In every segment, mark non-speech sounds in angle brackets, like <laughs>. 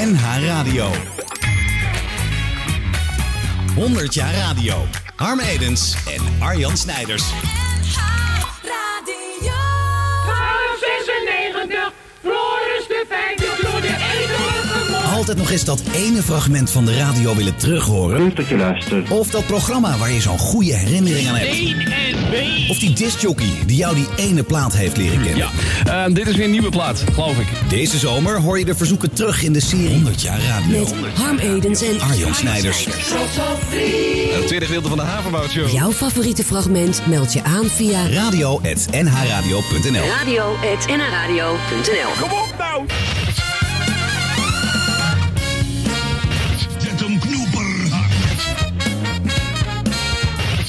NH Radio. 100 jaar radio. Harm Edens en Arjan Snijders. Altijd nog eens dat ene fragment van de radio willen terughoren. Leuk dat je luistert. Of dat programma waar je zo'n goede herinnering aan hebt. 1 en B. Of die discjockey die jou die ene plaat heeft leren kennen. Ja, dit is weer een nieuwe plaat, geloof ik. Deze zomer hoor je de verzoeken terug in de serie 100 jaar radio. Met Harm Edens en Arjan Snijders. Het tweede gedeelte van de Havenbout Show. Jouw favoriete fragment meld je aan via Radio.nhradio.nl radio.nradio.nl Kom op nou!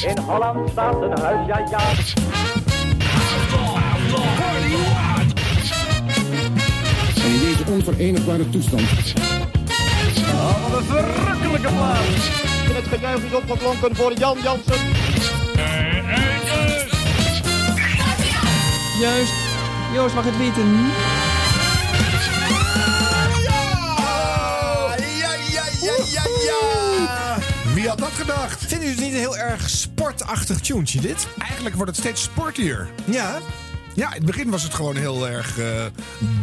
In Holland staat een huis, ja ja. En in deze onverenigbare toestand Wat een verrukkelijke plaats. En het gejuich is opgeklonken voor Jan Jansen. Juist. Joost mag het weten. Wie had dat gedacht? Vinden jullie het niet een heel erg sportachtig tuentje dit? Eigenlijk wordt het steeds sportier. Ja. Ja, in het begin was het gewoon heel erg eh,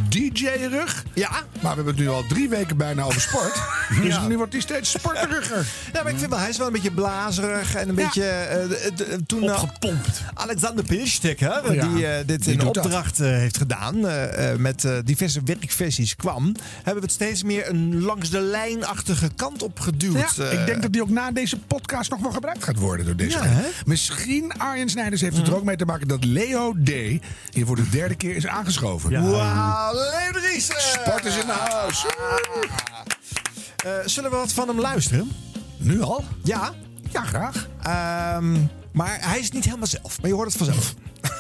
DJ-rug. Ja. Maar we hebben het nu al drie weken bijna over sport. <laughs> Dus nu wordt hij steeds sporteriger. <laughs> Ja, maar ik vind wel, hij is wel een beetje blazerig en een Ja. beetje... eh, de- toen eh, Opgepompt. Alexander Pilstek, hè, Ja, die dit die in opdracht heeft gedaan, met diverse werkversies kwam, hebben we het steeds meer een langs de lijnachtige kant op geduwd. Ja, ik denk dat die ook na deze podcast nog wel gebruikt gaat worden door deze Ja? Misschien Arjen Snijders heeft het er ook mee te maken dat Leo D. hier voor de derde keer is aangeschoven. Wauw, Leo de Ries, eh. Sport is in de huis. Eh, zullen we wat van hem luisteren? Nu al? Ja. Ja, graag. Ehm, maar hij is niet helemaal zelf, maar je hoort het vanzelf. <laughs>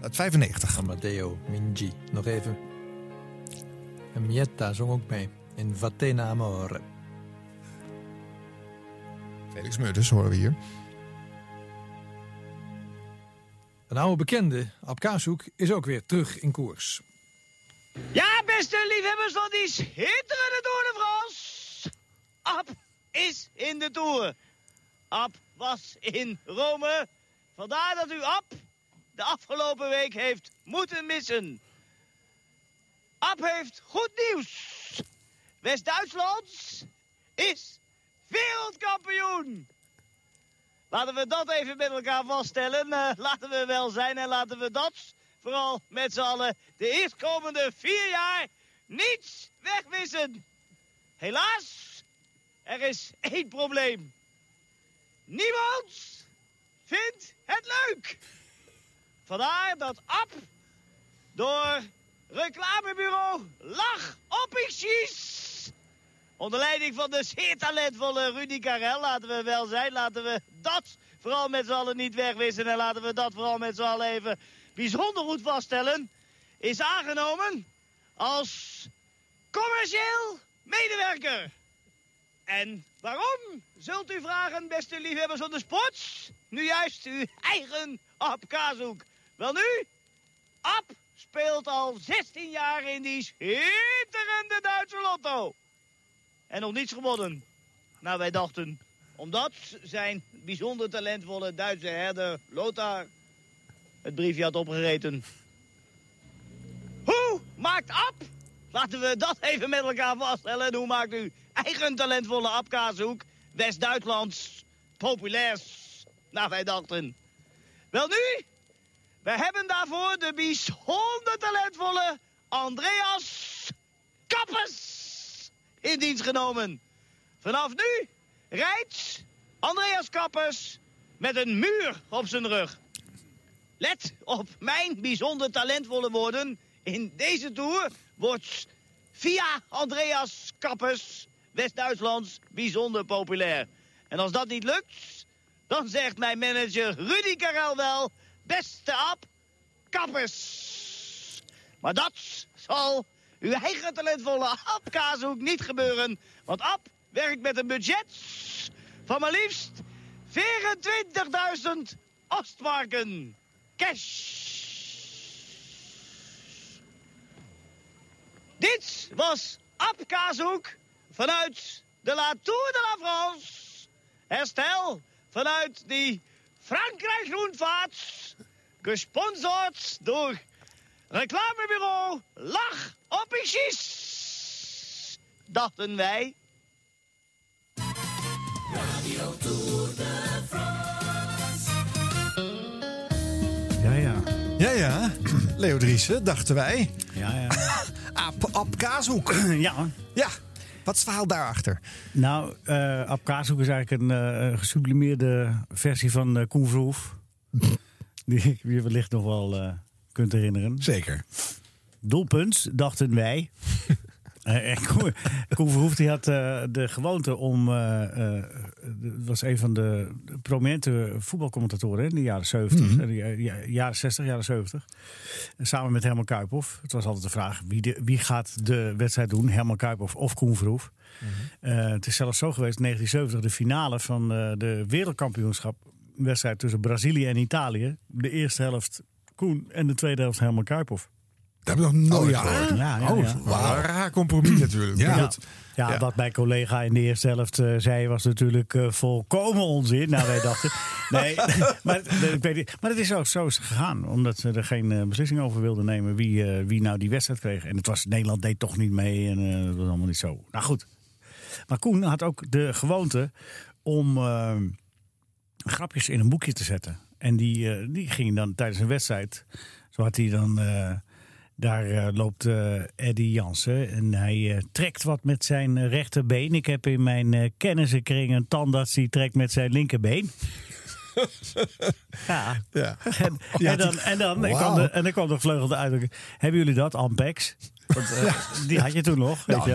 Het 95. Amadeo Minji. Nog even. En Mietta zong ook mee. In Vatena Amore. Felix Meurders horen we hier. Een oude bekende, Ab Kaashoek, is ook weer terug in koers. Ja, beste liefhebbers van die schitterende Tour de France. Ab is in de Tour. Ab was in Rome. Vandaar dat u Ab de afgelopen week heeft moeten missen. Ab heeft goed nieuws. West-Duitsland is wereldkampioen. Laten we dat even met elkaar vaststellen. Eh, laten we wel zijn en laten we dat vooral met z'n allen de eerstkomende vier jaar niets wegwissen. Helaas, er is één probleem. Niemand vindt het leuk. Vandaar dat Ab door reclamebureau Lach Oppixies Onder leiding van de zeer talentvolle Rudy Karel, laten we wel zijn, laten we dat vooral met z'n allen niet wegwissen en laten we dat vooral met z'n allen even bijzonder goed vaststellen, is aangenomen als commercieel medewerker. En waarom, zult u vragen, beste liefhebbers van de sport? Nu juist uw eigen Ab Kazoek. Wel nu, Ab speelt al 16 jaar in die schitterende Duitse lotto. En nog niets gewonnen. Nou, wij dachten, omdat zijn bijzonder talentvolle Duitse herder Lothar het briefje had opgereten. Hoe maakt Ab? Laten we dat even met elkaar vaststellen. En hoe maakt u eigen talentvolle Ab-kaashoek West-Duitslands populairs? Nou, wij dachten. Wel nu, we hebben daarvoor de bijzonder talentvolle Andreas Kappes in dienst genomen. Vanaf nu rijdt Andreas Kappers met een muur op zijn rug. Let op mijn bijzonder talentvolle woorden. In deze tour wordt via Andreas Kappers West-Duitslands bijzonder populair. En als dat niet lukt, dan zegt mijn manager Rudy Karel wel... Beste Ab, Kappers. Maar dat zal uw eigen talentvolle Ab niet gebeuren. Want Ab werkt met een budget van maar liefst 24.000 Ostmarken. Cash. Dit was Ab Kaashoek vanuit de La Tour de la France. Herstel vanuit die Frankrijk Groenvaart. Gesponsord door reclamebureau Lach Officies. Dachten wij. Ja, ja. Ja, ja. Leo Driessen, dachten wij. Ja, ja. <laughs> Aap, Ab Kaashoek. <clears throat> ja. Ja. Wat is het verhaal daarachter? Nou, eh Ab Kaashoek is eigenlijk een eh, gesublimeerde versie van eh Koen Verhoef. <laughs> Die je wellicht nog wel eh, kunt herinneren. Zeker. Doelpunt, dachten wij. <laughs> Eh, en Koen, Koen Verhoef die had eh, de gewoonte om... Het was een van de prominente voetbalcommentatoren in de jaren 70. Mhm. en de ja- ja- jaren 60, jaren 70. En samen met Herman Kuiphoff. Het was altijd de vraag wie, de, wie gaat de wedstrijd doen. Herman Kuiphoff of Koen Verhoef. Eh, het is zelfs zo geweest, in 1970, de finale van de wereldkampioenschap. Wedstrijd tussen Brazilië en Italië. De eerste helft Koen en de tweede helft Herman Kuiphoff. Dat heb ik nog nooit ja. gehoord. Ja, ja, Oh, ja. Een raar compromis <clears throat> natuurlijk. Ja. Maar Ja. goed. Ja, Ja. wat mijn collega in de eerste helft eh, zei was natuurlijk eh, volkomen onzin. Nou, wij dachten. <laughs> Nee, <laughs> maar, nee, ik weet niet. maar het is ook zo is gegaan. Omdat ze er geen eh, beslissing over wilden nemen wie, eh, wie nou die wedstrijd kreeg. En het was Nederland deed toch niet mee. En eh, dat was allemaal niet zo. Nou goed. Maar Koen had ook de gewoonte om eh, grapjes in een boekje te zetten. En die, eh, die ging dan tijdens een wedstrijd. Zo had hij dan. eh, daar eh, loopt Eddie Jansen en hij trekt wat met zijn rechterbeen. Ik heb in mijn kennissenkring een tandarts die trekt met zijn linkerbeen. <laughs> ja. Ja. En, en dan, en, dan, en, kwam de, en dan kwam de vleugelde uitdrukking. Hebben jullie dat, Ampex? Want, eh, Die had je toen nog. Weet je.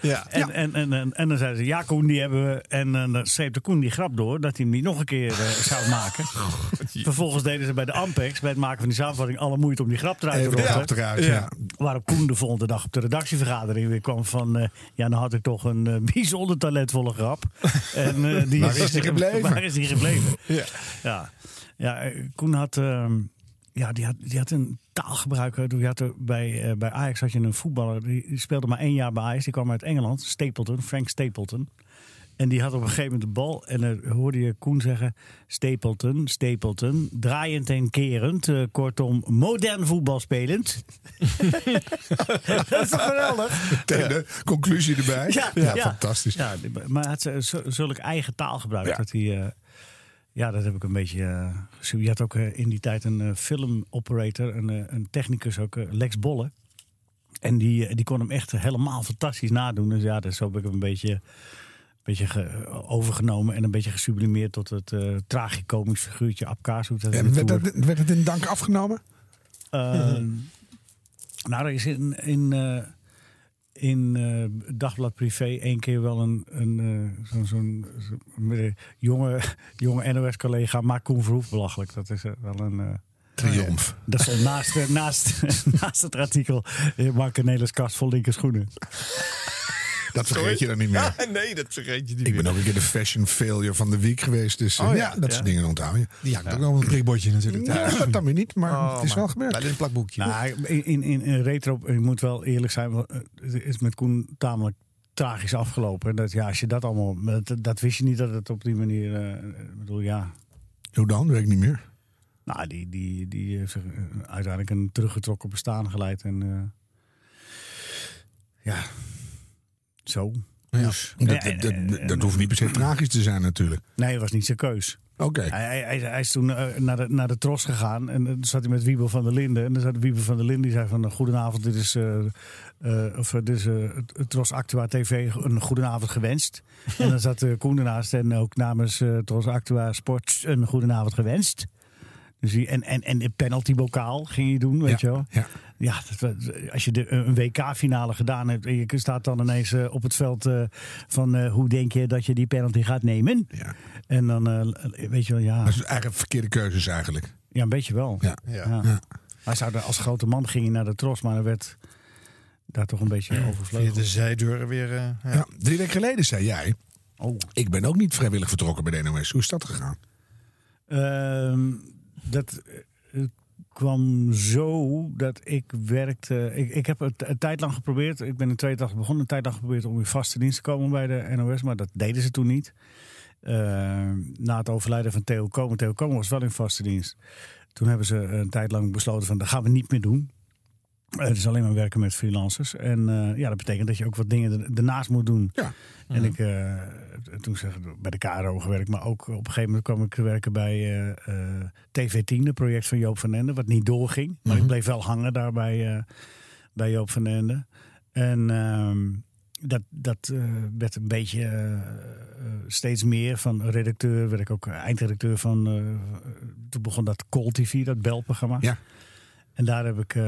Ja. En, en, en, en, en dan zeiden ze, ja Koen, die hebben we. En eh, dan streepte Koen die grap door dat hij hem niet nog een keer eh, zou maken. <laughs> Vervolgens deden ze bij de Ampex, bij het maken van die samenvatting, alle moeite om die grap eruit te eruit, ja. Waarop Koen de volgende dag op de redactievergadering weer kwam van... ja, dan had ik toch een bijzonder talentvolle grap. <laughs> En, die Waar is die gebleven? <laughs> Waar is die gebleven? Ja. Ja, ja Koen had, ehm, ja, die had, die had een taalgebruik. eh, Die had er bij, eh, bij Ajax had je een voetballer, die, die speelde maar één jaar bij Ajax. Die kwam uit Engeland, Stapleton, Frank Stapleton. En die had op een gegeven moment de bal. En dan hoorde je Koen zeggen: Stapleton, Stapleton. Draaiend en kerend. eh, kortom, modern voetbal spelend. <laughs> dat is toch geweldig? Meteen de conclusie erbij. Ja, fantastisch. Ja, die- maar hij had zulk eigen taalgebruik Ja. dat hij. Ja, dat heb ik een beetje. gezien. Je had ook eh, in die tijd een eh, filmoperator, een, een technicus ook, Lex Bolle. En die, die kon hem echt helemaal fantastisch nadoen. Dus ja, dus zo heb ik hem een beetje, een beetje ge- overgenomen en een beetje gesublimeerd tot het tragicomisch figuurtje Ab Kaashoek. dat in En werd, dat, werd het in dank afgenomen? Nou, er is in, in, in eh, Dagblad Privé één keer wel een, een, eh, zo'n zo'n zo- met een jonge, <laughs> jonge NOS-collega maakt Koen Verhoef belachelijk. Dat is eh, wel een... eh, Triomf. <laughs> dat stond naast, eh, naast, <laughs> naast het artikel eh, Mark Cornelis kast vol linker schoenen. Dat vergeet je dan niet meer. <laughs> Ja, nee, dat vergeet je niet Ik ben meer. ook een keer de fashion failure van de week geweest. Dus eh, Oh, ja, ja. dat Ja. soort dingen onthoud je. Die hangt ook wel op een prikbordje natuurlijk. Ja, dat dan weer niet, maar Oh, het is maar wel gebeurd. In een plakboekje. Nou, in, in, in, retro, je moet wel eerlijk zijn, want, eh, het is met Koen tamelijk tragisch afgelopen. Dat, ja, als je dat allemaal, dat, dat wist je niet dat het op die manier, eh, ik bedoel, ja, Hoe dan? Weet ik niet meer. Nou, die, die, die heeft zich eh, uiteindelijk een teruggetrokken bestaan geleid. En eh, ja, zo. Dus, Dat, ja, dat, en- dat, dat hoeft niet per se tragisch te zijn natuurlijk. Nee, het was niet zijn keus. Oké. Hij, hij, hij, hij is toen eh, naar, de, naar de Tros gegaan en dan zat hij met Wiebel van der Linden. En dan zat Wiebel van der Linden die zei van, eh, goedenavond, dit is, eh, eh, of, eh, dit is eh, het- het Tros Actua TV, een goedenavond gewenst. <laughs> en dan zat uh, Koen ernaast en ook namens eh, Tros Actua Sports een goedenavond gewenst. Dus die, en, en, en de penaltybokaal ging je doen, weet je wel. Ja. Ja, dat, als je de, een WK-finale gedaan hebt en je staat dan ineens eh, op het veld eh, van eh, hoe denk je dat je die penalty gaat nemen? Ja. En dan, eh, weet je wel, ja, Dat is eigenlijk verkeerde keuzes eigenlijk. ja, een beetje wel. Ja. Ja. Ja. Hij zou als grote man ging hij naar de tros, maar er werd daar toch een beetje Via overvleugeld. de zijdeuren weer. eh, ja. Ja. Drie weken geleden zei jij, Oh. ik ben ook niet vrijwillig vertrokken bij de NOS. Hoe is dat gegaan? Dat, eh, kwam zo dat ik werkte. Ik, ik heb het een tijd lang geprobeerd. Ik ben in 82 begonnen, een tijd lang geprobeerd om in vaste dienst te komen bij de NOS, maar dat deden ze toen niet. Eh, na het overlijden van Theo Komen. Theo Komen was wel in vaste dienst. Toen hebben ze een tijd lang besloten van dat gaan we niet meer doen. Het is alleen maar werken met freelancers. En eh, ja, dat betekent dat je ook wat dingen er- ernaast moet doen. Ja. En ik, eh, toen zeg ik bij de KRO gewerkt, maar ook op een gegeven moment kwam ik te werken bij eh, eh, TV10, het project van Joop van Ende, wat niet doorging. Maar ik bleef wel hangen daar bij, eh, bij Joop van Ende. En ehm, dat, dat eh, werd een beetje steeds meer van redacteur, werd ik ook eindredacteur van. eh, toen begon dat Call TV, dat belprogramma. Ja. En daar heb ik eh,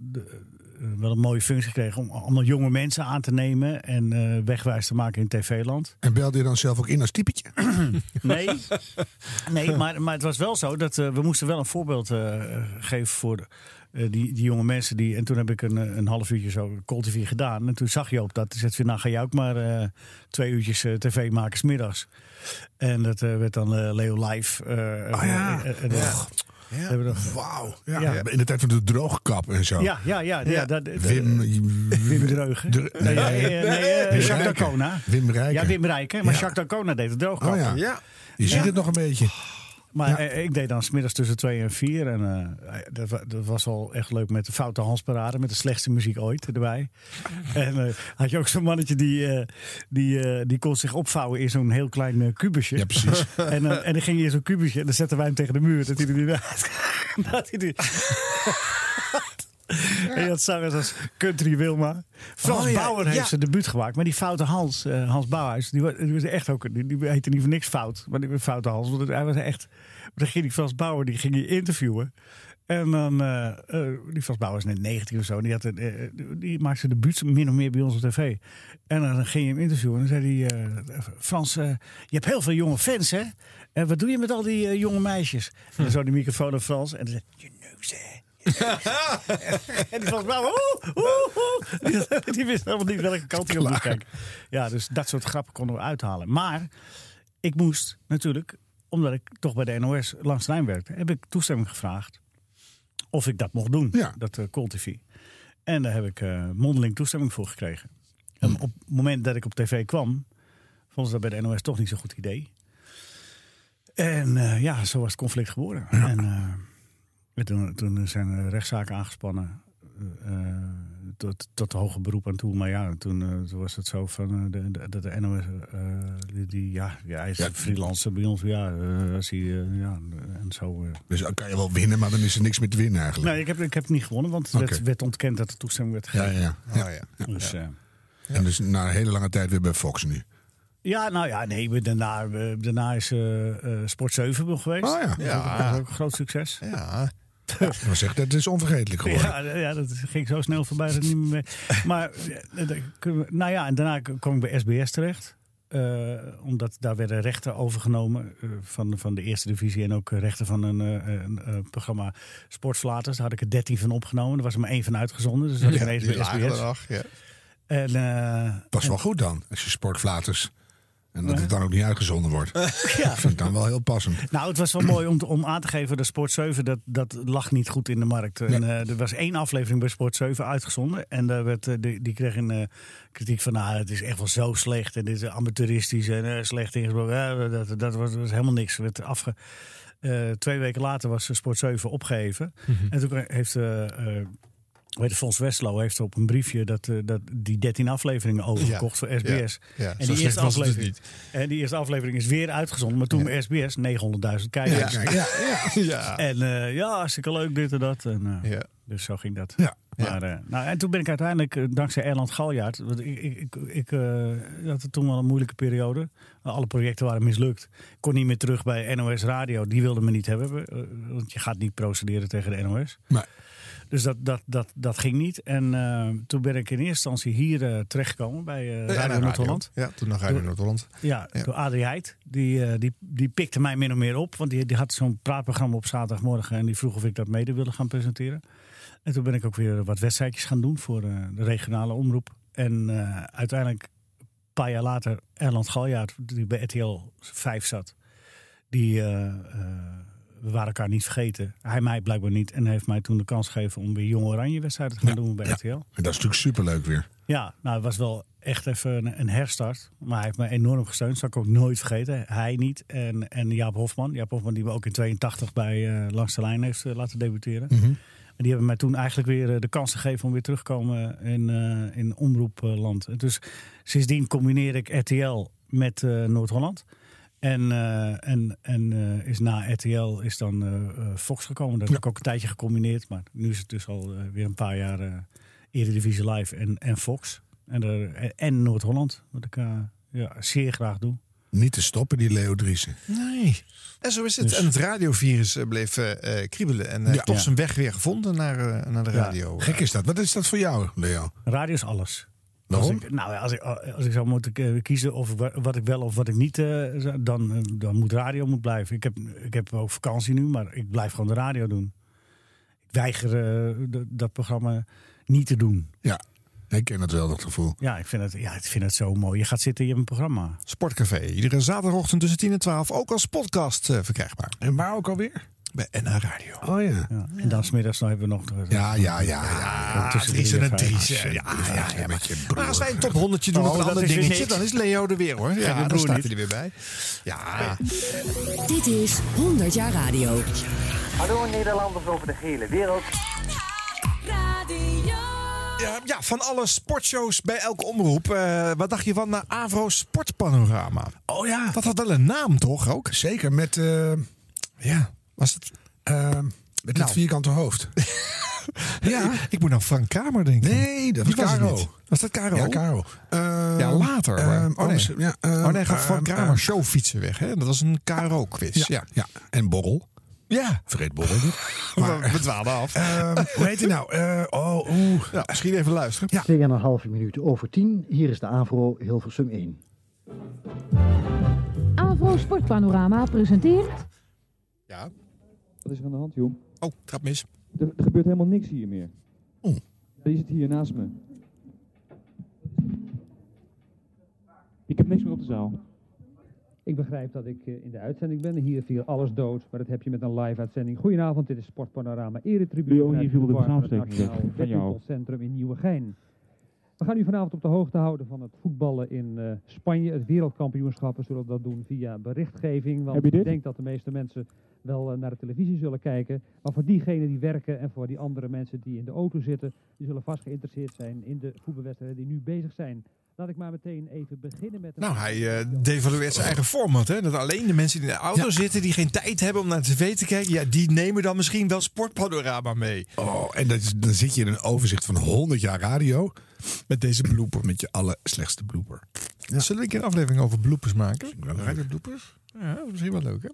de- eh, wel een mooie functie gekregen om allemaal jonge mensen aan te nemen en eh, wegwijs te maken in tv-land. En belde je dan zelf ook in als typetje? <clears throat> Nee, nee maar, maar het was wel zo dat we moesten wel een voorbeeld geven voor de- die, die jonge mensen. Die, en toen heb ik een, een half uurtje zo TV gedaan. En toen zag je op dat. Toen zei ze, nou ga je ook maar twee uurtjes tv maken 's middags. En dat werd dan Leo Live. Ah ja. eh, hebben we nog- Wauw. Ja. Ja. In de tijd van de droogkap en zo. Ja, ja, ja. ja, dat, Wim, Wim Dreugen. Dre- nee, nee, nee, nee. eh, Wim Jacques. D'Arcona. Wim Rijken. Ja, Wim Rijken. Maar Ja. Jacques D'Arcona deed het droogkap. Oh ja. Ja. Je ziet Ja. het nog een beetje. Maar eh, ik deed dan smiddags tussen twee en vier. En eh, dat, wa- dat was wel echt leuk met de Foute Hans parade. Met de slechtste muziek ooit erbij. <laughs> en eh, had je ook zo'n mannetje die, eh, die, eh, die kon zich opvouwen in zo'n heel klein eh, kubusje. Ja, precies. <laughs> en, eh, en dan ging je in zo'n kubusje en dan zetten wij hem tegen de muur. Dat hij er niet <laughs> dat hij die... <laughs> En je had zangers als Country Wilma. Frans Oh, ja, Bauer heeft ja. zijn debuut gemaakt. Maar die foute Hans, eh, Hans Bouwhuis, die, die was echt ook, die, die heette niet voor niks fout. Maar die foute Hans. Want hij was echt. Dan ging die Frans Bauer, die ging je interviewen. En dan, eh, eh, die Frans Bauer is net 19 of zo. en Die, had een, die maakte zijn debuut min of meer bij ons op tv. En dan ging je hem interviewen. En dan zei hij, Frans, je hebt heel veel jonge fans, hè? En wat doe je met al die jonge meisjes? En dan zo die microfoon naar Frans. En dan zei je neus, hè? <laughs> en die oeh, oeh, oeh. Die, wist helemaal niet welke kant hij op moest kijken. Ja, dus dat soort grappen konden we uithalen. Maar ik moest natuurlijk, omdat ik toch bij de NOS langs de lijn werkte, heb ik toestemming gevraagd of ik dat mocht doen, Ja. dat uh, Call TV. En daar heb ik eh, mondeling toestemming voor gekregen. En op het moment dat ik op tv kwam, vonden ze dat bij de NOS toch niet zo'n goed idee. En eh, ja, zo was het conflict geboren. En, eh, en toen, toen zijn rechtszaken aangespannen. eh, eh, tot, tot de hoge beroep aan toe. Maar ja, toen, eh, toen was het zo van de, de, de, NOS. die, ja, ja, hij is Ja. freelancer bij ons. Ja, als hij, ja, en zo. Dus dan kan je wel winnen, maar dan is er niks meer te winnen eigenlijk. Nee, ik heb, ik heb het niet gewonnen, want het werd, werd ontkend dat de toestemming werd Ja, gegeven. ja, ja. Oh, ja. Dus, En dus na een hele lange tijd weer bij Fox nu. ja, nou ja, nee, we- daarna, we- daarna is Sport 7 nog geweest. Oh ja. Ja. dat was ook een groot succes. Ja. Maar zeg, dat is onvergetelijk geworden. Ja, ja, dat ging zo snel voorbij dat niet meer mee. Maar, eh, nou ja, en daarna kwam ik bij SBS terecht. Eh, omdat daar werden rechten overgenomen eh, van, van de eerste divisie. En ook rechten van een, een, programma Sportflaters. Daar had ik er 13 van opgenomen. Er was er maar één van uitgezonden. Dus dat was ineens bij SBS. nog. Ja. En, Pas wel goed dan, als je sportflaters. En dat het dan ook niet uitgezonden wordt. <laughs> ja. Dat vind ik dan wel heel passend. Nou, het was wel mooi om, te- om aan te geven. De Sport 7, dat, dat lag niet goed in de markt. En, eh, er was één aflevering bij Sport 7 uitgezonden. En daar werd, eh, die, die kreeg een eh, kritiek van... Nou, het is echt wel zo slecht. En dit is amateuristisch en slecht ingesproken. Dat, dat was, was helemaal niks. Werd afge... eh, twee weken later was Sport 7 opgeheven. En toen heeft... Weet je, Fons Westlo heeft op een briefje dat, eh, dat die 13 afleveringen overgekocht voor SBS. Ja, En die eerste, dus aflevering, en die eerste aflevering is weer uitgezonden. Maar toen bij SBS 900.000 kijkers. Ja, ja, ja. <laughs> Ja. En eh, ja, hartstikke leuk dit en dat. En, eh. Dus zo ging dat. Ja. Maar, nou, en toen ben ik uiteindelijk, dankzij Erland Galjaard... Want ik, ik, ik, had toen wel een moeilijke periode. Alle projecten waren mislukt. Ik kon niet meer terug bij NOS Radio. Die wilden me niet hebben. Want je gaat niet procederen tegen de NOS. Nee. Dus dat, dat, dat, dat ging niet. En eh, toen ben ik in eerste instantie hier eh, terechtgekomen bij Ja, Radio naar Noord-Holland. Ja, toen nog Radio Noord-Holland. Ja, Ja. door Adrie Heid. Die, die, die pikte mij min of meer op. Want die, die had zo'n praatprogramma op zaterdagmorgen. En die vroeg of ik dat mede wilde gaan presenteren. En toen ben ik ook weer wat wedstrijdjes gaan doen voor de regionale omroep. En uiteindelijk, een paar jaar later, Erland Galjaard, die bij RTL 5 zat. Die we waren elkaar niet vergeten. Hij mij blijkbaar niet. En heeft mij toen de kans gegeven om weer Jong Oranje wedstrijden te gaan doen bij RTL. En dat is natuurlijk superleuk weer. Ja, nou, het was wel echt even een, een herstart. Maar hij heeft me enorm gesteund. Dat zal ik ook nooit vergeten. Hij niet. En, en Jaap Hofman. Jaap Hofman die me ook in 82 bij eh, Langs de Lijn heeft eh, laten debuteren. Mhm. En die hebben mij toen eigenlijk weer eh, de kans gegeven om weer terug te komen in, eh, in omroepland. Dus sindsdien combineer ik RTL met Noord-Holland. En, eh, en, en eh, is na RTL is dan eh, eh, Fox gekomen. Dat heb ik ook een tijdje gecombineerd. Maar nu is het dus al weer een paar jaar Eredivisie Live en, en Fox. En, er- en Noord-Holland, wat ik ja, zeer graag doe. Niet te stoppen, die Leo Driessen. Nee. En zo is het. Dus- En het radiovirus bleef kriebelen. En Ja. toch Ja. zijn weg weer gevonden naar, eh, naar de Ja. radio. Gek is dat. Wat is dat voor jou, Leo? Radio is alles. Waarom? Als ik, nou, ja, als ik, als ik zou moeten eh, kiezen of wa- wat ik wel of wat ik niet, eh, dan, eh, dan moet radio moet blijven. Ik heb, ik heb ook vakantie nu, maar ik blijf gewoon de radio doen. Ik weiger eh, dat programma niet te doen. Ja, ik ken het wel, dat gevoel. Ja, ik vind het, ja, ik vind het zo mooi. Je gaat zitten, je hebt een programma. Sportcafé. Iedere zaterdagochtend tussen 10 en 12. Ook als podcast verkrijgbaar. En waar ook alweer? Bij NH Radio. Oh ja. Ja. En dan smiddags dan hebben we nog... Ja, ja, ja. ja. tussen Dries drie en. Ja, ja, ja. Een beetje Maar als wij een top 100 doen Oh, of een dat ander dingetje, niks. dan is Leo er weer hoor. Ja, mijn dan broer staat hij er weer bij. Ja, Dit is 100 jaar radio. Hallo Nederlanders over de hele wereld. ja, ja, van alle sportshows bij elke omroep. eh, wat dacht je van de Avro Sportpanorama? Oh ja. Dat had wel een naam toch ook? Zeker, met, eh, Ja, was het... eh, met Nou. het vierkante hoofd. <laughs> ja. Ik moet aan Frank Kramer denken. Nee, dat was Caro. niet. Was dat Caro? Ja, Caro. Eh, Ja, later. eh, maar- oh, nee, ja, oh nee, gaat Frank eh, Kramer showfietsen weg. Hè? Dat was een KRO-quiz. Ja, Ja. ja. En Borrel. ja. Vergeet Borrel niet. <laughs> Maar we dwaalden af. <laughs> Hoe heet hij nou? Eh, oh, oeh. Ja, misschien even luisteren. Ja. 2,5 minuten over 10. Hier is de AVRO Hilversum 1. AVRO Sportpanorama presenteert... Ja. Wat is er aan de hand, joh? Oh, trap mis. Er, er gebeurt helemaal niks hier meer. Oh. Die zit hier naast me. Ik heb niks meer op de zaal. Ik begrijp dat ik eh, in de uitzending ben. Hier viel alles dood, maar dat heb je met een live uitzending. Goedenavond, dit is Sportpanorama Eretribune. Leo, vanuit hier viel de Nationaal weg. Van jou. Badmintoncentrum in Nieuwegein. We gaan u vanavond op de hoogte houden van het voetballen in eh, Spanje. Het wereldkampioenschap. We zullen dat doen via berichtgeving. Want ik denk dat de meeste mensen wel eh, naar de televisie zullen kijken. Maar voor diegenen die werken en voor die andere mensen die in de auto zitten, die zullen vast geïnteresseerd zijn in de voetbalwedstrijden die nu bezig zijn. Laat ik maar meteen even beginnen met... een- Nou, hij eh, devalueert zijn eigen format. Hè? Dat alleen de mensen die in de auto zitten, die geen tijd hebben om naar de tv te kijken, ja, die nemen dan misschien wel Sportpanorama mee. Oh, en dat is, dan zit je in een overzicht van 100 jaar radio. Met deze blooper, met je allerslechtste blooper. Zullen we een keer een aflevering over bloepers maken? Radio bloopers? Ja, dat is misschien wel leuk, hè?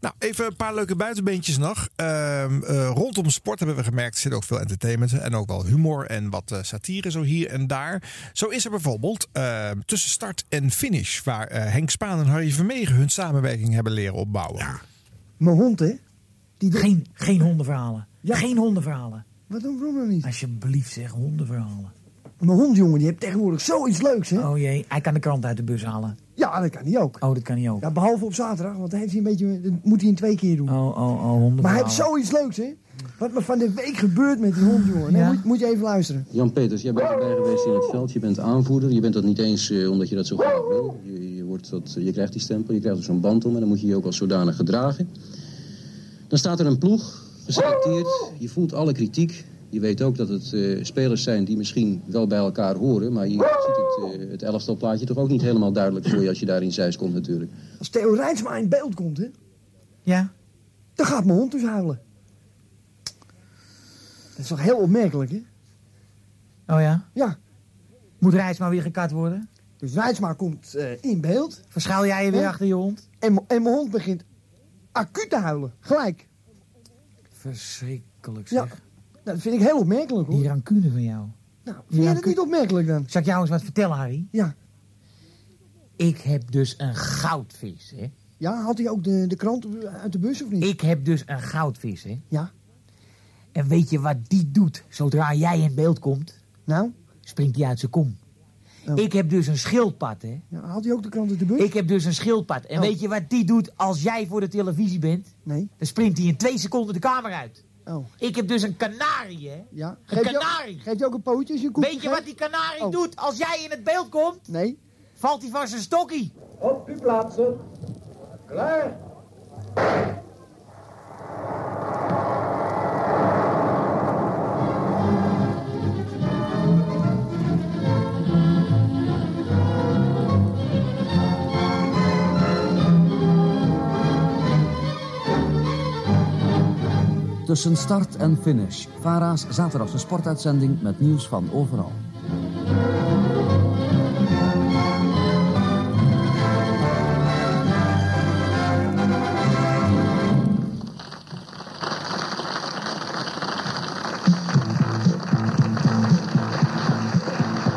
Nou, even een paar leuke buitenbeentjes nog. Ehm, eh, rondom sport hebben we gemerkt, er zit ook veel entertainment en ook wel humor en wat eh, satire zo hier en daar. Zo is er bijvoorbeeld ehm, tussen start en finish, waar eh, Henk Spaan en Harry Vermegen hun samenwerking hebben leren opbouwen. Mijn hond, hè? Die doet- Geen, geen hondenverhalen. Geen hondenverhalen. Wat doen we nou niet? Alsjeblieft zeg, hondenverhalen. Mijn hond, jongen, die heeft tegenwoordig zoiets leuks, hè? Oh jee, hij kan de krant uit de bus halen. Ja, dat kan hij ook. Oh, dat kan hij ook. Ja, behalve op zaterdag, want dan heeft hij een beetje, dat moet hij in twee keer doen. Oh, oh, oh, hondenverhalen. maar hij heeft zoiets leuks, hè? Wat me van de week gebeurt met die hond, jongen. Ja. moet, moet je even luisteren. Jan Peters, jij bent erbij geweest in het veld. Je bent aanvoerder. Je bent dat niet eens eh, omdat je dat zo graag wil. Je, je, wordt wat, je krijgt die stempel, je krijgt er zo'n band om en dan moet je je ook als zodanig gedragen. Dan staat er een ploeg, geselecteerd. Je voelt alle kritiek. Je weet ook dat het eh, spelers zijn die misschien wel bij elkaar horen. Maar je ziet het, eh, het elftalplaatje toch ook niet helemaal duidelijk voor je als je daar in Zeist komt natuurlijk. Als Theo Rijnsma in beeld komt, hè? Ja? Dan gaat mijn hond dus huilen. Dat is toch heel opmerkelijk, hè? Oh ja? Ja. Moet maar weer gekat worden? Dus Rijnsma komt eh, in beeld. Verschuil jij je weer Ja. achter je hond? En, en mijn hond begint acuut te huilen. Gelijk. Verschrikkelijk Ja. zeg. Nou, dat vind ik heel opmerkelijk, hoor. Die rancune van jou. Nou, vind jij dat niet opmerkelijk dan? Zal ik jou eens wat vertellen, Harry? Ja. Ik heb dus een goudvis, hè? Ja, had hij ook de, de krant uit de bus of niet? Ik heb dus een goudvis, hè? Ja. En weet je wat die doet zodra jij in beeld komt? Nou? Springt hij uit zijn kom. Ik heb dus een schildpad, hè. Ja, haalt hij ook de krant uit de bus? Ik heb dus een schildpad. En Oh. weet je wat die doet als jij voor de televisie bent? Nee. Dan springt hij in twee seconden de kamer uit. Oh. Ik heb dus een kanarie, hè. Ja. Een Geef je, kanarie. geeft je ook een pootje als je Weet je wat die kanarie Oh. doet als jij in het beeld komt? Nee. Valt hij van zijn stokkie. Op uw plaatsen. Klaar. Tussen start en finish. VARA's zaterdagse sportuitzending met nieuws van overal.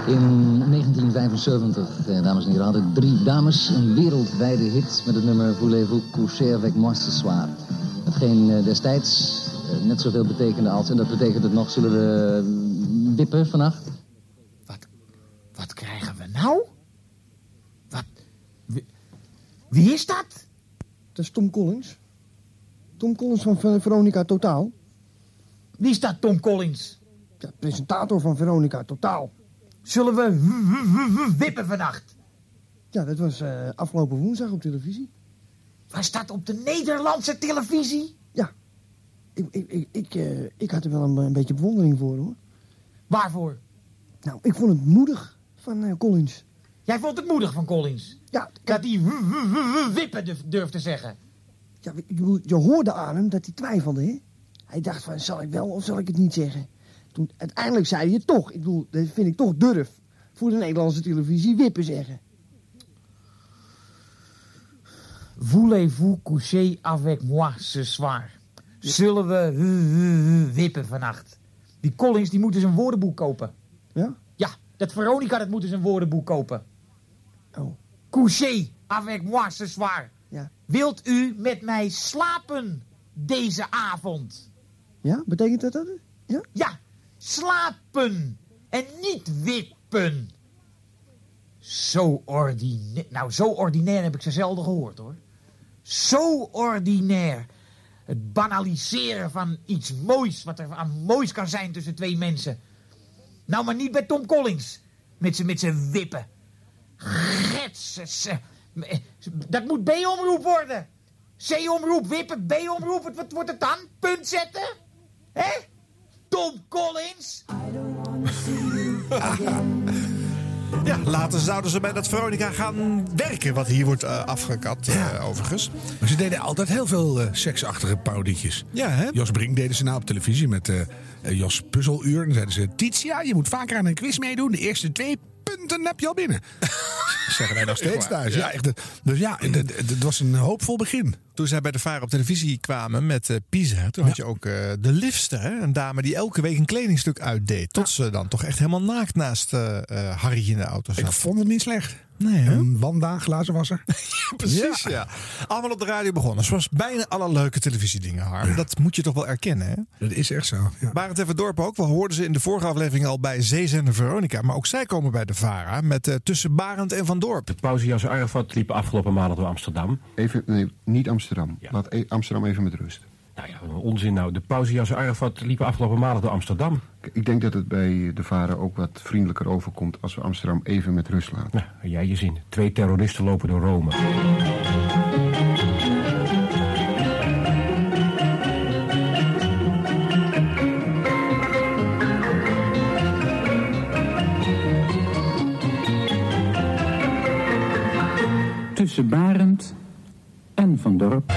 In 1975, eh, dames en heren, hadden drie dames een wereldwijde hit met het nummer Voulez-vous coucher avec moi ce soir. Hetgeen eh, destijds net zoveel betekende als, en dat betekent het nog, zullen we eh, wippen vannacht? Wat krijgen we nou? Wat? Wie, wie is dat? Dat is Tom Collins. Tom Collins van Ver- Veronica Totaal. Wie is dat, Tom Collins? Ja, presentator van Veronica Totaal. Zullen we wippen vannacht? Ja, dat was eh, afgelopen woensdag op televisie. Was dat op de Nederlandse televisie? Ik, ik, ik, ik, eh, ik had er wel een, een beetje bewondering voor, hoor. Waarvoor? Nou, ik vond het moedig van eh, Collins. Jij vond het moedig van Collins? Ja. Dat hij wippen durf- durft te zeggen. Ja, bedoel, je hoorde aan hem dat hij twijfelde, hè? Hij dacht van, zal ik wel of zal ik het niet zeggen? Toen, uiteindelijk zei hij het toch. Ik bedoel, dat vind ik toch durf. Voor de Nederlandse televisie wippen zeggen. Voulez-vous coucher avec moi ce soir? Zullen we wippen vannacht? Die Collins die moet dus een woordenboek kopen. Ja? Ja, dat Veronica dat moet dus een woordenboek kopen. Oh. Coucher avec moi ce soir. Ja. Wilt u met mij slapen deze avond? Ja, betekent dat dat? Ja? Ja, slapen en niet wippen. Zo ordinair. Nou, zo ordinair heb ik ze zelden gehoord hoor. Zo ordinair. Het banaliseren van iets moois, wat er aan moois kan zijn tussen twee mensen. Nou, maar niet bij Tom Collins. Met zijn wippen. Gets. Dat moet B-omroep worden. C-omroep, wippen, B-omroep. Wat, wat wordt het dan? Punt zetten? Hè? Tom Collins? Ja, later zouden ze bij dat Veronica gaan werken, wat hier wordt eh, afgekat, eh, overigens. Maar ze deden altijd heel veel eh, seksachtige parodietjes. Ja, hè? Jos Brink deden ze nou op televisie met Jos Puzzeluur. Dan zeiden ze, Titia, je moet vaker aan een quiz meedoen. De eerste twee punten heb je al binnen. <laughs> zeggen wij nog steeds thuis. ja. Echt, dus ja, het was een hoopvol begin. Toen zij bij de Varen op televisie kwamen met eh, Pisa, toen had je ook eh, de liefste, hè? een dame die elke week een kledingstuk uitdeed. Tot ze dan toch echt helemaal naakt naast eh, eh, Harry in de auto zat. Ik vond het niet slecht. Nee, hè? Een Wanda, glazenwasser. <laughs> Precies, ja. Allemaal op de radio begonnen. Zoals bijna alle leuke televisiedingen, Harm. Dat moet je toch wel erkennen, hè? Dat is echt zo. Ja. Barend even dorp ook. We hoorden ze in de vorige aflevering al bij Zeezender Veronica. Maar ook zij komen bij de VARA met eh, Tussen Barend en Van Dorp. De pauzejas Arafat liep afgelopen maandag door Amsterdam. Even, nee, niet Amsterdam. Laat e- Amsterdam even met rust. Nou ja, onzin nou. De pauzejas Arafat liepen afgelopen maandag door Amsterdam. Ik denk dat het bij de varen ook wat vriendelijker overkomt als we Amsterdam even met rust laten. Nou, jij je zin. Twee terroristen lopen door Rome. Tussen Barend en Van Dorp.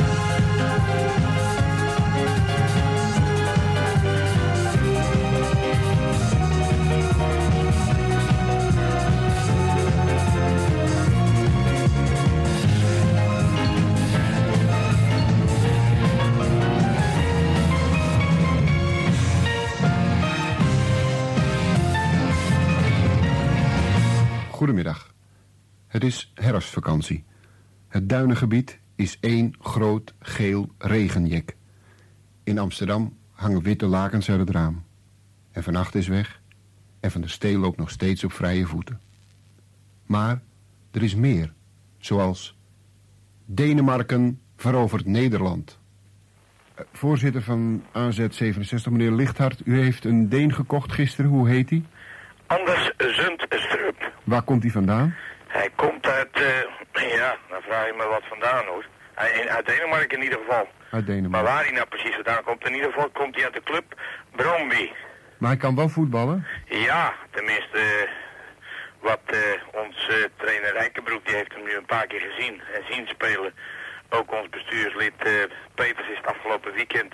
Goedemiddag. Het is herfstvakantie. Het duinengebied is één groot geel regenjek. In Amsterdam hangen witte lakens uit het raam. En vannacht is weg. En Van der Stee loopt nog steeds op vrije voeten. Maar er is meer, zoals Denemarken verovert Nederland. Eh, Voorzitter van AZ67, meneer Lichthart, u heeft een Deen gekocht gisteren. Hoe heet hij? Anders Zundstrup. Waar komt hij vandaan? Hij komt uit, eh, ja, dan vraag je me wat vandaan hoor. Hij, uit Denemarken in ieder geval. Uit Denemarken. Maar waar hij nou precies vandaan komt, in ieder geval komt hij uit de club Bromby. Maar hij kan wel voetballen? Ja, tenminste, wat eh, ons eh, trainer Rijkenbroek, die heeft hem nu een paar keer gezien en zien spelen. Ook ons bestuurslid eh, Peters is het afgelopen weekend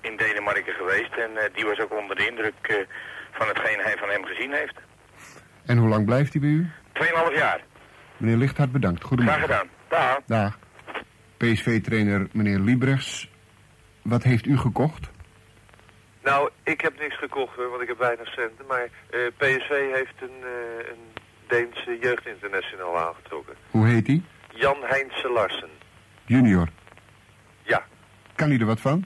in Denemarken geweest. En eh, die was ook onder de indruk van hetgeen hij van hem gezien heeft. En hoe lang blijft hij bij u? Tweeënhalf jaar. Meneer Lichthart, bedankt. Goedemorgen. Graag gedaan. Dag. Dag. PSV-trainer meneer Liebrechts, wat heeft u gekocht? Nou, ik heb niks gekocht hoor, want ik heb weinig centen. Maar eh, PSV heeft een, eh, een Deense jeugdinternational aangetrokken. Hoe heet hij? Jan Heinze Larsen. Junior. Ja. Kan hij er wat van?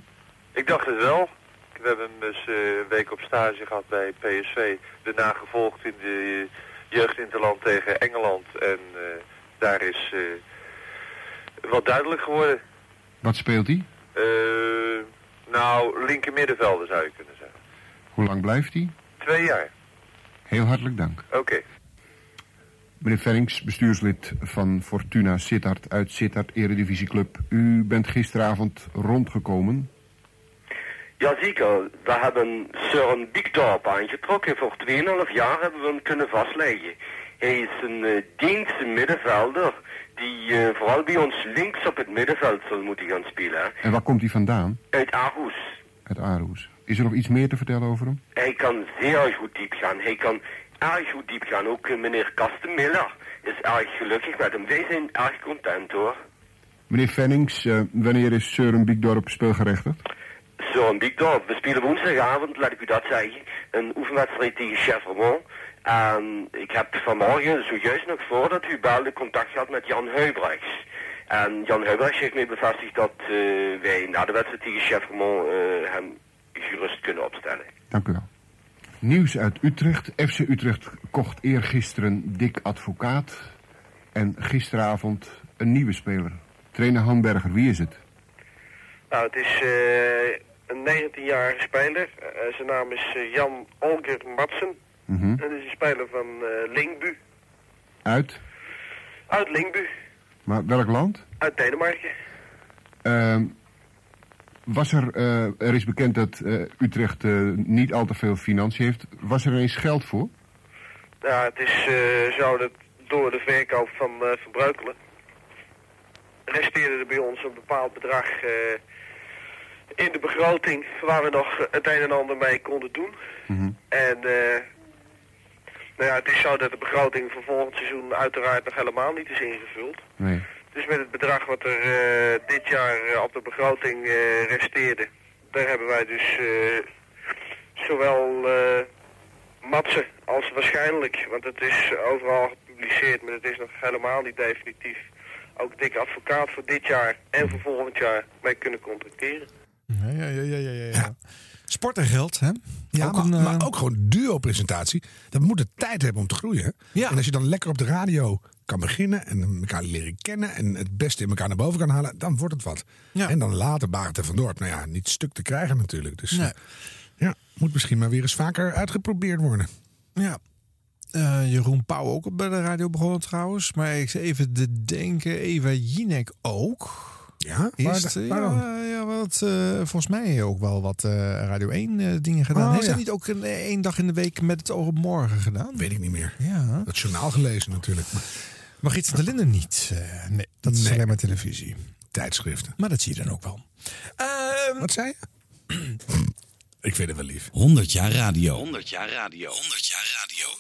Ik dacht het wel. We hebben hem dus eh, een week op stage gehad bij PSV. Daarna gevolgd in de jeugdinterland tegen Engeland. En eh, daar is eh, wat duidelijk geworden. Wat speelt hij? Eh, nou, linker middenvelder zou je kunnen zeggen. Hoe lang blijft hij? Twee jaar. Heel hartelijk dank. Oké. Meneer Fennings, bestuurslid van Fortuna Sittard uit Sittard Eredivisieclub. U bent gisteravond rondgekomen. Jazeker, we hebben Søren Bigdorp aangetrokken. Voor 2,5 jaar hebben we hem kunnen vastleggen. Hij is een uh, Deense middenvelder die uh, vooral bij ons links op het middenveld zal moeten gaan spelen. En waar komt hij vandaan? Uit Aarhus. Uit Aarhus. Is er nog iets meer te vertellen over hem? Hij kan zeer goed diep gaan. Hij kan erg goed diep gaan. Ook uh, meneer Kastenmiller is erg gelukkig met hem. Wij zijn erg content hoor. Meneer Fennings, uh, wanneer is Søren Biekdorp speelgerechtigd? Søren Biekdorp, we spelen woensdagavond, laat ik u dat zeggen. Een oefenwedstrijd tegen Chevremont. En ik heb vanmorgen, zojuist nog voordat u belde, contact gehad met Jan Huibrechts. En Jan Huibrechts heeft mij bevestigd dat uh, wij na de wedstrijd tegen Chevremont uh, hem gerust kunnen opstellen. Dank u wel. Nieuws uit Utrecht. FC Utrecht kocht eergisteren Dick Advocaat. En gisteravond een nieuwe speler. Trainer Hanberger, wie is het? Nou, het is uh, een 19-jarige speler. Uh, zijn naam is uh, Jan Olger Matsen. Mm -hmm. Dat is een speler van Lingbu. Uit? Uit Lingbu. Maar welk land? Uit Denemarken. Ehm, was er, er is bekend dat Utrecht niet al te veel financiën heeft. Was er eens geld voor? Ja, het is zo dat door de verkoop van Verbreukelen resteerde er bij ons een bepaald bedrag in de begroting waar we nog het een en ander mee konden doen. Mm -hmm. En uh, nou ja, het is zo dat de begroting voor volgend seizoen uiteraard nog helemaal niet is ingevuld. Nee. Dus met het bedrag wat er uh, dit jaar op de begroting resteerde, daar hebben wij dus zowel Matsen als waarschijnlijk, want het is overal gepubliceerd, maar het is nog helemaal niet definitief ook dikke advocaat voor dit jaar en voor volgend jaar mee kunnen contracteren. Ja, ja, ja, ja, ja. ja. Sport en geld, hè? Ja, ook maar, een, uh... maar, ook gewoon duo-presentatie. Dat moet de tijd hebben om te groeien. Ja. En als je dan lekker op de radio kan beginnen en elkaar leren kennen en het beste in elkaar naar boven kan halen, dan wordt het wat. Ja. En dan later Barend en Van Dorp. Nou ja, niet stuk te krijgen natuurlijk. Dus nee. uh, ja, moet misschien maar weer eens vaker uitgeprobeerd worden. Ja. Uh, Jeroen Pauw ook bij de radio begonnen trouwens. Maar ik even te denken, Eva Jinek ook. Ja? Is waar, waar ja, ja, wat, uh, volgens mij ook wel wat uh, Radio 1 uh, dingen gedaan. Oh, Heeft ja. hij niet ook een, één dag in de week met het oog op morgen gedaan? Weet ik niet meer. Ja. Dat journaal gelezen natuurlijk. Margriet van der Linden niet. nee, dat is Nee. alleen maar televisie. Tijdschriften. Maar dat zie je dan ook wel. Ehm, Wat zei je? <clears throat> ik vind het wel lief. 100 jaar radio. 100 jaar radio. 100 jaar radio.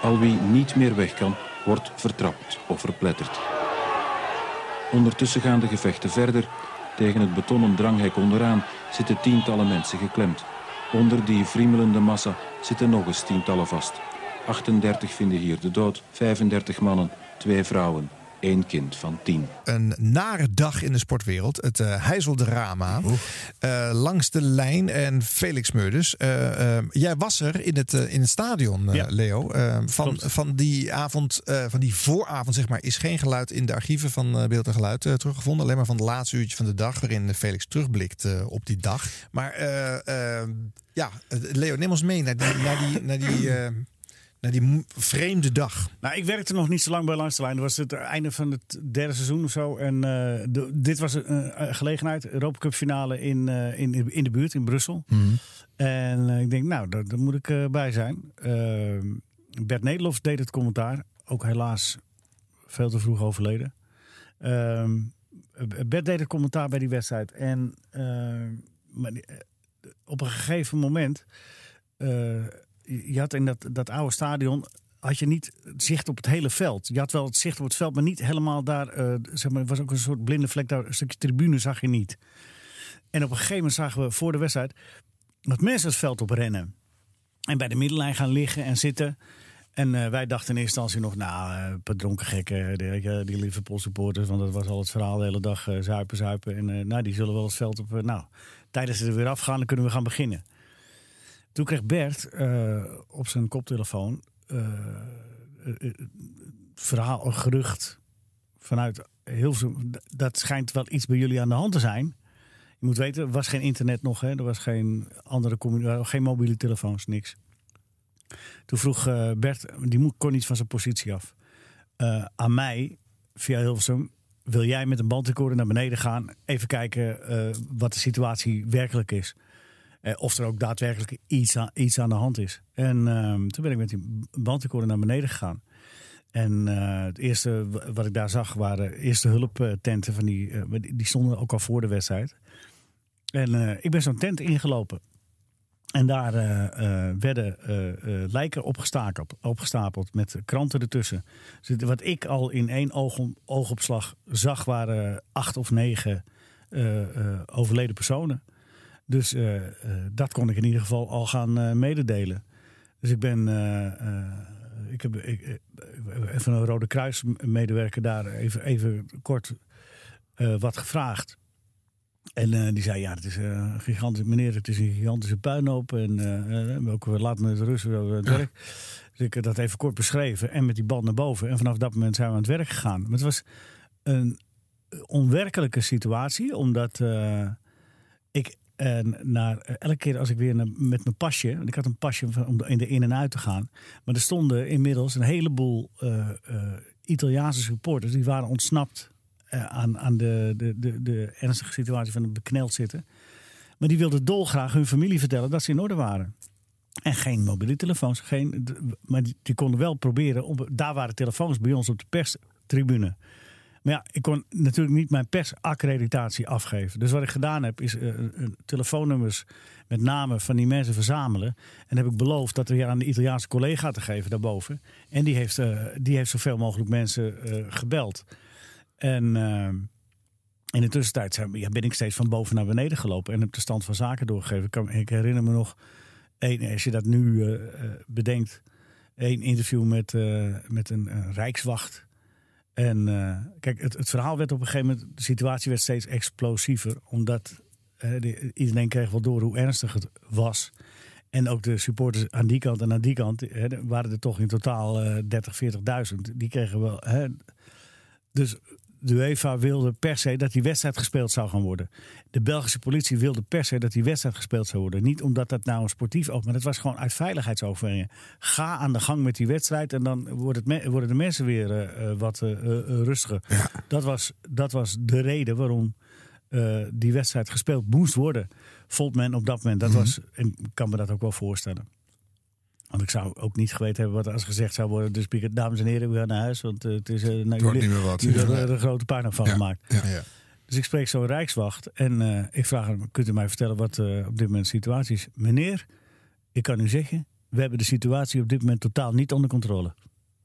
Al wie niet meer weg kan, wordt vertrapt of verpletterd. Ondertussen gaan de gevechten verder. Tegen het betonnen dranghek onderaan zitten tientallen mensen geklemd. Onder die friemelende massa zitten nog eens tientallen vast. 38 vinden hier de dood, 35 mannen, twee vrouwen. Één kind van tien. Een nare dag in de sportwereld. Het uh, Heizeldrama. Uh, langs de lijn en Felix Meurders. Uh, jij was er in het, in het stadion, Ja. Leo. van, van die avond, van die vooravond zeg maar, is geen geluid in de archieven van Beeld en Geluid teruggevonden. Alleen maar van het laatste uurtje van de dag waarin Felix terugblikt op die dag. Maar ja, Leo, neem ons mee naar die, naar die, naar die, <clears throat> naar die vreemde dag. Nou, ik werkte nog niet zo lang bij Langs de Lijn. Dat was het einde van het derde seizoen of zo. En eh, de- dit was een, een gelegenheid. Europa Cup finale in, eh, in, in de buurt, in Brussel. En eh, ik denk, nou, daar, daar moet ik eh, bij zijn. Eh, Bert Nederlof deed het commentaar. Ook helaas veel te vroeg overleden. Ehm, Bert deed het commentaar bij die wedstrijd. En eh, maar, die- eh, op een gegeven moment... eh, je had in dat, dat oude stadion had je niet zicht op het hele veld. Je had wel het zicht op het veld, maar niet helemaal daar. eh, zeg maar, was ook een soort blinde vlek daar. Een stukje tribune zag je niet. En op een gegeven moment zagen we voor de wedstrijd dat mensen het veld op rennen. En bij de middenlijn gaan liggen en zitten. En eh, wij dachten in eerste instantie nog, nou, eh, een paar dronken gekken, die, die Liverpool supporters, want dat was al het verhaal de hele dag, eh, zuipen, zuipen. En eh, nou, die zullen wel het veld op, eh, nou, tijdens ze er weer afgaan, dan kunnen we gaan beginnen. Toen kreeg Bert eh, op zijn koptelefoon eh, verhaal, een gerucht vanuit Hilversum. Dat schijnt wel iets bij jullie aan de hand te zijn. Je moet weten, er was geen internet nog, hè? er was geen andere geen mobiele telefoons, niks. Toen vroeg Bert, die kon niet van zijn positie af, aan mij via Hilversum. Wil jij met een bandrecorder naar beneden gaan? Even kijken wat de situatie werkelijk is. Eh, of er ook daadwerkelijk iets aan, iets aan de hand is. En ehm, toen ben ik met die bandrecorder naar beneden gegaan. En eh, het eerste wa- wat ik daar zag waren eerste hulptenten. Van die, eh, die stonden ook al voor de wedstrijd. En ik ben zo'n tent ingelopen. En daar werden lijken opgestapeld, opgestapeld met kranten ertussen. Dus wat ik al in één oog, oogopslag zag waren acht of negen overleden personen. Dus eh, eh, dat kon ik in ieder geval al gaan eh, mededelen. Dus ik ben. ik heb ik, even een Rode Kruis medewerker daar even, even kort wat gevraagd. En die zei, ja, het is een gigantisch, meneer, het is een gigantische puinhoop. En eh, ook, laat me het rusten over het werk. Dus ik heb dat even kort beschreven. En met die band naar boven. En vanaf dat moment zijn we aan het werk gegaan. Maar het was een onwerkelijke situatie. Omdat ik eh, naar, elke keer als ik weer met mijn pasje... want ik had een pasje om in de in- en uit te gaan. Maar er stonden inmiddels een heleboel eh, eh, Italiaanse supporters... die waren ontsnapt eh, aan, aan de, de, de, de ernstige situatie van het bekneld zitten. Maar die wilden dolgraag hun familie vertellen dat ze in orde waren. En geen mobiele telefoons. Geen, maar die, die konden wel proberen. Om, daar waren telefoons bij ons op de perstribune. Maar ja, ik kon natuurlijk niet mijn persaccreditatie afgeven. Dus wat ik gedaan heb, is eh, eh, telefoonnummers met namen van die mensen verzamelen. En heb ik beloofd dat weer aan de Italiaanse collega te geven daarboven. En die heeft, eh, die heeft zoveel mogelijk mensen eh, gebeld. En eh, in de tussentijd ben ik steeds van boven naar beneden gelopen en heb de stand van zaken doorgegeven. Ik, herinner me nog, één, als je dat nu eh, eh, bedenkt, één interview met, eh, met een, eh, rijkswacht. En eh, kijk, het, het verhaal werd op een gegeven moment, de situatie werd steeds explosiever, omdat eh, de- iedereen kreeg wel door hoe ernstig het was. En ook de supporters aan die kant en aan die kant er waren er toch in totaal eh 30, 40.000. Die kregen wel. Dus de UEFA wilde per se dat die wedstrijd gespeeld zou gaan worden. De Belgische politie wilde per se dat die wedstrijd gespeeld zou worden. Niet omdat dat nou een sportief ook, maar dat was gewoon uit veiligheidsoverwegingen. Ga aan de gang met die wedstrijd en dan wordt het me- worden de mensen weer eh, eh, wat eh, rustiger. Dat, was, dat was de reden waarom die wedstrijd gespeeld moest worden. Vond men op dat moment. Dat was, en ik kan me dat ook wel voorstellen. Want ik zou ook niet geweten hebben wat er als gezegd zou worden. Dus speaker, dames en heren, we gaan naar huis. Want eh, het is. eh nou, wordt jullie- niet meer wat. Jullie Ja. hebben er een grote puinhoop van Ja. gemaakt. Ja. Ja. Dus ik spreek zo'n rijkswacht. En eh, ik vraag hem: Kunt u mij vertellen wat eh, op dit moment de situatie is? Meneer, ik kan u zeggen. We hebben de situatie op dit moment totaal niet onder controle.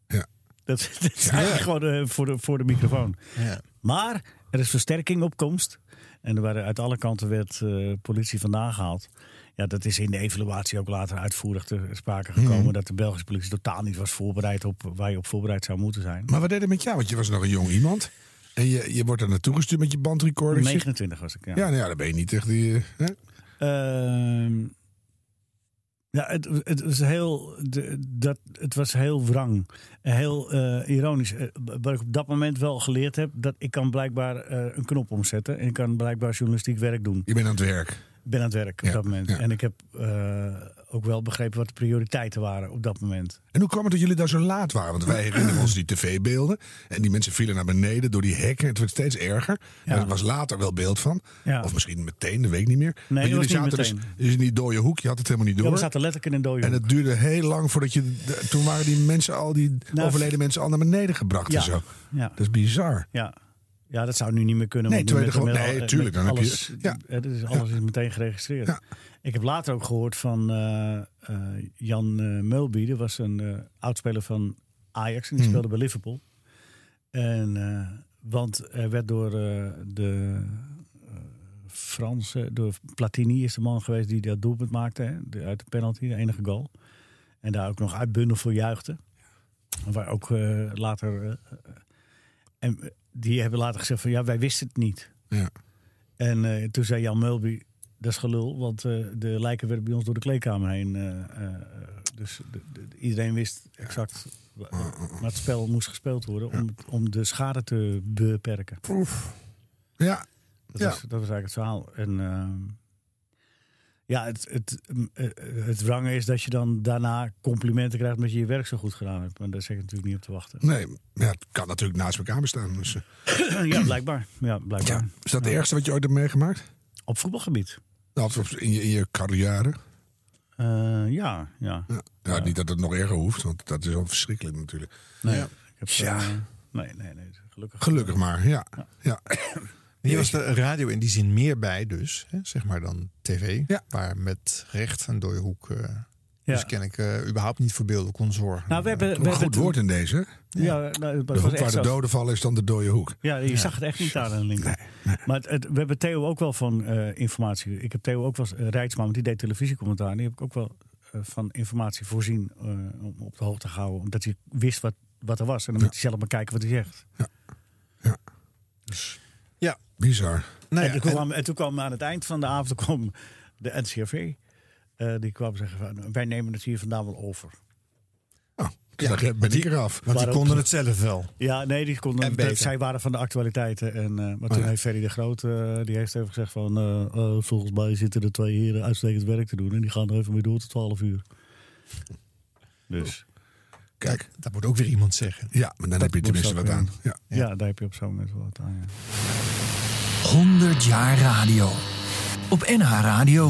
Ja. Dat, <laughs> dat is eigenlijk gewoon eh, voor, de, voor de microfoon. Ja. Maar er is versterking op komst. En er waren uit alle kanten werd eh, politie vandaan gehaald. Ja, dat is in de evaluatie ook later uitvoerig te sprake gekomen. Mhm. Dat de Belgische politie totaal niet was voorbereid op waar je op voorbereid zou moeten zijn. Maar wat deed het met jou? Want je was nog een jong iemand. En je, je wordt er naartoe gestuurd met je bandrecorder. 29 was ik, ja. Ja, nou ja, dan ben je niet echt die... eh, Hè? Ehm, ja, het, het, was heel, de, dat, het was heel wrang. Heel eh, ironisch. Eh, Wat ik op dat moment wel geleerd heb, dat ik kan blijkbaar een knop omzetten. En ik kan blijkbaar journalistiek werk doen. Je bent aan het werk. Ik ben aan het werk op dat moment. En ik heb eh, ook wel begrepen wat de prioriteiten waren op dat moment. En hoe kwam het dat jullie daar zo laat waren? Want wij herinneren <clears throat> ons die tv-beelden. En die mensen vielen naar beneden door die hekken. Het werd steeds erger. En er was later wel beeld van. Ja. Of misschien meteen, dat weet ik niet meer. maar dat jullie niet zaten dus, meteen. dus in die dode hoek. Je had het helemaal niet door. Ja, we zaten letterlijk in een dode en hoek. het duurde heel lang voordat je... toen waren die mensen al, die Nou, overleden mensen al naar beneden gebracht Ja. en zo. Ja. Dat is bizar. Ja. Ja, dat zou nu niet meer kunnen. Nee, je met gewoon- nee, tuurlijk, dan heb je- alles, ja. eh, dit is, alles is meteen geregistreerd. Ik heb later ook gehoord van eh, eh, Jan uh, Mulby. Dat was een eh oudspeler van Ajax en die Hmm. speelde bij Liverpool. En, eh, want er werd door eh, de eh, Franse, door Platini is de man geweest die dat doelpunt maakte. Hè, de- uit de penalty, de enige goal. En daar ook nog uitbundel voor juichte. Waar ook eh, later. eh, eh, en die hebben later gezegd van ja, wij wisten het niet. Ja. En eh, toen zei Jan Mulby, dat is gelul, want eh, de lijken werden bij ons door de kleedkamer heen. eh, dus de- de- iedereen wist exact wa- maar het spel moest gespeeld worden om, om de schade te beperken. Ja. Dat, Ja. was, dat was eigenlijk het verhaal. En ehm, ja, het, het, eh, het wrange is dat je dan daarna complimenten krijgt omdat je je werk zo goed gedaan hebt. Maar daar zeg ik natuurlijk niet op te wachten. Nee, maar ja, het kan natuurlijk naast elkaar bestaan. Dus, eh. <clears throat> ja, blijkbaar. Ja, blijkbaar. Is dat het ergste wat je ooit hebt meegemaakt? Op voetbalgebied? Nou, in je, in je carrière? Eh, ja, ja. Ja. Ja, Niet dat het nog erger hoeft, want dat is al verschrikkelijk natuurlijk. Nee, Ja. ik heb, Ja. eh, nee, nee, nee. Gelukkig. Gelukkig maar, ja. ja. <clears throat> Hier was de radio in die zin meer bij dus, hè, zeg maar dan tv. Waar met recht en dode hoek eh dus ken ik eh, überhaupt niet voor beelden kon zorgen. Nou, we hebben, we Een hebben goed woord in deze. Ja, nou, De hoek waar de doden vallen is dan de dode hoek. Ja, je zag het echt niet aan de linker. Maar het, het- we hebben Theo ook wel van eh, informatie. Ik heb Theo ook wel uh, Rijtsma, want die deed televisiecommentaar. Die heb ik ook wel van informatie voorzien eh, om op de hoogte te houden. Omdat hij wist wat, wat er was. En dan moet hij zelf maar kijken wat hij zegt. Ja. Bizar. Nou ja, en, toen en- kwam, en toen kwam aan het eind van de avond kwam de NCRV. eh, die kwam zeggen van, wij nemen het hier vandaan wel over. Ja, ben ik eraf. Want die konden het zelf wel. Ja, nee, die konden, En beter. zij waren van de actualiteiten. En, eh, maar toen ja. heeft Ferry de Groot, eh, die heeft even gezegd van... volgens mij zitten er twee heren uitstekend werk te doen. En die gaan er even mee door tot 12 uur. Dus. Kijk. Dat moet ook weer iemand zeggen. Ja, maar dan heb je tenminste wat aan. Ja. Ja. daar heb je op zo'n moment wel wat aan. Ja. 100 jaar radio. Op NH Radio.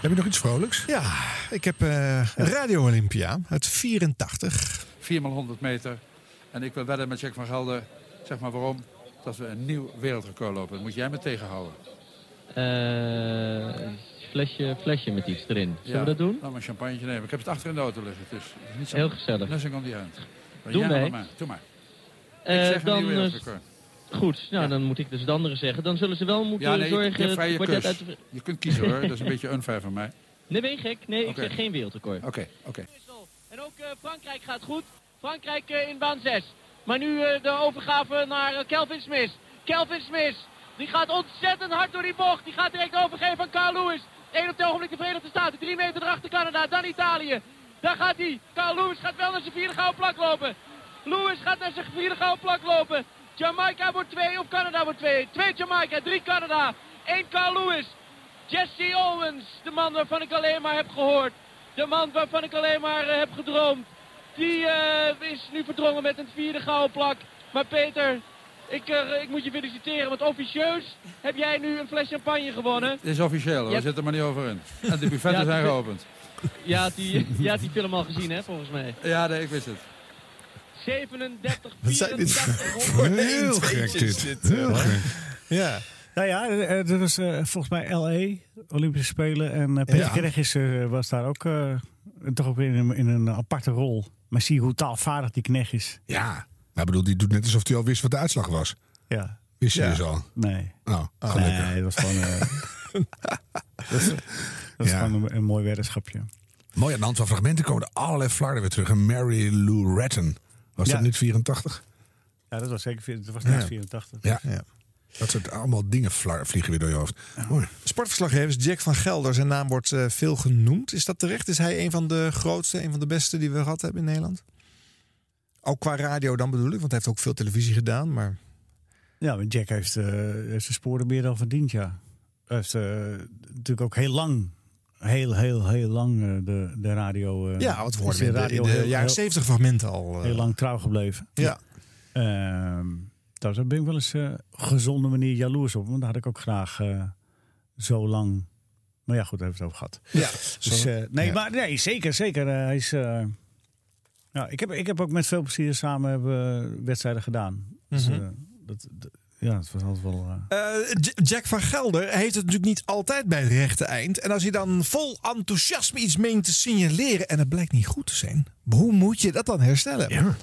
Heb je nog iets vrolijks? Ja, ik heb eh, Radio Olympia uit 84. 4 x 100 meter. En ik wil wedden met Jack van Gelder, zeg maar waarom, dat we een nieuw wereldrecord lopen. Dat moet jij me tegenhouden. Eh, flesje, flesje met iets erin. Zullen we dat doen? Laat maar een champagne nemen. Ik heb het achter in de auto liggen. Dus het is niet zo Heel gezellig. Nothing on the end. Maar Doen jij wij. maar maar. Doe maar. Eh, ik zeg dan, een nieuw eh, wereldrecord. Goed, nou dan moet ik dus het andere zeggen. Dan zullen ze wel moeten Ja, nee, zorgen... je uit de- kunt kiezen hoor. Dat is een <laughs> beetje unfair van mij. Nee, ben je gek? Nee, ik zeg geen wereldrecord. Oké, oké. En ook eh, Frankrijk gaat goed. Frankrijk eh, in baan 6. Maar nu eh, de overgave naar eh, Kelvin Smith. Kelvin Smith, die gaat ontzettend hard door die bocht. Die gaat direct overgeven aan Carl Lewis. Eén op het ogenblik de Verenigde Staten. Drie meter erachter Canada, dan Italië. Daar gaat hij. Carl Lewis gaat wel naar zijn vierde gouden plak lopen. Lewis gaat naar zijn vierde gouden plak lopen. Jamaica wordt twee of Canada wordt twee. Twee Jamaica, drie Canada. één Carl Lewis. Jesse Owens, de man waarvan ik alleen maar heb gehoord. De man waarvan ik alleen maar eh, heb gedroomd. Die eh, is nu verdrongen met een vierde gouden plak. Maar Peter, ik, eh, ik moet je feliciteren, want officieus heb jij nu een fles champagne gewonnen. Het is officieel hoor. Ja. Zit er maar niet over in. En de buffetten Ja, zijn geopend. Je had die, je had die film al gezien, hè, volgens mij. Ja, nee, ik wist het. 37, Wat zijn dit 84, voor Heel gek dit. Heel gek. Ja. Nou ja, eh, eh, dat was eh, volgens mij LA, Olympische Spelen. En eh Peter Ja. Eh, was daar ook eh, toch ook weer in, een- in een aparte rol. Maar zie hoe taalvaardig die knecht is. Ja. Nou, ik bedoel, die doet net alsof hij al wist wat de uitslag was. Ja. Wist je Ja. dus al? Nee. Oh, Nee, gelukkig. dat was gewoon... eh, <laughs> dat is, dat is Ja. gewoon een, een mooi weddenschapje. Mooi aan de hand van fragmenten komen er allerlei flarden weer terug. En Mary Lou Retton. Was Ja. dat niet 84? Ja, dat was zeker dat was net Ja. 84. Ja. Dat soort allemaal dingen vliegen weer door je hoofd. Mooi. Sportverslaggevers Jack van Gelder, zijn naam wordt eh, veel genoemd. Is dat terecht? Is hij een van de grootste, een van de beste die we gehad hebben in Nederland? Ook qua radio dan bedoel ik, want hij heeft ook veel televisie gedaan. Maar Ja, Jack heeft, eh, heeft zijn sporen meer dan verdiend, ja. Hij heeft eh, natuurlijk ook heel lang, heel, heel, heel lang eh, de, de radio... ja, wat worden we in de, in de heel- jaren 70 fragmenten al. Heel lang trouw gebleven. Ja. Ehm, daar ben ik wel eens eh gezonde manier jaloers op. Want daar had ik ook graag zo lang... Maar ja, goed, daar hebben we het over gehad. Ja, Dus, nee, ja. maar nee, zeker, zeker. hij is... ja, ik, heb, ik heb ook met veel plezier samen hebben we wedstrijden gedaan. Dus, Mhm. eh, dat, dat- ja, het was altijd wel... eh, Eh, Jack van Gelder heeft het natuurlijk niet altijd bij het rechte eind. En als hij dan vol enthousiasme iets meent te signaleren en het blijkt niet goed te zijn, hoe moet je dat dan herstellen?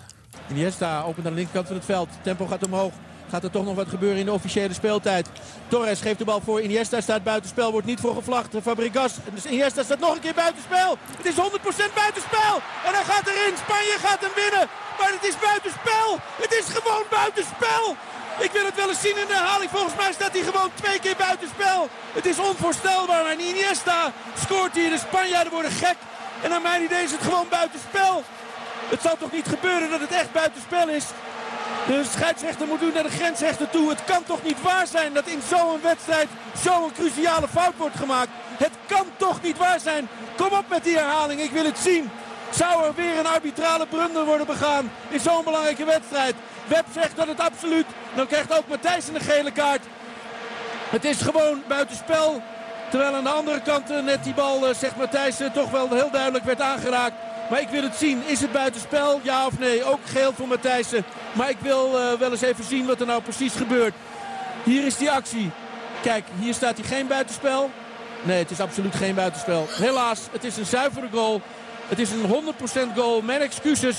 Iniesta opent aan de linkerkant van het veld. Tempo gaat omhoog. Gaat er toch nog wat gebeuren in de officiële speeltijd. Torres geeft de bal voor. Iniesta staat buitenspel. Wordt niet voor gevlacht. Fabregas. Dus Iniesta staat nog een keer buitenspel. Het is 100% buitenspel. En hij gaat erin. Spanje gaat hem winnen. Maar het is buitenspel. Het is gewoon buitenspel. Ik wil het wel eens zien in de herhaling. Volgens mij staat hij gewoon twee keer buitenspel. Het is onvoorstelbaar. En Iniesta scoort hier. De Spanjaarden worden gek. En naar mijn idee is het gewoon buitenspel. Het zal toch niet gebeuren dat het echt buitenspel is? De scheidsrechter moet nu naar de grensrechter toe. Het kan toch niet waar zijn dat in zo'n wedstrijd zo'n cruciale fout wordt gemaakt? Het kan toch niet waar zijn? Kom op met die herhaling, ik wil het zien. Zou er weer een arbitrale blunder worden begaan in zo'n belangrijke wedstrijd? Web zegt dat het absoluut. Dan krijgt ook Matthijs een gele kaart. Het is gewoon buitenspel. Terwijl aan de andere kant eh, net die bal, eh, zegt Matthijs, eh, toch wel heel duidelijk werd aangeraakt. Maar ik wil het zien. Is het buitenspel? Ja of nee? Ook geel voor Matthijssen. Maar ik wil eh, wel eens even zien wat er nou precies gebeurt. Hier is die actie. Kijk, hier staat hij geen buitenspel. Nee, het is absoluut geen buitenspel. Helaas, het is een zuivere goal. Het is een 100% goal. Mijn excuses.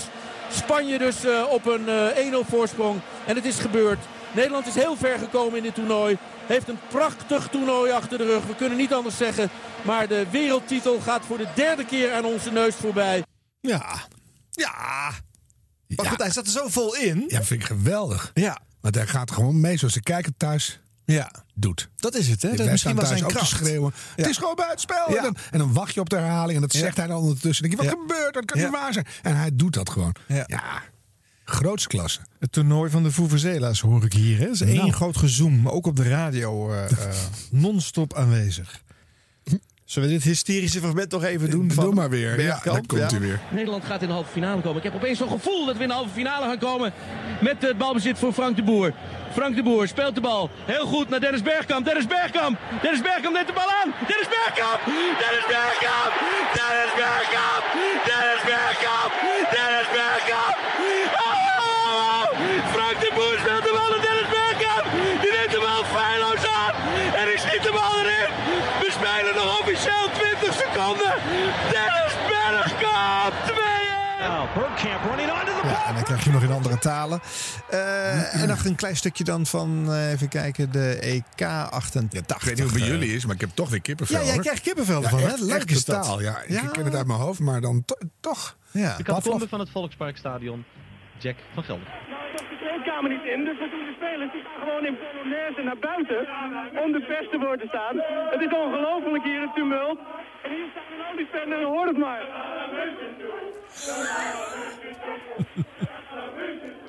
Spanje dus eh, op een eh 1-0 voorsprong. En het is gebeurd. Nederland is heel ver gekomen in dit toernooi. Heeft een prachtig toernooi achter de rug. We kunnen niet anders zeggen. Maar de wereldtitel gaat voor de derde keer aan onze neus voorbij. Ja. Ja. Maar goed, hij zat er zo vol in. Ja, vind ik geweldig. Ja. Want hij gaat gewoon mee zoals de kijker thuis Ja. doet. Dat is het, hè? Dat misschien thuis zijn ook te kracht. schreeuwen. Ja. Het is gewoon buitenspel. Ja. En, dan, en dan wacht je op de herhaling en dat Ja. zegt hij dan ondertussen. Dan denk je, wat Ja. gebeurt? Dat kan Ja. niet waar zijn. En hij doet dat gewoon. Ja. Ja, grootste klasse. Het toernooi van de Vuvuzela's hoor ik hier. Hè? Is één Nou. groot gezoom, maar ook op de radio eh, <laughs> eh, non-stop aanwezig. Zullen we dit hysterische fragment nog even doen? Van Doe maar weer. Ja, daar komt Ja. weer. Nederland gaat in de halve finale komen. Ik heb opeens zo'n gevoel dat we in de halve finale gaan komen. Met het balbezit voor Frank de Boer. Frank de Boer speelt de bal. Heel goed naar Dennis Bergkamp. Dennis Bergkamp. Dennis Bergkamp neemt de bal aan. Dennis Bergkamp. Dennis Bergkamp. Dennis Bergkamp. Dennis Bergkamp. Dennis Bergkamp. Oh! Frank de Boer speelt de bal naar Dennis Bergkamp. Die neemt de bal feilloos aan. En hij schiet de bal erin. We spelen nog officieel 20 seconden. Dennis Bergkamp. 2-1. Bergkamp running onto the Ja, en dan krijg je nog in andere talen. Eh, en nog een klein stukje dan van, eh, even kijken, de EK 88. Ik weet niet hoe het bij jullie is, maar ik heb toch weer kippenvel. Ja, jij krijgt kippenvel Ja, ervan, hè? echt- Leuk echt is dat. totaal, Ja, ik Ja. ken het uit mijn hoofd, maar dan to- toch. Ja. De catacombe van het Volksparkstadion, Jack van Gelder. de kleedkamer niet in, dus wat doen de spelers? Die gaan gewoon in Polonaise naar buiten om de pers te worden staan. Het is ongelooflijk hier, het tumult. En hier staat een olifant en hoor het maar.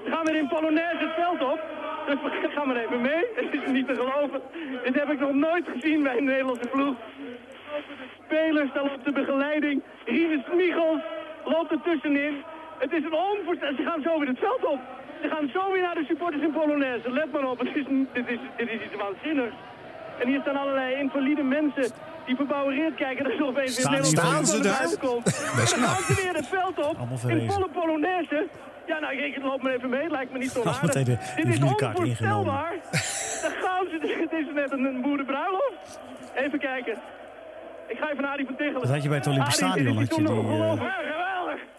We gaan weer in Polonaise het veld op. Dus we gaan maar even mee. Het is niet te geloven. Dit heb ik nog nooit gezien bij een Nederlandse ploeg. Spelers staan op de begeleiding. Rinus loopt er tussenin. Het is een onvoorstel. Ze gaan zo weer het veld op. Ze gaan zo weer naar de supporters in Polonaise. Let maar op, het is, dit, is, dit is iets waanzinnigs. En hier staan allerlei invalide mensen die verbouwereerd kijken. Dat er opeens weer Staan Nederlandse die- voetbal Staan ze naar daar? is Dan knap. gaan ze weer het veld op. In volle Polonaise. Ja, nou, ik loop maar even mee. Het lijkt me niet zo aardig. de Dit is onvoorstelbaar. Daar gaan ze. <laughs> Het is net een, een boerenbruiloft. Even kijken. Ik ga even naar Arie van Tichelen. Dat had je bij het Olympisch Stadion, had je die, eh.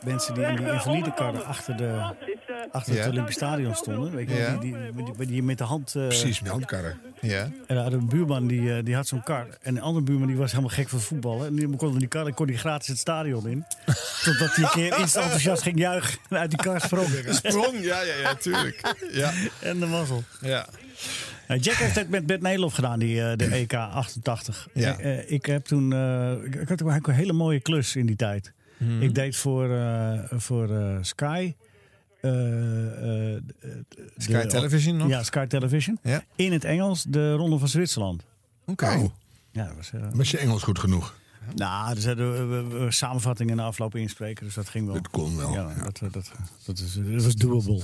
Mensen die in die eh, invalidekarren achter de... Eh, achter het Ja. Olympisch Stadion stonden. Weet je, Ja. die, die, die, die met de hand... eh, Precies, met handkarren. Ja. En daar had een buurman die, die had zo'n kar. En een andere buurman die was helemaal gek van voetballen. En die kon die kar en kon die gratis het stadion in. <laughs> Totdat hij een keer iets enthousiast ging juichen en uit die kar sprong. Sprong, ja, ja, ja, tuurlijk. Ja. En de mazzel. Ja. Nou, Jack heeft het met Bert Nederlof gedaan, die, eh, de EK 88. Ja. Eh, ik heb toen. eh, ik, ik had ook een hele mooie klus in die tijd. Mhm. Ik deed voor, voor Sky. Sky Television nog? Ja, Sky Television. Ja. In het Engels de Ronde van Zwitserland. Oké. Oh, Ja, was, was je Engels goed genoeg? nou, er zaten we- samenvattingen en afloop inspreken, dus dat ging wel. Dat kon wel. Ja, Dat, dat, dat, dat, is, dat was doable.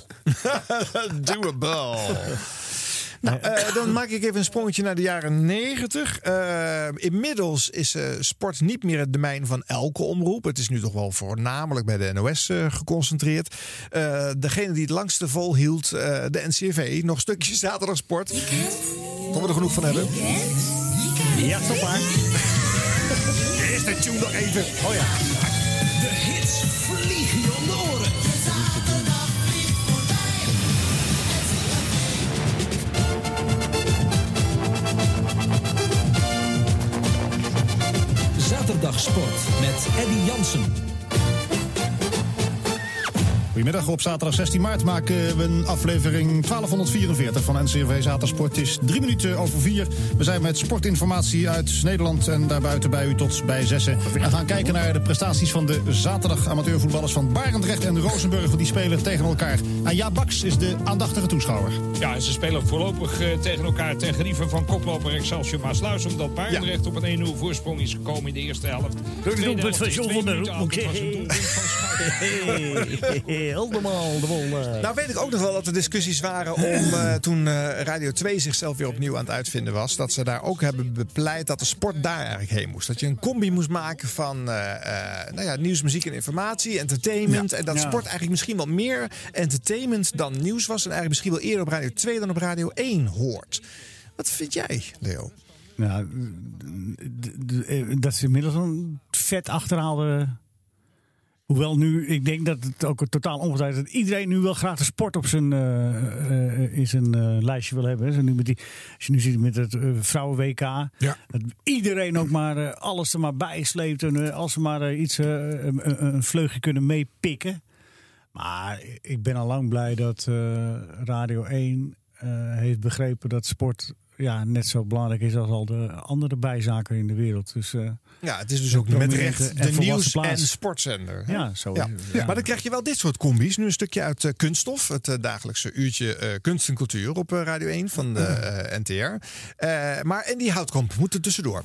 <laughs> Doable. <laughs> Nou, eh, dan maak ik even een sprongetje naar de jaren 90. Eh, inmiddels is eh, sport niet meer het domein van elke omroep. Het is nu toch wel voornamelijk bij de NOS eh, geconcentreerd. Eh, degene die het langste volhield, eh de NCV, nog stukjes zaterdagsport. Gaan we er genoeg van hebben? Ja, stop maar. Eerst <laughs> de tune nog even. Oh ja. De hits Zaterdagsport met Eddy Jansen. Goedemiddag, op zaterdag 16 maart maken we een aflevering 1244 van NCRV Zatersport. Het is drie minuten over vier. We zijn met sportinformatie uit Nederland en daarbuiten bij u tot bij zessen. We gaan kijken naar de prestaties van de zaterdag amateurvoetballers van Barendrecht en Rozenburg. Want die spelen tegen elkaar. En Ja Baks is de aandachtige toeschouwer. Ja, ze spelen voorlopig eh, tegen elkaar ten gerieve van koploper Excelsior Maasluis. Omdat Barendrecht op een 1-0 voorsprong is gekomen in de eerste helft. Door de doelpunt van John van der Hoek. Helemaal de wol. Nou weet ik ook nog wel dat er discussies waren om eh, <laughs> toen eh, Radio 2 zichzelf weer opnieuw aan het uitvinden was. Dat ze daar ook hebben bepleit dat de sport daar eigenlijk heen moest. Dat je een combi moest maken van eh, eh, nou ja, nieuws, muziek en informatie, entertainment. Ja. En dat Ja. sport eigenlijk misschien wel meer entertainment dan nieuws was. En eigenlijk misschien wel eerder op Radio 2 dan op Radio 1 hoort. Wat vind jij, Leo? Nou, eh, dat is inmiddels een vet achterhaalde. Hoewel nu, ik denk dat het ook totaal omgedraaid is. Dat iedereen nu wel graag de sport op zijn, eh, in zijn eh, lijstje wil hebben. hè. Nu met die, als je nu ziet met het vrouwen-WK. Dat iedereen ook maar alles er maar bij sleept. En als ze maar iets, een, een- vleugje kunnen meepikken. Maar ik ben al lang blij dat Radio 1 eh, heeft begrepen dat sport ja, net zo belangrijk is als al de andere bijzaken in de wereld. Dus, Ja, het is dus ook met recht en de nieuws- en plaats. sportzender. hè? Ja, zo Ja. is het, ja. Maar dan krijg je wel dit soort combi's. Nu een stukje uit eh, Kunststof, het eh, dagelijkse uurtje eh, kunst en cultuur op eh, Radio 1 van de eh, NTR. Eh, maar en die houtkamp moet er tussendoor.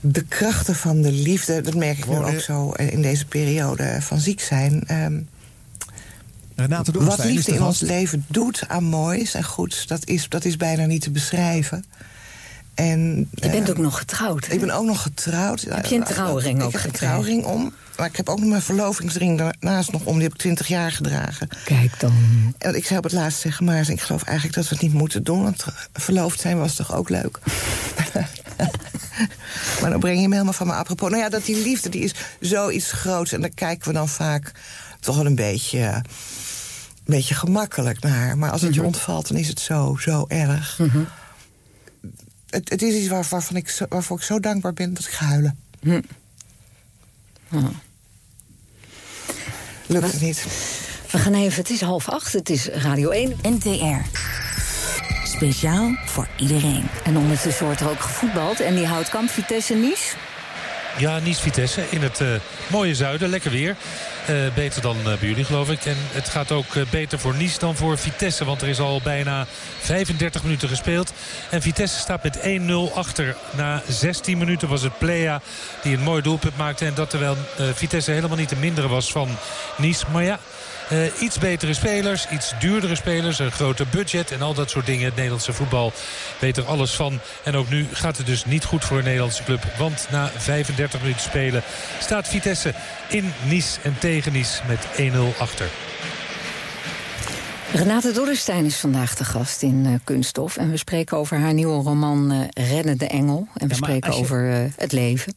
De krachten van de liefde, dat merk ik nu ook zo in deze periode van ziek zijn. Ehm, Renate wat liefde de in ons leven doet aan moois en goeds, dat is, dat is bijna niet te beschrijven. En, Je bent eh, ook nog getrouwd. hè? Ik ben ook nog getrouwd. Heb je een trouwring ik ook heb een trouwring om. Maar ik heb ook nog mijn verlovingsring daarnaast nog om. Die heb ik twintig jaar gedragen. Kijk dan. En ik zou op het laatst zeggen, maar ik geloof eigenlijk dat we het niet moeten doen. Want verloofd zijn was toch ook leuk? <laughs> maar dan breng je me helemaal van me apropos. Nou ja, dat die liefde, die is zoiets groots. En daar kijken we dan vaak toch wel een beetje, een beetje gemakkelijk naar. Maar als het je ontvalt, dan is het zo, zo erg. Het, het is iets waar, waarvan ik zo, waarvoor ik zo dankbaar ben dat ik ga huilen. Lukt het niet. We gaan even, het is half acht, het is Radio 1. NTR. Speciaal voor iedereen. En ondertussen wordt er ook gevoetbald. En die houtkamp, Vitesse Nice. Ja, Nice-Vitesse in het eh, mooie zuiden. Lekker weer. Eh, beter dan eh, bij jullie, geloof ik. En het gaat ook eh, beter voor Nice dan voor Vitesse. Want er is al bijna 35 minuten gespeeld. En Vitesse staat met 1-0 achter. Na 16 minuten was het Plea die een mooi doelpunt maakte. En dat terwijl Vitesse helemaal niet de mindere was van Nice. Maar ja... Eh, iets betere spelers, iets duurdere spelers, een groter budget en al dat soort dingen. Het Nederlandse voetbal weet er alles van. En ook nu gaat het dus niet goed voor een Nederlandse club. Want na 35 minuten spelen staat Vitesse in Nice en tegen Nice met 1-0 achter. Renate Dorrestein is vandaag de gast in eh, Kunststof. En we spreken over haar nieuwe roman Redden de Engel. En we Ja, spreken je- over het leven.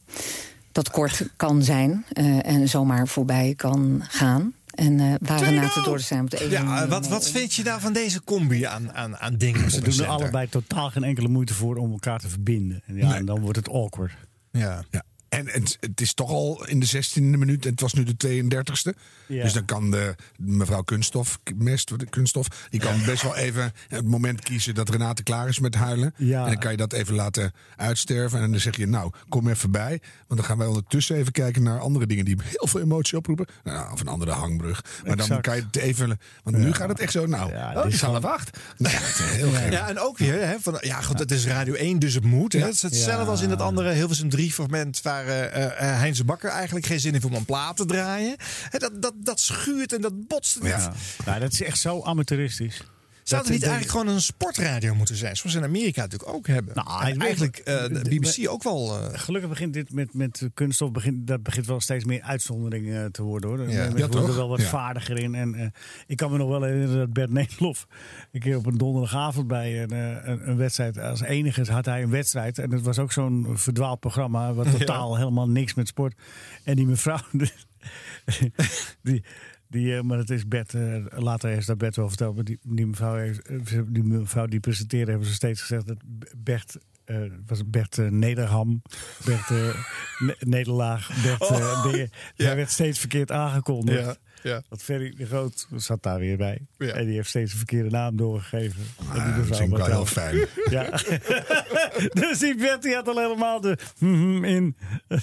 Dat kort kan zijn eh, en zomaar voorbij kan gaan. En eh waren na te door zijn op de Ja, wat, wat vind je nou van deze combi aan, aan, aan dingen? Ze doen er allebei totaal geen enkele moeite voor om elkaar te verbinden. En, ja, en dan wordt het awkward. Ja. ja. En het, het is toch al in de 16e minuut en het was nu de 32e. Ja. Dus dan kan de mevrouw Kunststof, Mest, Kunststof, die kan best wel even het moment kiezen dat Renate klaar is met huilen. Ja. En dan kan je dat even laten uitsterven. En dan zeg je, nou, kom even bij. Want dan gaan wij ondertussen even kijken naar andere dingen die heel veel emotie oproepen. Nou, of een andere hangbrug. Maar dan kan je het even. Want nu gaat het echt zo, nou, Ja, oh, is er gewoon- wacht. Nou, ja, heel gek. Ja, en ook weer, hè, van, ja goed, het is Radio 1, dus het moet. Hè. Ja. Het is hetzelfde Ja. als in het andere Hilversum 3 fragment... waar Heinz Bakker eigenlijk geen zin heeft om een plaat te draaien. Dat, dat, dat schuurt en dat botst. Ja. Nou, dat is echt zo amateuristisch. Zou het niet eigenlijk gewoon een sportradio moeten zijn? Zoals in Amerika natuurlijk ook hebben. Nou, En ik eigenlijk eh, de BBC ook wel... eh, Gelukkig begint dit met, met kunststof, begint, dat begint wel steeds meer uitzondering eh, te worden. Hoor. Ja. Mensen Ja, er wel wat Ja. vaardiger in. En, ik kan me nog wel herinneren dat Bert Nederlof een keer op een donderdagavond bij een, een, een wedstrijd, als enige had hij een wedstrijd. En het was ook zo'n verdwaald programma, wat totaal helemaal niks met sport. En die mevrouw, <laughs> die, die, eh, maar het is Bert, eh, later heeft dat Bert wel verteld, maar die, die, mevrouw, heeft, eh, die mevrouw die presenteerde, hebben ze steeds gezegd dat Bert eh, was Bert Nederham, Bert <laughs> Ne- Nederlaag, Bert. Oh, ja. Hij werd steeds verkeerd aangekondigd. Ja, ja. Dat Ferry de Groot zat daar weer bij. Ja. En die heeft steeds een verkeerde naam doorgegeven. En die Ah, dat vind ik wel heel fijn. <laughs> Ja. <laughs> dus die Bert die had al helemaal de mhm in. en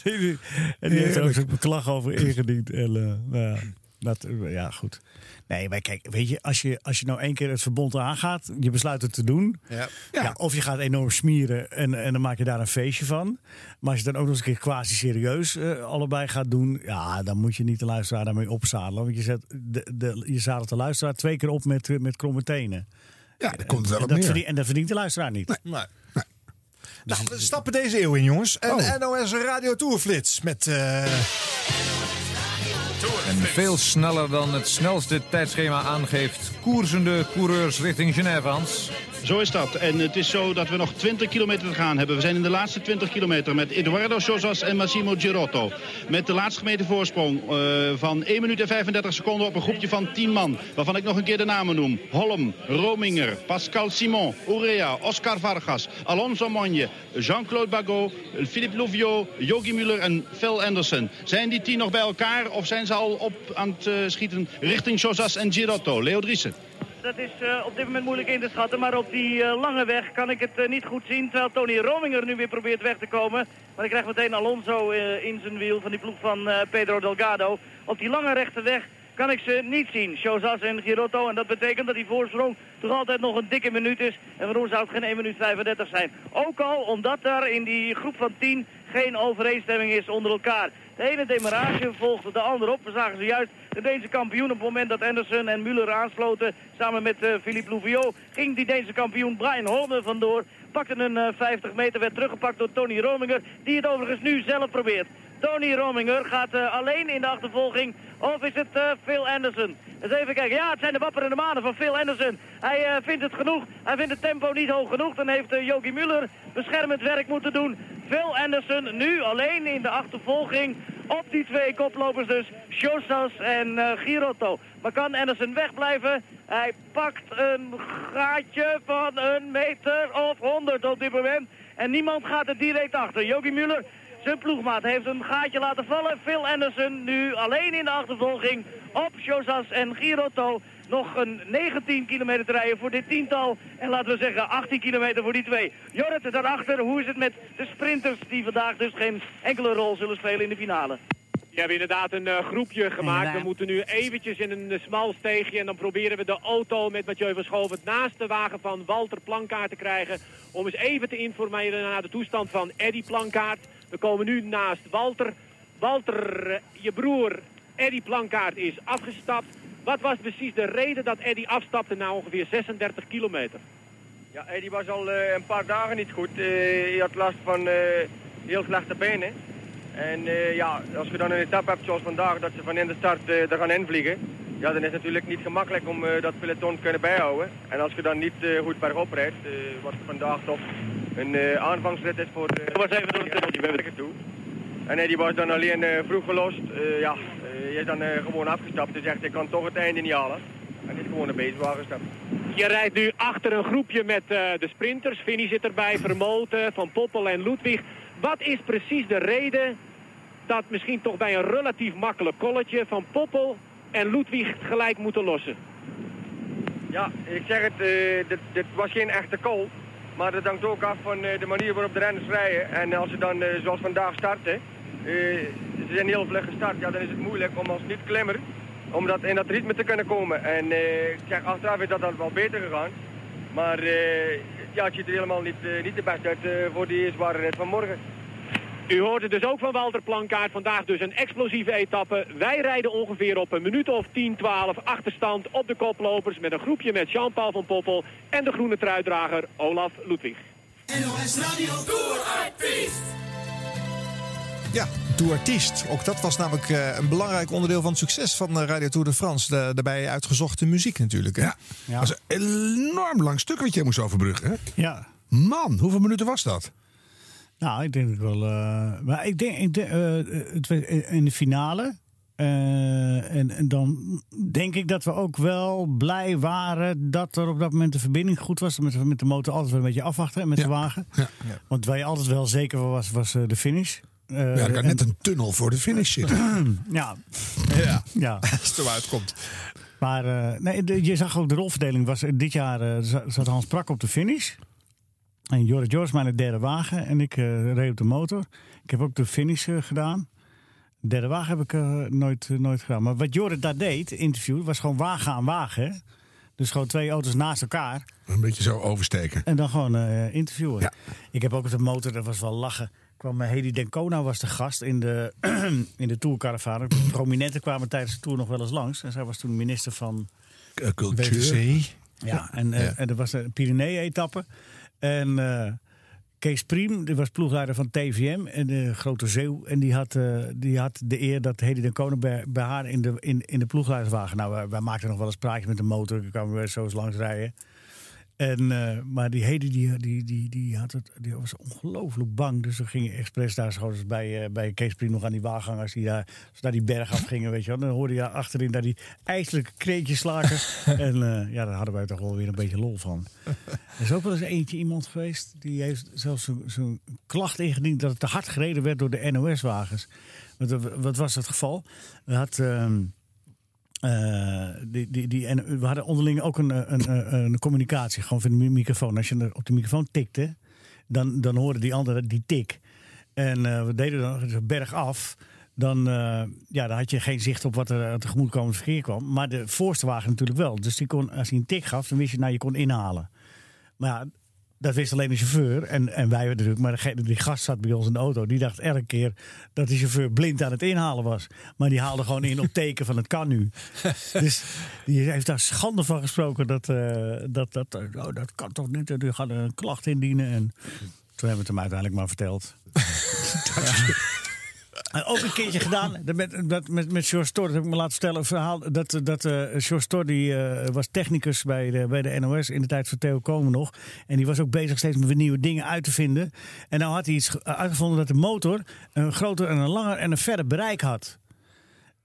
die heeft er ook zo'n beklag over ingediend. En, ja, dat, ja, goed. Nee, maar kijk, weet je, als je, als je nou één keer het verbond aangaat, je besluit het te doen. Ja. Ja. of je gaat enorm smieren en, en dan maak je daar een feestje van. Maar als je dan ook nog eens een keer quasi serieus eh, allebei gaat doen, ja, dan moet je niet de luisteraar daarmee opzadelen. Want je, zet de, de, je zadelt de luisteraar twee keer op met, eh, met kromme tenen. Ja, komt wel en, dat verdient, en dat verdient de luisteraar niet. Nee. Nou, we stappen deze eeuw in, jongens. Een Oh. NOS Radio Tourflits met... eh, En veel sneller dan het snelste tijdschema aangeeft. Koersende coureurs richting Genève, Hans. Zo is dat. En het is zo dat we nog 20 kilometer te gaan hebben. We zijn in de laatste 20 kilometer met Eduardo Sosas en Massimo Girotto. Met de laatst gemeten voorsprong eh, van 1 minuut en 35 seconden op een groepje van 10 man. Waarvan ik nog een keer de namen noem. Holm, Rominger, Pascal Simon, Urea, Oscar Vargas, Alonso Monje, Jean-Claude Bagot, Philippe Louviot, Yogi Muller en Phil Anderson. Zijn die 10 nog bij elkaar of zijn ze al op aan het eh, schieten richting Sosas en Girotto? Leo Driessen. Dat is eh, op dit moment moeilijk in te schatten, maar op die eh, lange weg kan ik het eh, niet goed zien. Terwijl Tony Rominger nu weer probeert weg te komen. Maar ik krijg meteen Alonso in zijn wiel van die ploeg van Pedro Delgado. Op die lange rechte weg kan ik ze niet zien. Chozas en Girotto. En dat betekent dat die voorsprong toch altijd nog een dikke minuut is. En waarom zou het geen 1 minuut 35 zijn? Ook al omdat er in die groep van 10 geen overeenstemming is onder elkaar. De ene demarage volgde de ander op. We zagen zojuist de Deense kampioen op het moment dat Anderson en Müller aansloten. Samen met eh, Philippe Louviot ging die Deense kampioen Brian Holmen vandoor. Pakte een eh, 50 meter, werd teruggepakt door Tony Rominger. Die het overigens nu zelf probeert. Tony Rominger gaat eh, alleen in de achtervolging. Of is het eh, Phil Anderson? Eens even kijken. Ja, het zijn de wapperende manen van Phil Anderson. Hij eh, vindt het genoeg. Hij vindt het tempo niet hoog genoeg. Dan heeft uh, Yogi Muller beschermend werk moeten doen. Phil Anderson nu alleen in de achtervolging op die twee koplopers dus. Shosas en uh, Girotto. Maar kan Anderson wegblijven? Hij pakt een gaatje van een meter of honderd op dit moment. En niemand gaat er direct achter. Yogi Muller zijn ploegmaat heeft een gaatje laten vallen. Phil Anderson nu alleen in de achtervolging op Josas en Girotto. Nog een 19 kilometer te rijden voor dit tiental. En laten we zeggen 18 kilometer voor die twee. Jorrit, daarachter, hoe is het met de sprinters die vandaag dus geen enkele rol zullen spelen in de finale? We hebben inderdaad een uh, groepje gemaakt. We moeten nu eventjes in een uh, smal steegje en dan proberen we de auto met Mathieu Verschoven naast de wagen van Walter Plankaart te krijgen. Om eens even te informeren naar de toestand van Eddy Plankaart. We komen nu naast Walter. Walter, uh, je broer Eddy Plankaart is afgestapt. Wat was precies de reden dat Eddy afstapte na ongeveer 36 kilometer? Ja, Eddy was al een paar dagen niet goed. hij had last van heel slechte benen. En uh, ja, als je dan een etappe hebt zoals vandaag, dat ze van in de start uh, er gaan invliegen, ja, dan is het natuurlijk niet gemakkelijk om uh, dat peloton te kunnen bijhouden. En als je dan niet goed bergop rijdt, wat vandaag toch een aanvangsrit is voor... was even door het tunneltje, we hebben toe. En die was dan alleen vroeg gelost. ja, hij is dan eh, gewoon afgestapt en zegt ik kan toch het einde niet halen. En is gewoon naar Beeswagen gestapt. Je rijdt nu achter een groepje met eh, de sprinters. Vinnie zit erbij, Vermoten, Van Poppel en Ludwig. Wat is precies de reden dat misschien toch bij een relatief makkelijk kolletje Van Poppel en Ludwig gelijk moeten lossen? Ja, ik zeg het, eh, dit, was geen echte call. Maar dat hangt ook af van eh, de manier waarop de renners rijden. En als ze dan eh, zoals vandaag starten, ze zijn heel vlug gestart, ja, dan is het moeilijk om als niet-klimmer om dat in dat ritme te kunnen komen. En ik zeg, achteraf is dat dan wel beter gegaan. Maar ja, het ziet er helemaal niet, niet de best uit voor die zware rit van morgen. U hoorde dus ook van Walter Plankaart. Vandaag dus een explosieve etappe. Wij rijden ongeveer op een minuut of 10, 12 achterstand op de koplopers... met een groepje met Jean-Paul van Poppel en de groene truidrager Olaf Ludwig. NOS Radio Tour Artiest. Ja, Tour Artiest. Ook dat was namelijk eh, een belangrijk onderdeel van het succes van eh, Radio Tour de France. De, daarbij uitgezochte muziek natuurlijk. Hè? Ja, dat was een enorm lang stuk wat je moest overbruggen. Hè? Ja. Man, hoeveel minuten was dat? Nou, ik denk dat wel. eh, maar ik denk, ik denk eh, het, in de finale. eh, en, en dan denk ik dat we ook wel blij waren dat er op dat moment de verbinding goed was. Met, met de motor altijd wel een beetje afwachten en met de wagen. Want waar je altijd wel zeker van was, was de finish. Eh, ja, er kan en- net een tunnel voor de finish zitten. <clears throat> ja. Ja. ja. Als het zo uitkomt. Maar eh, nee, je zag ook de rolverdeling. Was, dit jaar eh, za- zat Hans Prak op de finish. En Jorrit Joris mijn de derde wagen. En ik eh, reed op de motor. Ik heb ook de finish eh, gedaan. De derde wagen heb ik eh, nooit, nooit gedaan. Maar wat Jorrit daar deed, interview, was gewoon wagen aan wagen. hè. Dus gewoon twee auto's naast elkaar. Een beetje zo oversteken. En dan gewoon interviewen. Ik heb ook op de motor, dat was wel lachen. Kwam Hedy Dencona was de gast in de, <clears throat> in de Tourcaravane. Prominenten kwamen tijdens de Tour nog wel eens langs. En zij was toen minister van cultuur. Ja, en, Ja. en er was een Pyrenee-etappe. En eh, Kees Priem, die was ploegleider van TVM en de Grote Zeeuw. En die had, eh, die had de eer dat Hedy de Koning bij, haar in de, in, in de ploegleiderswagen. Nou, wij, maakten nog wel eens praatjes met de motor. Dan kwamen we zo eens langs rijden. En, eh, maar die Hedy die, die, die, die, had het, die was ongelooflijk bang. Dus we gingen expres daar bij, eh, bij Kees Priem nog aan die wagenhangers. Die daar, als die berg afgingen, weet je wel. Dan hoorde je achterin daar die ijselijke kreetjes slaken. <laughs> en eh, ja, daar hadden wij toch wel weer een beetje lol van. Er is ook wel eens eentje iemand geweest. Die heeft zelfs zo'n klacht ingediend dat het te hard gereden werd door de NOS-wagens. Want, eh, wat was het geval? We had... ehm, eh, die, die, die, en we hadden onderling ook een, een, een, een communicatie, gewoon via de microfoon. Als je op de microfoon tikte, dan, dan hoorde die andere die tik. En eh, we deden dan de berg af. Dan, eh, ja, dan had je geen zicht op wat er tegemoetkomend verkeer kwam. Maar de voorste wagen natuurlijk wel. Dus die kon, als hij een tik gaf, dan wist je, nou, je kon inhalen. Maar dat wist alleen de chauffeur en, en wij natuurlijk. Maar degene, die gast zat bij ons in de auto. Die dacht elke keer dat die chauffeur blind aan het inhalen was. Maar die haalde gewoon in op <laughs> teken van het kan nu. Dus die heeft daar schande van gesproken. Dat, eh, dat, dat, eh, oh, dat kan toch niet. En Die gaat een klacht indienen. En toen hebben we het hem uiteindelijk maar verteld. <laughs> <laughs> En ook een keertje gedaan <laughs> met, dat met, met George Stor. Dat heb ik me laten vertellen. Een verhaal dat, dat eh George Stor die, eh, was technicus bij de, bij de NOS in de tijd van Theo Komen nog. En die was ook bezig steeds met nieuwe dingen uit te vinden. En nou had hij iets ge- uitgevonden dat de motor een groter en een langer en een verder bereik had.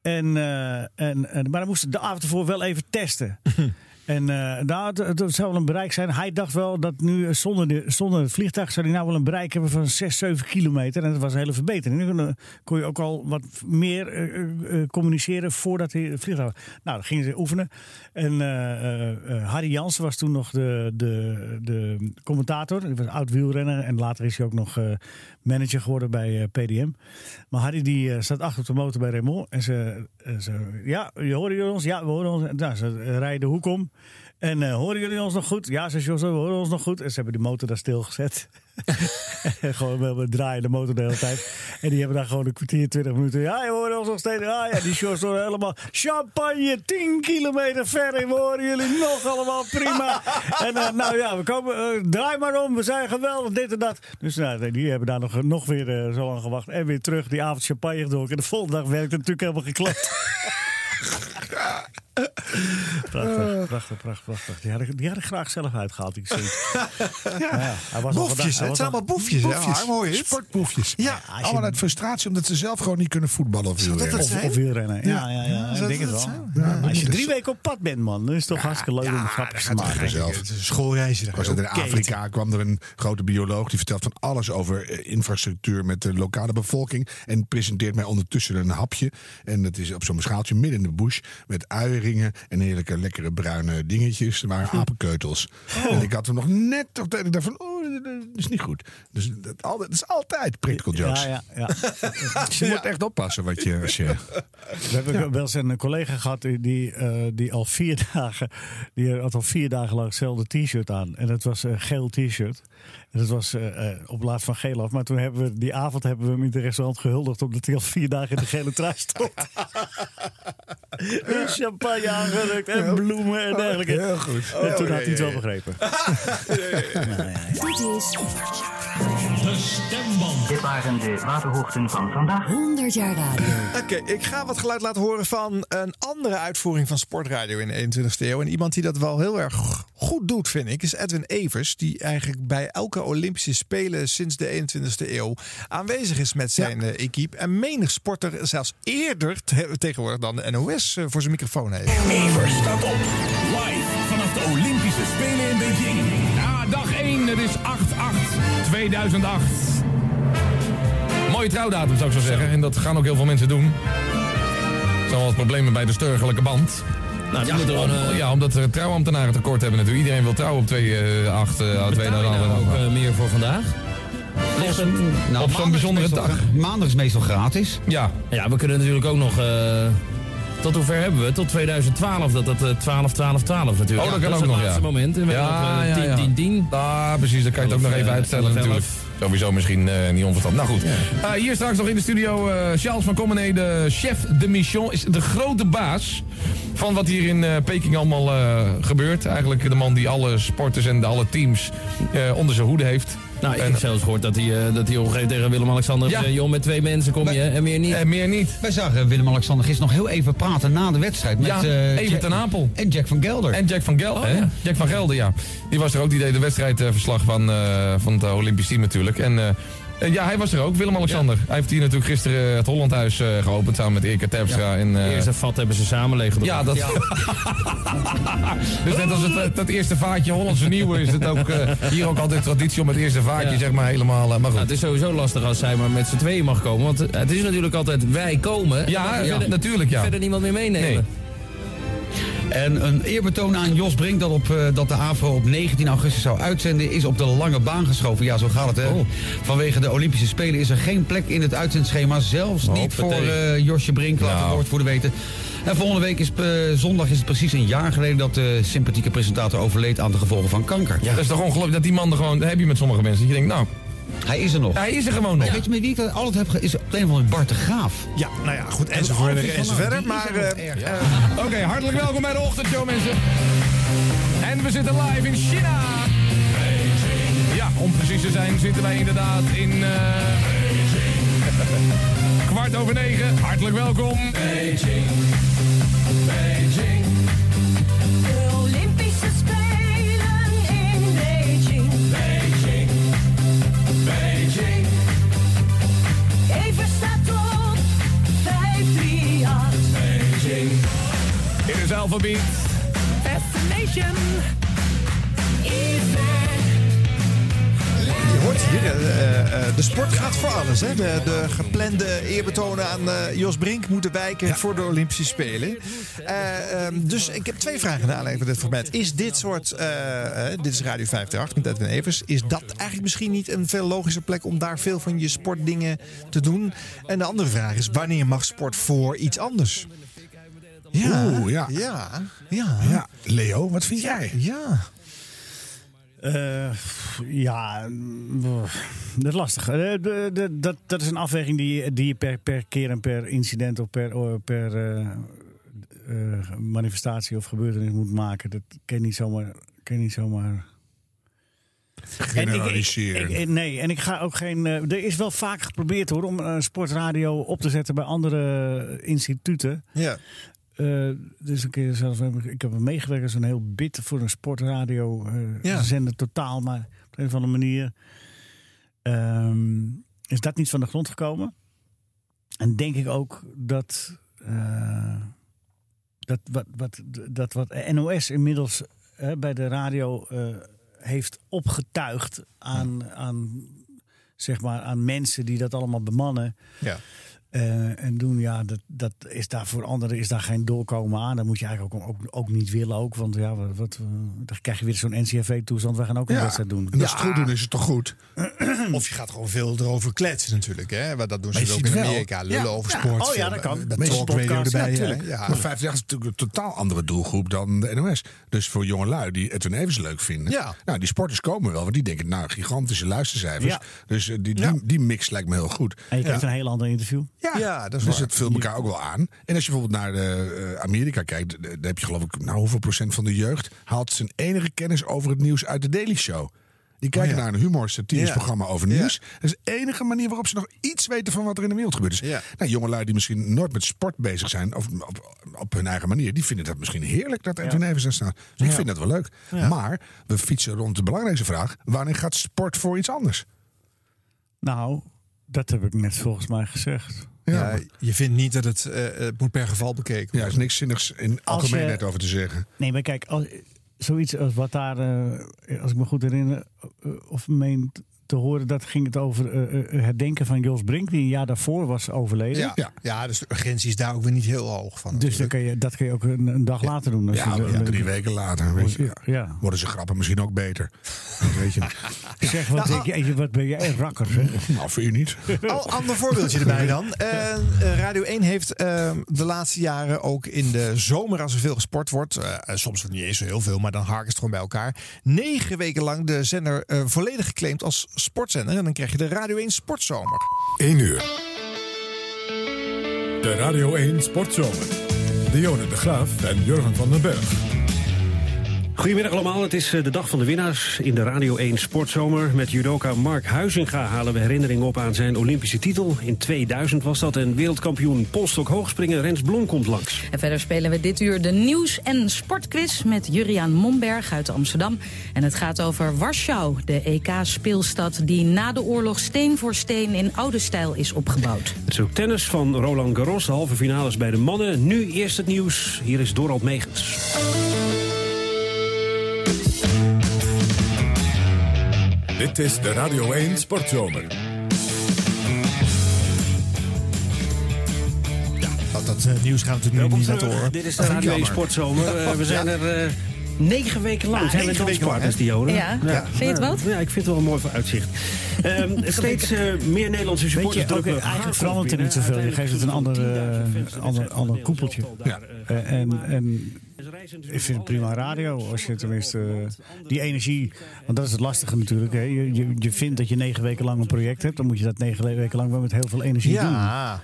En, eh, en, en, maar dan moest de avond ervoor wel even testen. <laughs> En eh nou, het, zou wel een bereik zijn. Hij dacht wel dat nu eh, zonder, de, zonder het vliegtuig zou hij nou wel een bereik hebben van 6, 7 kilometer. En dat was een hele verbetering. Nu kon, kon je ook al wat meer eh, eh, eh, communiceren voordat hij het vliegtuig. Nou, dan gingen ze oefenen. En eh, eh, eh, Harry Jansen was toen nog de, de, de commentator. Hij was oud wielrenner en later is hij ook nog eh, manager geworden bij eh, PDM. Maar Harry die eh, zat achter op de motor bij Raymond. En ze, eh, ja, je jullie ons? Ja, we horen ons. Nou, ze eh, rijden de hoek om. En eh, horen jullie ons nog goed? Ja, ze Jos, we horen ons nog goed. En ze hebben de motor daar stilgezet. <laughs> gewoon wel we draaien de motor de hele tijd. En die hebben daar gewoon een kwartier, twintig minuten. Ja, je hoort ons nog steeds. Ah ja, die Jos horen helemaal champagne, 10 kilometer verder. We horen jullie nog allemaal prima. <laughs> En eh, nou ja, we komen, eh, draai maar om. We zijn geweldig, dit en dat. Dus nou, die hebben daar nog, nog weer zo lang gewacht. En weer terug, die avond champagne gedronken. En de volgende dag werkte het natuurlijk helemaal geklapt. <laughs> Prachtig, prachtig, prachtig, prachtig. Die had, ik, die had ik graag zelf uitgehaald, die gezien. <laughs> ja, hij was al Boefjes, vandaag- het zijn al- allemaal boefjes, je het? Sportboefjes. Ja, Allemaal uit frustratie omdat ze zelf gewoon niet kunnen voetballen of wielrennen. Of, of wielrennen. Ja, ja, ja. ik denk het wel. Ja, als je drie weken op pad bent, man, dan is het toch hartstikke leuk om grapjes te maken. zelf. Het is een schoolreisje. Ik was in Oké. Afrika, kwam er een grote bioloog die vertelt van alles over eh, infrastructuur met de lokale bevolking. En presenteert mij ondertussen een hapje. En dat is op zo'n schaaltje midden in de bush met en heerlijke lekkere bruine dingetjes. Er waren <laughs> apenkeutels. En ik had hem nog net op de. Ik dacht van, oh, dat is niet goed. Dus dat, dat is altijd practical jokes. Ja, ja, <laughs> ja. Je moet echt oppassen wat je. Als je We hebben wel eens een collega gehad die, die, eh, die al vier <laughs> dagen, die had al vier dagen lang hetzelfde t-shirt aan. En dat was een geel t-shirt. En dat was eh, eh, op plaats van geel af. Maar toen hebben we die avond hebben we hem in het restaurant gehuldigd omdat hij al vier dagen in de gele trui stond. <laughs> En champagne aangerukt en bloemen en dergelijke. Heel goed. En toen Oh, had hij het ja, wel ja. Dit is De stemband. Dit waren de waterhoogten van vandaag. 100 jaar radio. Oké, ik ga wat geluid laten horen van een andere uitvoering van sportradio in de 21ste eeuw. En iemand die dat wel heel erg goed doet, vind ik, is Edwin Evers. Die eigenlijk bij elke Olympische Spelen sinds de 21ste eeuw aanwezig is met zijn eh, equipe. En menig sporter zelfs eerder te- tegenwoordig dan de NOS eh, voor zijn microfoon heeft. Evers staat op. Live vanaf de Olympische Spelen in Beijing. Ja, dag 1, het is 8-8-2008. Mooie trouwdatum zou ik zo zeggen. En dat gaan ook heel veel mensen doen. Er zijn wel wat problemen bij de sturgelijke band. Nou, die ja, om- eh, ja, omdat er trouwambtenaren tekort hebben natuurlijk. Iedereen wil trouwen op 2, 8, uh, 2 Betaal je nou ook eh, meer voor vandaag? Ligt het- Nou, op zo'n bijzondere dag. Maandag is meestal gratis. Ja. Ja, we kunnen natuurlijk ook nog... eh, tot hoe ver hebben we? Tot 2012, dat dat eh, 12, 12, 12 natuurlijk. Oh, dat kan ook nog, laatste ja. moment. En we Ja, hebben nog eh, ja, 10, ja. 10, 10. Ah, precies. Dan kan je het ook nog even eh, uitstellen natuurlijk. Sowieso misschien eh, niet onverstand. Nou goed. Eh, hier straks nog in de studio eh, Charles van Commenee, de chef de mission. Is de grote baas van wat hier in eh, Peking allemaal eh, gebeurt. Eigenlijk de man die alle sporters en alle teams eh, onder zijn hoede heeft. Nou, ik heb zelfs gehoord dat hij, eh, dat hij op een gegeven moment tegen Willem-Alexander... Ja. zei, joh, met twee mensen kom je en meer niet. En meer niet. Wij zagen Willem-Alexander gisteren nog heel even praten na de wedstrijd. Met, Ja, eh, even Jack- ten Apel. En Jack van Gelder. En Jack van Gelder. Oh, ja. Jack van Gelder, ja. Die was er ook. Die deed de wedstrijdverslag van, eh, van het Olympisch team natuurlijk. En eh, eh, ja, hij was er ook. Willem-Alexander. Hij heeft hier natuurlijk gisteren het Hollandhuis eh, geopend samen met Erika Terpstra. En, eh, eerste vat hebben ze samen. Ja, dat... <laughs> dus net als het, eh, dat eerste vaatje Hollandse Nieuwe is het ook eh, hier ook altijd traditie om het eerste vaatje zeg maar helemaal... eh, maar goed. Nou, het is sowieso lastig als zij maar met z'n tweeën mag komen. Want het is natuurlijk altijd wij komen. en Ja, dan ja, verder- natuurlijk, ja. Verder niemand meer meenemen. Nee. En een eerbetoon aan Jos Brink dat, op, eh, dat de AVRO op 19 augustus zou uitzenden... is op de lange baan geschoven. Ja, zo gaat het, hè. Oh. Vanwege de Olympische Spelen is er geen plek in het uitzendschema. Zelfs niet voor eh, Josje Brink, laat Nou. het woord voor de weten. En volgende week is, eh, zondag is het precies een jaar geleden... dat de sympathieke presentator overleed aan de gevolgen van kanker. Dat is toch ongelooflijk dat die man er gewoon... Dat heb je met sommige mensen. Dat je denkt, nou, Hij is er nog. hij is er gewoon nog. En weet je met wie ik dat altijd heb ge- is op een of andere Bart de Graaf. Ja, nou ja, goed, enzovoort en is Maar eh, Oké, hartelijk welkom bij de ochtendshow mensen. En we zitten live in China. Ja, om precies te zijn zitten wij inderdaad in... eh, kwart over negen. Hartelijk welkom. Beijing. Beijing. Fascination je hoort hier, eh, eh, de sport gaat voor alles. Hè? De, de geplande eerbetonen aan eh, Jos Brink moeten wijken voor de Olympische Spelen. Eh, ehm, dus ik heb twee vragen naar aanleiding van dit format. Is dit soort, eh, eh, dit is Radio 538 met Edwin Evers, is dat eigenlijk misschien niet een veel logischer plek om daar veel van je sportdingen te doen? En de andere vraag is, wanneer mag sport voor iets anders? Ja, Oeh, ja. ja, ja. Ja, Leo, wat vind jij? Ja. Eh, ja, mm, dat is lastig. Eh, de- de- dat, dat is een afweging die, die je per, per keer en per incident of per, per eh, eh, manifestatie of gebeurtenis moet maken. Dat kan je niet zomaar. Kan je niet zomaar Generaliseren. En ik- ik- ik- nee, en ik ga ook geen. eh, er is wel vaak geprobeerd hoor om een sportradio op te zetten bij andere instituten. Ja. Eh, dus een keer zelfs, ik heb meegewerkt als een heel bit voor een sportradio eh, Ja. zender totaal, maar op een of andere manier ehm, is dat niet van de grond gekomen. En denk ik ook dat eh, dat wat, wat, dat wat NOS inmiddels bij de radio heeft opgetuigd aan, aan, zeg maar, aan mensen die dat allemaal bemannen. Ja. Eh, en doen, ja, dat, dat is daar voor anderen is daar geen doorkomen aan. Dat moet je eigenlijk ook, ook, ook niet willen. Ook, want ja, wat, wat, eh, dan krijg je weer zo'n NCFV-toestand. We gaan ook een Ja, wedstrijd doen. en als het goed doen is het toch goed? <clears throat> Of je gaat gewoon veel erover kletsen natuurlijk. Hè? Maar dat doen ze ook in wel- Amerika. Lullen Ja, over ja. sport. Oh ja, dat kan. Met talk radio erbij. ja, hè? tuurlijk. Ja. Maar 50 is natuurlijk een totaal andere doelgroep dan de NOS. Dus voor jongelui die Edwin Evers leuk vinden. Ja. Nou, die sporters komen wel, want die denken, nou, gigantische luistercijfers. Ja. Dus eh, die, die, die mix lijkt me heel goed. En je krijgt Ja. een heel ander interview. Ja, dat is dus waar. het vult elkaar ook wel aan. En als je bijvoorbeeld naar de, eh, Amerika kijkt, dan heb je geloof ik, nou hoeveel procent van de jeugd haalt zijn enige kennis over het nieuws uit de Daily Show. Die kijken Oh ja. naar een humor satirisch Ja. programma over Ja. nieuws. Dat is de enige manier waarop ze nog iets weten van wat er in de wereld gebeurt. Dus Ja. nou, jongelui die misschien nooit met sport bezig zijn, of op, op hun eigen manier, die vinden dat misschien heerlijk dat Edwin Evers daar staat. Dus ik vind dat wel leuk. Maar we fietsen rond de belangrijkste vraag: wanneer gaat sport voor iets anders? Nou, dat heb ik net volgens mij gezegd. Ja, je vindt niet dat het, eh, het moet per geval bekeken Ja, er is niks zinnigs in algemeenheid over te zeggen. Nee, maar kijk, als, zoiets als wat daar, eh, als ik me goed herinner, eh, of meen te horen, dat ging het over eh, eh, het denken van Jos Brink, die een jaar daarvoor was overleden. Ja, ja. ja, dus de urgentie is daar ook weer niet heel hoog van. Dus dan kan je, dat kun je ook een, een dag later doen. als Ja, je- ja, drie weken later weet je, Ja. worden ze grappen misschien ook beter. Weet je. <laughs> Zeg, wat, je, wat ben jij rakker, zeg. <laughs> Nou, voor je niet. <laughs> Al ander voorbeeldje erbij dan. Eh, eh, Radio 1 heeft eh, de laatste jaren ook in de zomer, als er veel gesport wordt, eh, eh, soms niet eens zo heel veel, maar dan harken ze het gewoon bij elkaar. Negen weken lang de zender eh, volledig geclaimd als sportzender. En dan krijg je de Radio 1 Sportzomer. 1 uur. De Radio 1 Sportzomer. Dionne de Graaf en Jurgen van den Berg. Goedemiddag allemaal, het is eh, de dag van de winnaars in de Radio 1 Sportzomer. Met judoka Mark Huizinga halen we herinnering op aan zijn Olympische titel. In 2000 was dat en wereldkampioen polstok hoogspringen Rens Blom komt langs. En verder spelen we dit uur de nieuws- en sportquiz met Juriaan Momberg uit Amsterdam. En het gaat over Warschau, de EK-speelstad die na de oorlog steen voor steen in oude stijl is opgebouwd. Het is ook tennis van Roland Garros, de halve finales bij de mannen. Nu eerst het nieuws, hier is Dorald Megens. Dit is de Radio 1 Sportzomer. Dat, dat eh, nieuws gaan we natuurlijk nu niet laten horen. Dit is de Radio 1 jammer. Sportzomer. Eh, we zijn Ja. er eh, negen weken lang. Ja, zijn we negen weken lang, danspartners, hè? Dionne. Ja. Ja. Vind je het wat? Ja, ik vind het wel een mooi vooruitzicht. Ehm <laughs> steeds eh, meer Nederlandse Weet supporters je, drukken eigenlijk verandert er op niet zoveel. Je geeft het een ander, eh, ander, ander koepeltje. Ja. Eh, en, en ik vind het prima radio als je tenminste die energie. Want dat is het lastige natuurlijk. Hè. Je, je, je vindt dat je negen weken lang een project hebt. Dan moet je dat negen weken lang wel met heel veel energie doen. Ja. Want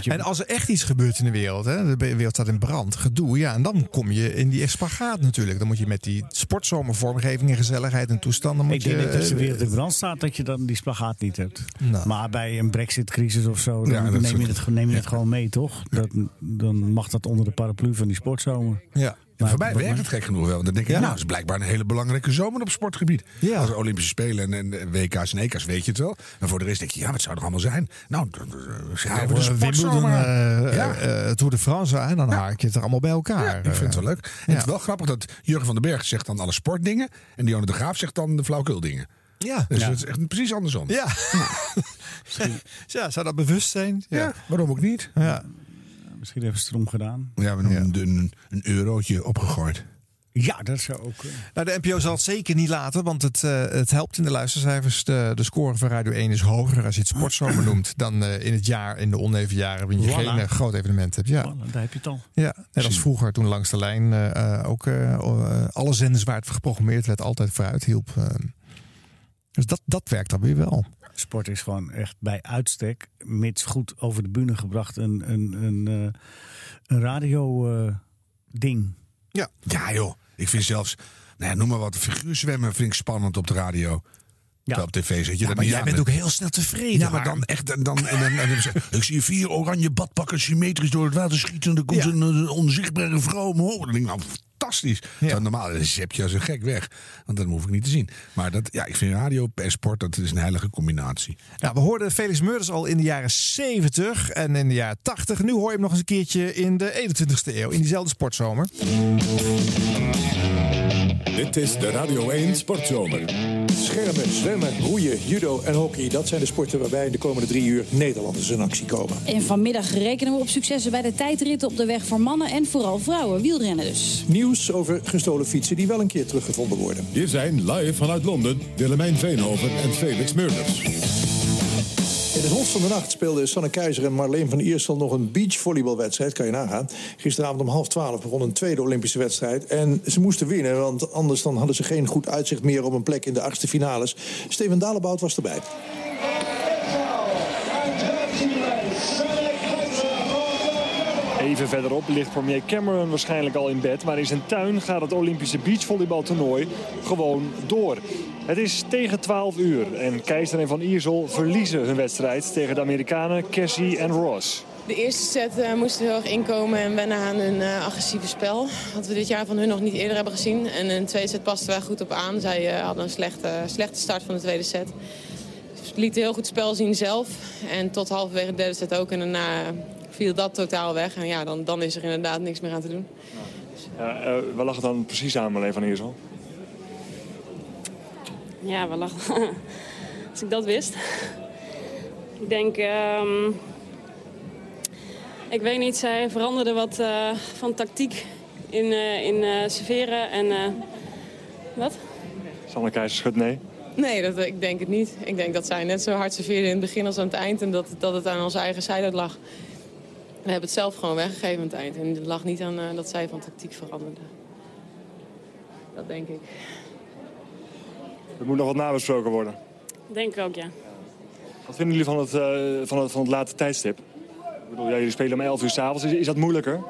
je, En als er echt iets gebeurt in de wereld, hè, de wereld staat in brand, gedoe, ja, en dan kom je in die spagaat natuurlijk. Dan moet je met die sportzomervormgeving en gezelligheid en toestanden. Moet ik denk je, dat als de eh, wereld in brand staat, dat je dan die spagaat niet hebt. Nou. Maar bij een brexit-crisis of zo, dan Ja, neem, je het, neem je het gewoon mee, toch? Dat, dan mag dat onder de paraplu van die sportzomer. Ja. Ja, voor mij werkt het gek genoeg wel. Want dan denk ik, Ja. nou, het is blijkbaar een hele belangrijke zomer op sportgebied. Ja. Als Olympische Spelen en, en WK's en EK's weet je het wel. En voor de rest denk je, ja, wat zou er allemaal zijn? Nou, Ja, even de Wimbledon, sportzomer. eh, Ja. eh, Tour de France, en dan haak je het er allemaal bij elkaar. Ja, ik vind het wel leuk. En het is wel grappig dat Jurgen van den Berg zegt dan alle sportdingen. En Dionne de Graaf zegt dan de flauwkuldingen. Ja. Dus Ja. het is echt precies andersom. Ja. ja, <laughs> zou dat bewust zijn? Ja, waarom ook niet? Ja. Misschien het erom gedaan. Ja, we hebben een, een eurotje opgegooid. Ja, dat zou ook. eh, Nou, de NPO zal het zeker niet laten, want het, eh, het helpt in de luistercijfers. De, de score van Radio 1 is hoger als je het sportzomer <clears throat> noemt dan eh, in het jaar, in de oneven jaren, wanneer je Voilà. geen groot evenement hebt. Ja. voilà, daar heb je het al. Ja, net als vroeger toen langs de lijn ook alle zenders waar het geprogrammeerd werd altijd vooruit hielp. dus dat, dat werkt dan weer wel. Sport is gewoon echt bij uitstek, mits goed over de bühne gebracht, een, een, een, eh, een radio-ding. Ja. Ja joh, ik vind zelfs, nou ja, noem maar wat, figuurzwemmen vind ik spannend op de radio. Terwijl op tv zit je Ja, dat maar jij bent ook heel snel tevreden. Ja, maar dan echt. En dan, en dan, dan ik zie vier oranje badpakken symmetrisch door het water schieten. En er komt een eh, onzichtbare vrouw omhoog. Dan denk ik, nou, fantastisch. Terwijl normaal zep je als een gek weg. Want dat hoef ik niet te zien. Maar dat, ja, ik vind radio en sport, dat is een heilige combinatie. Nou, we hoorden Felix Meurders al in de jaren 70 en in de jaren 80. Nu hoor je hem nog eens een keertje in de 21ste eeuw, in diezelfde sportzomer. Dit is de Radio 1 Sportzomer. Schermen, zwemmen, roeien, judo en hockey. Dat zijn de sporten waarbij in de komende drie uur Nederlanders in actie komen. En vanmiddag rekenen we op successen bij de tijdritten op de weg voor mannen en vooral vrouwen. Wielrennen dus. Nieuws over gestolen fietsen die wel een keer teruggevonden worden. Hier zijn live vanuit Londen Willemijn Veenhoven en Felix Meurders. In het Hof van de Nacht speelden Sanne Keizer en Marleen van Iersel nog een beachvolleybalwedstrijd. Kan je nagaan. Gisteravond om half twaalf begon een tweede Olympische wedstrijd. En ze moesten winnen, want anders dan hadden ze geen goed uitzicht meer op een plek in de achtste finales. Steven Dalebout was erbij. Even verderop ligt premier Cameron waarschijnlijk al in bed. Maar in zijn tuin gaat het Olympische beachvolleybaltoernooi gewoon door. Het is tegen 12 uur en Keizer en Van Iersel verliezen hun wedstrijd tegen de Amerikanen Cassie en Ross. De eerste set eh, moesten we heel erg inkomen en wennen aan hun eh, agressieve spel. Wat we dit jaar van hun nog niet eerder hebben gezien. En in de tweede set pasten wij goed op aan. Zij eh, hadden een slechte, slechte start van de tweede set. Ze lieten heel goed spel zien zelf. En tot halverwege de derde set ook. En daarna viel dat totaal weg. En ja, dan, dan is er inderdaad niks meer aan te doen. Ja, waar lag het dan precies aan, Marleen van Iersel? Ja, we lachen. <laughs> Als ik dat wist. Ik denk... ehm, ik weet niet, zij veranderde wat eh, van tactiek in, eh, in eh, serveren en... eh, wat? Sanne Keizer schudt nee. Nee, dat, ik denk het niet. Ik denk dat zij net zo hard serveerde in het begin als aan het eind. En dat, dat het aan onze eigen zijde lag. We hebben het zelf gewoon weggegeven aan het eind. En het lag niet aan eh, dat zij van tactiek veranderde. Dat denk ik. Er moet nog wat nabesproken worden. Denk ik ook, ja. Wat vinden jullie van het, eh, van het, van het late tijdstip? Ik bedoel, ja, jullie spelen om 11 uur s'avonds. Is, is dat moeilijker?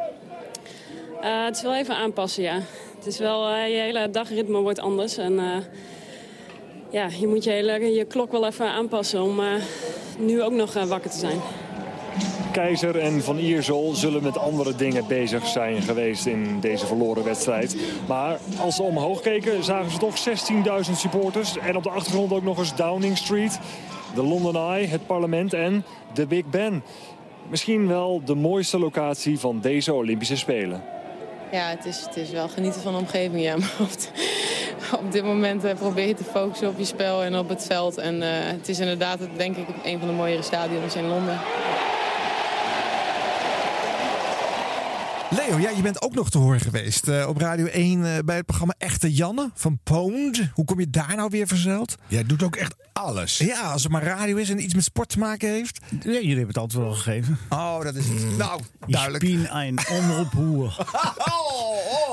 Eh, het is wel even aanpassen, ja. Het is wel, eh, je hele dagritme wordt anders. En ja, je moet je, hele, je klok wel even aanpassen om nu ook nog wakker te zijn. Keizer en Van Iersel zullen met andere dingen bezig zijn geweest in deze verloren wedstrijd. Maar als ze omhoog keken, zagen ze toch 16.000 supporters. En op de achtergrond ook nog eens Downing Street, de London Eye, het parlement en de Big Ben. Misschien wel de mooiste locatie van deze Olympische Spelen. Ja, het is, het is wel genieten van de omgeving, ja. <laughs> Maar op, dit moment eh, probeer je te focussen op je spel en op het veld. En eh, het is inderdaad, denk ik, een van de mooiere stadions in Londen. Leo, ja, je bent ook nog te horen geweest eh, op Radio 1 eh, bij het programma Echte Janne van Poond. Hoe kom je daar nou weer verzeild? Jij doet ook echt alles. Ja, als het maar radio is en iets met sport te maken heeft. Ja, jullie hebben het altijd wel gegeven. Oh, dat is het. Nou, duidelijk. Bin ein Omroephoer. <laughs>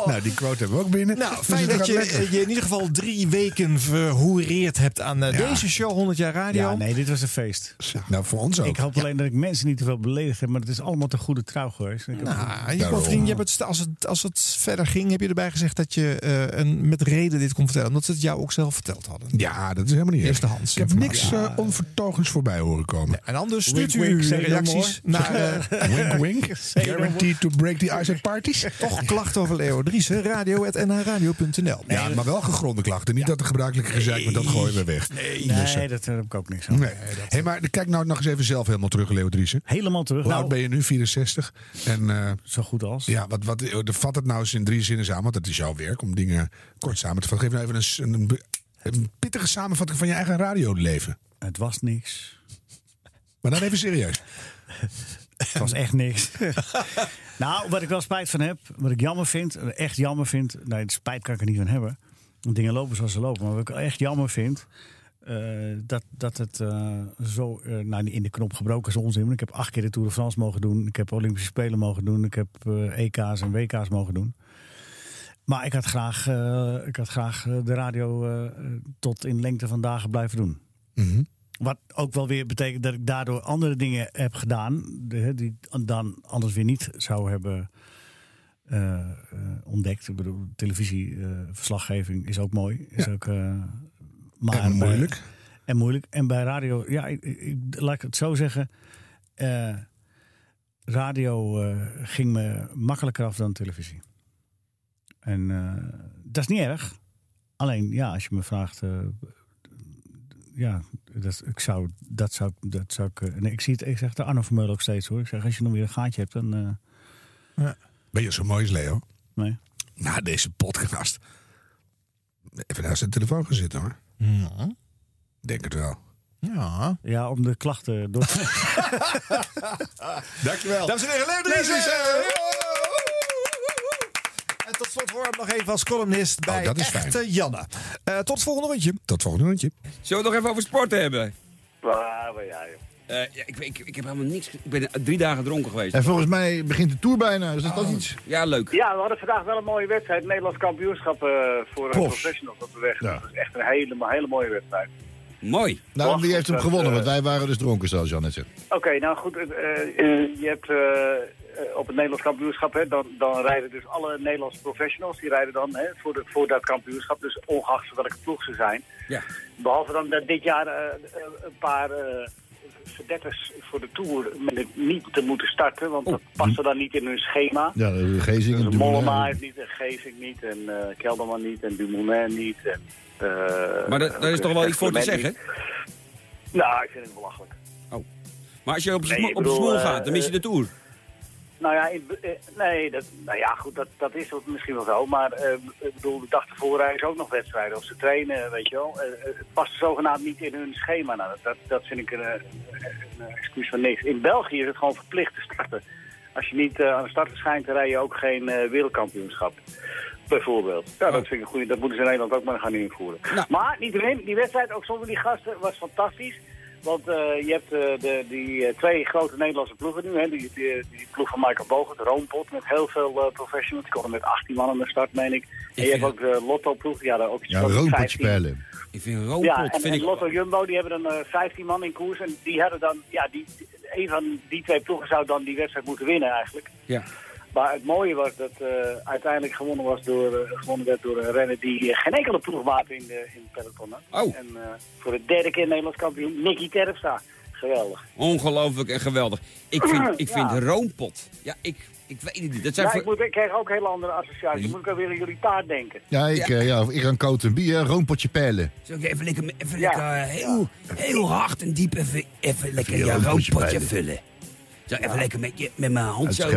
Nou, die quote hebben we ook binnen. Nou, Dus fijn dat je je in ieder geval drie weken verhoereerd hebt aan eh, Ja. deze show 100 jaar radio. Ja, nee, dit was een feest. Nou, voor ons ook. Ik hoop alleen dat ik mensen niet te veel beledigd heb, maar het is allemaal te goede trouw geweest. Ik heb- Nou, je, bovendien, je hebt het, als, het, als het verder ging, heb je erbij gezegd dat je eh, een, met reden dit kon vertellen. Omdat ze het jou ook zelf verteld hadden. Ja, dat is helemaal niet erg. Eerstehands Ik heb niks onvertogens voorbij horen komen. En anders stuurt Wink, u wink, uw reacties naar... eh, wink, wink. <laughs> Guaranteed to break the ice at parties. <laughs> Toch klachten over Leo Driessen, radio.nhradio.nl. Ja, maar wel gegronde klachten. Niet dat de gebruikelijke gezeik, maar dat gooien we weg. Nee, Dus, eh, dat heb ik ook niks aan. Nee. Hey, maar kijk nou nog eens even zelf helemaal terug, Leo Driessen. Helemaal terug. Hoe Nou, oud ben je nu? 64. En, eh, zo goed als. Ja, wat, wat, vat het nou eens in drie zinnen samen. Want dat is jouw werk om dingen kort samen te vatten. Geef nou even een, een, een pittige samenvatting van je eigen radioleven. Het was niks. Maar dan even serieus. Het was echt niks. <laughs> nou, wat ik wel spijt van heb, wat ik jammer vind, echt jammer vind. Nee, spijt kan ik er niet van hebben. Want dingen lopen zoals ze lopen. Maar wat ik echt jammer vind, eh, dat, dat het eh, zo eh, nou, in de knop gebroken is onzin. Ik heb acht keer de Tour de France mogen doen. Ik heb Olympische Spelen mogen doen. Ik heb EK's en WK's mogen doen. Maar ik had graag, eh, ik had graag eh, de radio eh, tot in lengte van dagen blijven doen. Mhm. Wat ook wel weer betekent dat ik daardoor andere dingen heb gedaan. die dan anders weer niet zou hebben ontdekt. Ik bedoel, televisieverslaggeving is ook mooi. Is ook, maar En moeilijk. En moeilijk. En bij radio, ja, ik, ik- laat ik het zo zeggen. radio ging me makkelijker af dan televisie. En eh, dat is niet erg. Alleen, ja, als je me vraagt. eh, ja, dat, ik zou, dat zou, dat zou ik. eh, nee, ik zie het, ik zeg de Arno Vermeulen ook steeds hoor. Ik zeg, als je nog weer een gaatje hebt, dan. eh, Ben je zo mooi als Leo? Nee. Na deze podcast. Even naar zijn telefoon gaan zitten hoor. Denk het wel. Ja. Ja, om de klachten door te <laughs> Dankjewel. Dames en heren, Leo tot slot horen we hem nog even als columnist bij Oh, dat is fijn. Janne. Eh, tot het volgende rondje. Tot het volgende rondje. Zullen we het nog even over sport hebben? Waar ben jij, joh? Eh, ja, ik, ik, ik heb helemaal niks. Ik ben drie dagen dronken geweest. En volgens mij begint de Tour bijna, dus is dat iets? Ja, leuk. Ja, we hadden vandaag wel een mooie wedstrijd. Nederlands kampioenschap eh, voor professionals op de weg. Ja. Dat is echt een hele, hele mooie wedstrijd. Mooi. Nou, wie heeft hem dat, gewonnen? Want wij waren dus dronken, zoals Jan net zei. Oké, nou goed. je hebt op het Nederlands kampioenschap, hè, dan, dan rijden dus alle Nederlandse professionals, die rijden dan hè, voor, de, voor dat kampioenschap. Dus ongeacht welke ploeg ze zijn. Ja. Behalve dan dat dit jaar eh, eh, een paar eh verdetters voor de Tour met niet te moeten starten. Want dat paste dan niet in hun schema. Ja, de Gezing en Dus Mollema Dumoulin. heeft niet, en Geesink niet, en eh, Kelderman niet, en Dumoulin niet. En, eh, Maar daar- is toch wel iets voor te zeggen? niet. Nou, ik vind het belachelijk. Maar als je op, de Nee, smoel eh, gaat, dan mis je de Tour. Nou ja, eh, nee, dat, nou ja, goed, dat, dat is misschien wel zo. Maar eh, ik bedoel, de dag ervoor rijden ze ook nog wedstrijden. Of ze trainen, weet je wel. Eh, het past zogenaamd niet in hun schema. Nou, dat, dat vind ik een, een, excuus van niks. In België is het gewoon verplicht te starten. Als je niet aan de start verschijnt, dan rij je ook geen wereldkampioenschap. Bijvoorbeeld. Ja, dat vind ik een goede. Dat moeten ze in Nederland ook maar gaan invoeren. Maar niet alleen, die wedstrijd, ook zonder die gasten, was fantastisch. Want eh, je hebt eh, de, die eh, twee grote Nederlandse ploegen nu. Hè? Die, die, die ploeg van Michael Bogert, de Roompot, met heel veel eh, professionals. Die komen met 18 man aan de start, meen ik. En je hebt ook de Lotto-ploeg, ja, daar ook iets Ja, 15. spelen. Ik vind Roompot, Ja, en, vind en ik... Lotto Jumbo, die hebben dan eh 15 man in koers. En die hadden dan, ja, die, een van die twee ploegen zou dan die wedstrijd moeten winnen eigenlijk. Ja. Maar het mooie was dat eh, uiteindelijk gewonnen, was door, eh, gewonnen werd door een renner die eh, geen enkele ploegmaat in, de, in het peloton had. Oh. En eh, voor de derde keer Nederlands kampioen, Nicky Terpstra. Geweldig. Ongelooflijk en geweldig. Ik vind, ik <clears throat> Ja. vind Roompot. Ja, ik, ik weet het niet. Dat zijn Ja, voor- ik, moet, ik krijg ook hele andere associaties. Moet ik alweer aan jullie taart denken. Ja, ik, ja. ja, ik ga koud en bier, roompotje pijlen. Ik even lekker, even Ja. lekker eh, heel, heel hard en diep even, even lekker je je roompotje vullen. Zo even lekker met, je, met mijn hand zo.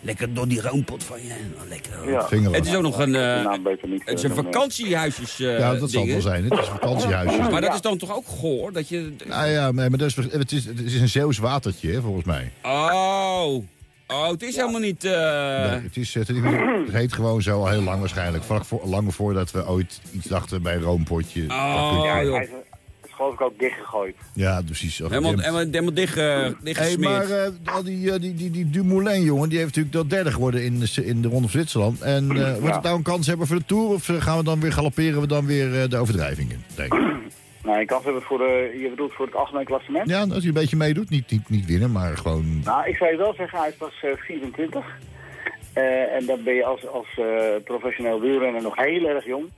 Lekker door die roompot van je. Nou, Lekker. Ja. Het is ook nog een, eh, niet, het is eh, een vakantiehuisjes eh ja, dat zal wel zijn. Het is een vakantiehuisje. Maar dat is dan toch ook goor? Dat je... Nou ja, maar maar dat is, het, is, het is een Zeeuws watertje, hè, volgens mij. Oh. Oh, het is helemaal niet... eh, Nee, het, is, het, is- het heet gewoon zo al heel lang waarschijnlijk. Vlak voor, lang voordat we ooit iets dachten bij een roompotje. Oh, Ja, joh. Geloof ik ook dichtgegooid. Ja, precies. Helemaal, helemaal, helemaal dicht, eh Hey, dichtgesmeerd. maar eh, al die, eh, die, die, die Dumoulin, jongen, die heeft natuurlijk dat derde geworden in de, in de Ronde van Zwitserland. En eh wordt het nou een kans hebben voor de Tour? Of eh, gaan we dan weer galopperen we dan weer eh, de overdrijving in? Denk ik. <clears throat> Nou, ik kans hebben voor de, je bedoelt voor het algemeen klassement? Ja, als hij een beetje meedoet. Niet, niet, niet winnen, maar gewoon... Nou, ik zou je wel zeggen, hij is pas eh, 24. Eh, en dan ben je als, als eh, professioneel wielrenner nog heel erg jong.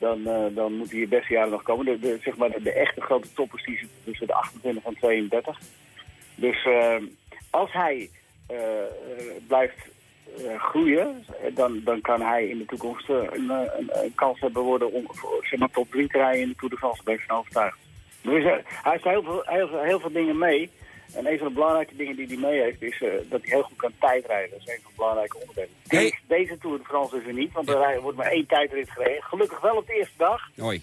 Dan, eh, dan moeten je beste jaren nog komen. De, de, zeg maar de, echte grote toppers die zitten tussen de 28 en 32. Dus eh, als hij eh, blijft groeien, dan, dan kan hij in de toekomst een, een, kans hebben worden om zeg maar, top 3 te rijden in de Tour de France. Daar ben ik van overtuigd. Dus, hij heeft heel, veel, heel veel dingen mee. En een van de belangrijke dingen die hij mee heeft, is eh, dat hij heel goed kan tijdrijden. Dat is een van de belangrijke onderdelen. Deze, deze Tour de France is er niet, want er wordt maar één tijdrit gereden. Gelukkig wel op de eerste dag. Hoi.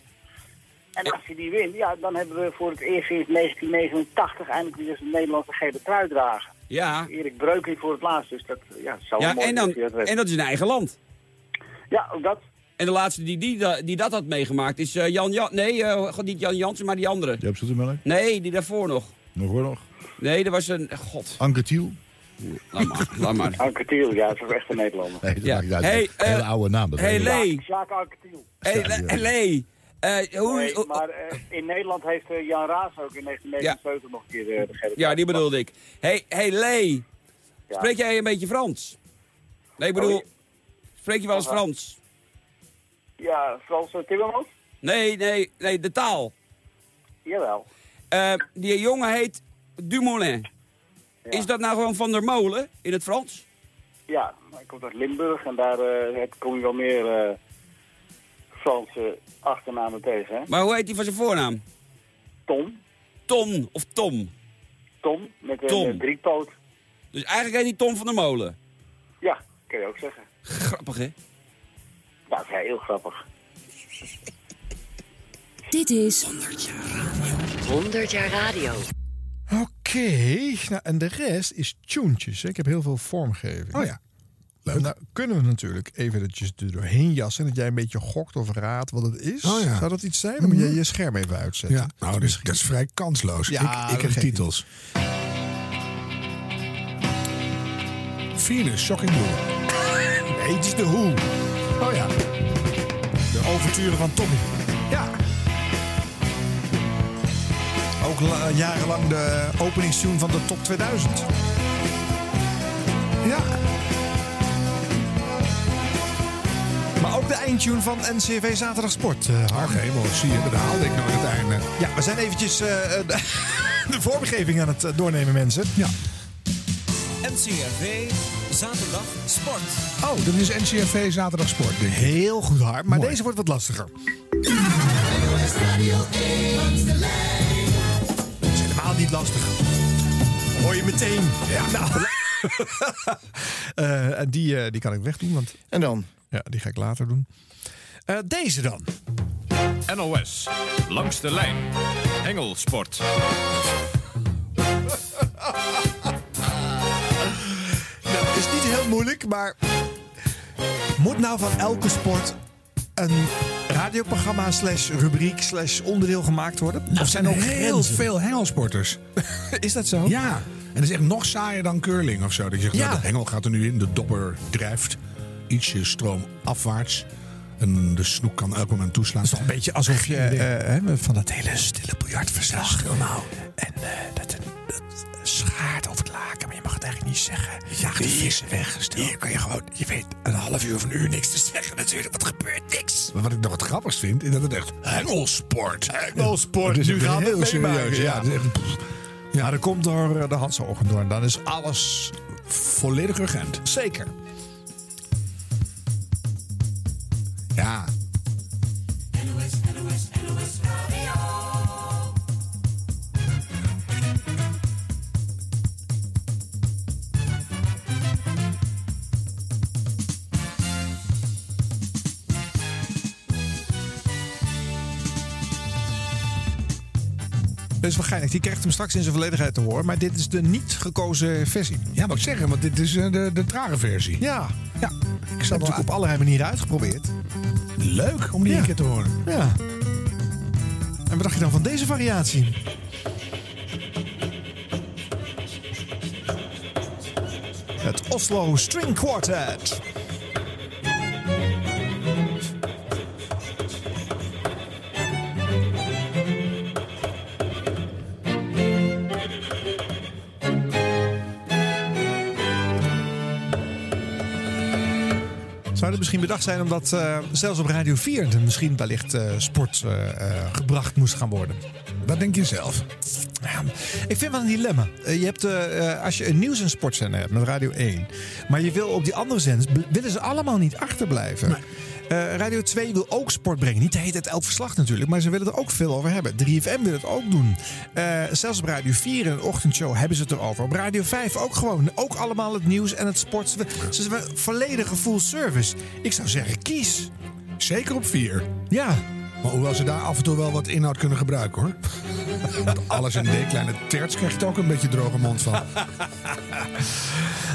En als hij die wint, ja, dan hebben we voor het eerst sinds 1989 eindelijk weer eens een Nederlandse gele trui dragen. Ja. Erik Breukling voor het laatst, dus dat ja, zou wel Ja, mooi en, dan, dat en dat is een eigen land. Ja, ook dat. En de laatste die, die, die dat had meegemaakt is eh, Jan Jan. Nee, eh, niet Jan Jansen, maar die andere. Joop Zoetemelk? Nee, die daarvoor nog. Nog hoor nog. Nee, dat was een. God. Anke Thiel? Laat maar. Laat maar. <laughs> Anke Thiel, ja, dat is echt een Nederlander. Nee, dat Ja. maakt niet uit. Hey, een hele eh, oude naam. Dat hey. Lee. Sjaak Anke Thiel. Hey, Le- Lee. Eh, hoe, Nee, maar eh, in Nederland heeft Jan Raas ook in 1979 nog een keer eh, de ja, die bedoelde ik. Hey, hey Lee. Spreek jij een beetje Frans? Nee, ik bedoel. Oh, Spreek je wel eens. Frans? Ja, Frans Timmermans? Nee, nee, nee, de taal. Jawel. Eh, die jongen heet Dumoulin. Is dat nou gewoon Van der Molen in het Frans? Ja, hij komt uit Limburg en daar eh, heb- kom je wel meer eh, Franse achternamen tegen. Hè? Maar hoe heet hij van zijn voornaam? Tom. Ton of Tom? Tom, met een Tom. eh, driepoot. Dus eigenlijk heet hij Tom van der Molen. Ja, kan je ook zeggen. Grappig, hè? Dat is heel grappig. Dit is 100 jaar radio. Oké, nou, en de rest is tuentjes. hè. Ik heb heel veel vormgeving. Oh ja. Nou, kunnen we natuurlijk eventjes er doorheen jassen. Dat jij een beetje gokt of raadt wat het is. Oh ja. Zou dat iets zijn? Dan moet jij je scherm even uitzetten. Ja, nou, dat is, dat is vrij kansloos. Ja, ik, ik dat heb titels. Venus, Shocking Blue. Nee, het is de Hoe. Oh ja. De overturen van Tommy. Ja. Ook la- jarenlang de openingstune van de Top 2000. Ja. Maar ook de eindtune van NCV Zaterdag Sport. Uh, Ach, hemel, zie je, dat haalde ik nooit het einde. Ja, we zijn eventjes eh, eh, de, <laughs> de vormgeving aan het eh, doornemen, mensen. Ja. NCRV, zaterdag sport. Oh, dat is NCRV Zaterdag Sport, denk ik. Heel goed hard, maar deze wordt wat lastiger. Helemaal niet lastig. Hoor je meteen. Ja. <laughs> Nou. <laughs> Eh, en die, eh, die kan ik wegdoen. Want, en dan? Ja, die ga ik later doen. Eh, deze dan. NOS, langs de lijn. Hengelsport. <laughs> Nou, het is niet heel moeilijk, maar... Moet nou van elke sport een radioprogramma slash rubriek slash onderdeel gemaakt worden? Nou, of zijn er ook heel grenzen? veel hengelsporters. <laughs> Is dat zo? Ja. En dat is echt nog saaier dan curling of zo. Dat je zegt, Ja. nou, de hengel gaat er nu in, de dobber drijft. Ietsje stroom afwaarts. En de snoek kan elk moment toeslaan. Het is toch een beetje alsof je eh, van dat hele stille biljartverslag. nou. En eh, dat, dat schaart over het laken, maar je mag het eigenlijk niet zeggen. Ja, de vissen weggesteld. Hier kan je gewoon, je weet, een half uur of een uur niks te zeggen natuurlijk. Wat er gebeurt niks. Maar wat ik nog het grappigst vind, is dat het echt hengelsport. Hengelsport, nu gaan we heel serieus. Ja, ja. dat komt door eh, de Hansogen door. En dan is alles volledig urgent. zeker. Ja. Dat is wel geinig. Die krijgt hem straks in zijn volledigheid te horen. Maar dit is de niet gekozen versie. Ja, wat ik zeggen, want dit is eh, de, de trage versie. Ja. Ja. Ik heb het op allerlei manieren uitgeprobeerd. leuk om die Ja. een keer te horen. Ja. En wat dacht je dan van deze variatie? Het Oslo String Quartet. Het misschien bedacht zijn omdat eh, zelfs op Radio 4 er misschien wellicht eh, sport eh, gebracht moest gaan worden? Wat denk je zelf? Ja, ik vind wel een dilemma. Je hebt, als je een nieuws- en sportzender hebt met Radio 1... maar je wil op die andere zenders... willen ze allemaal niet achterblijven. Eh, Radio 2 wil ook sport brengen. Niet de hele tijd elk verslag natuurlijk, maar ze willen er ook veel over hebben. 3FM wil het ook doen. Eh, zelfs op Radio 4 in een ochtendshow hebben ze het erover. Op Radio 5 ook gewoon. Ook allemaal het nieuws en het sport. Ze zijn volledige full service. Ik zou zeggen, kies. Zeker op vier. Ja. Maar hoewel ze daar af en toe wel wat inhoud kunnen gebruiken hoor. Want alles in D kleine terts krijg je er ook een beetje droge mond van.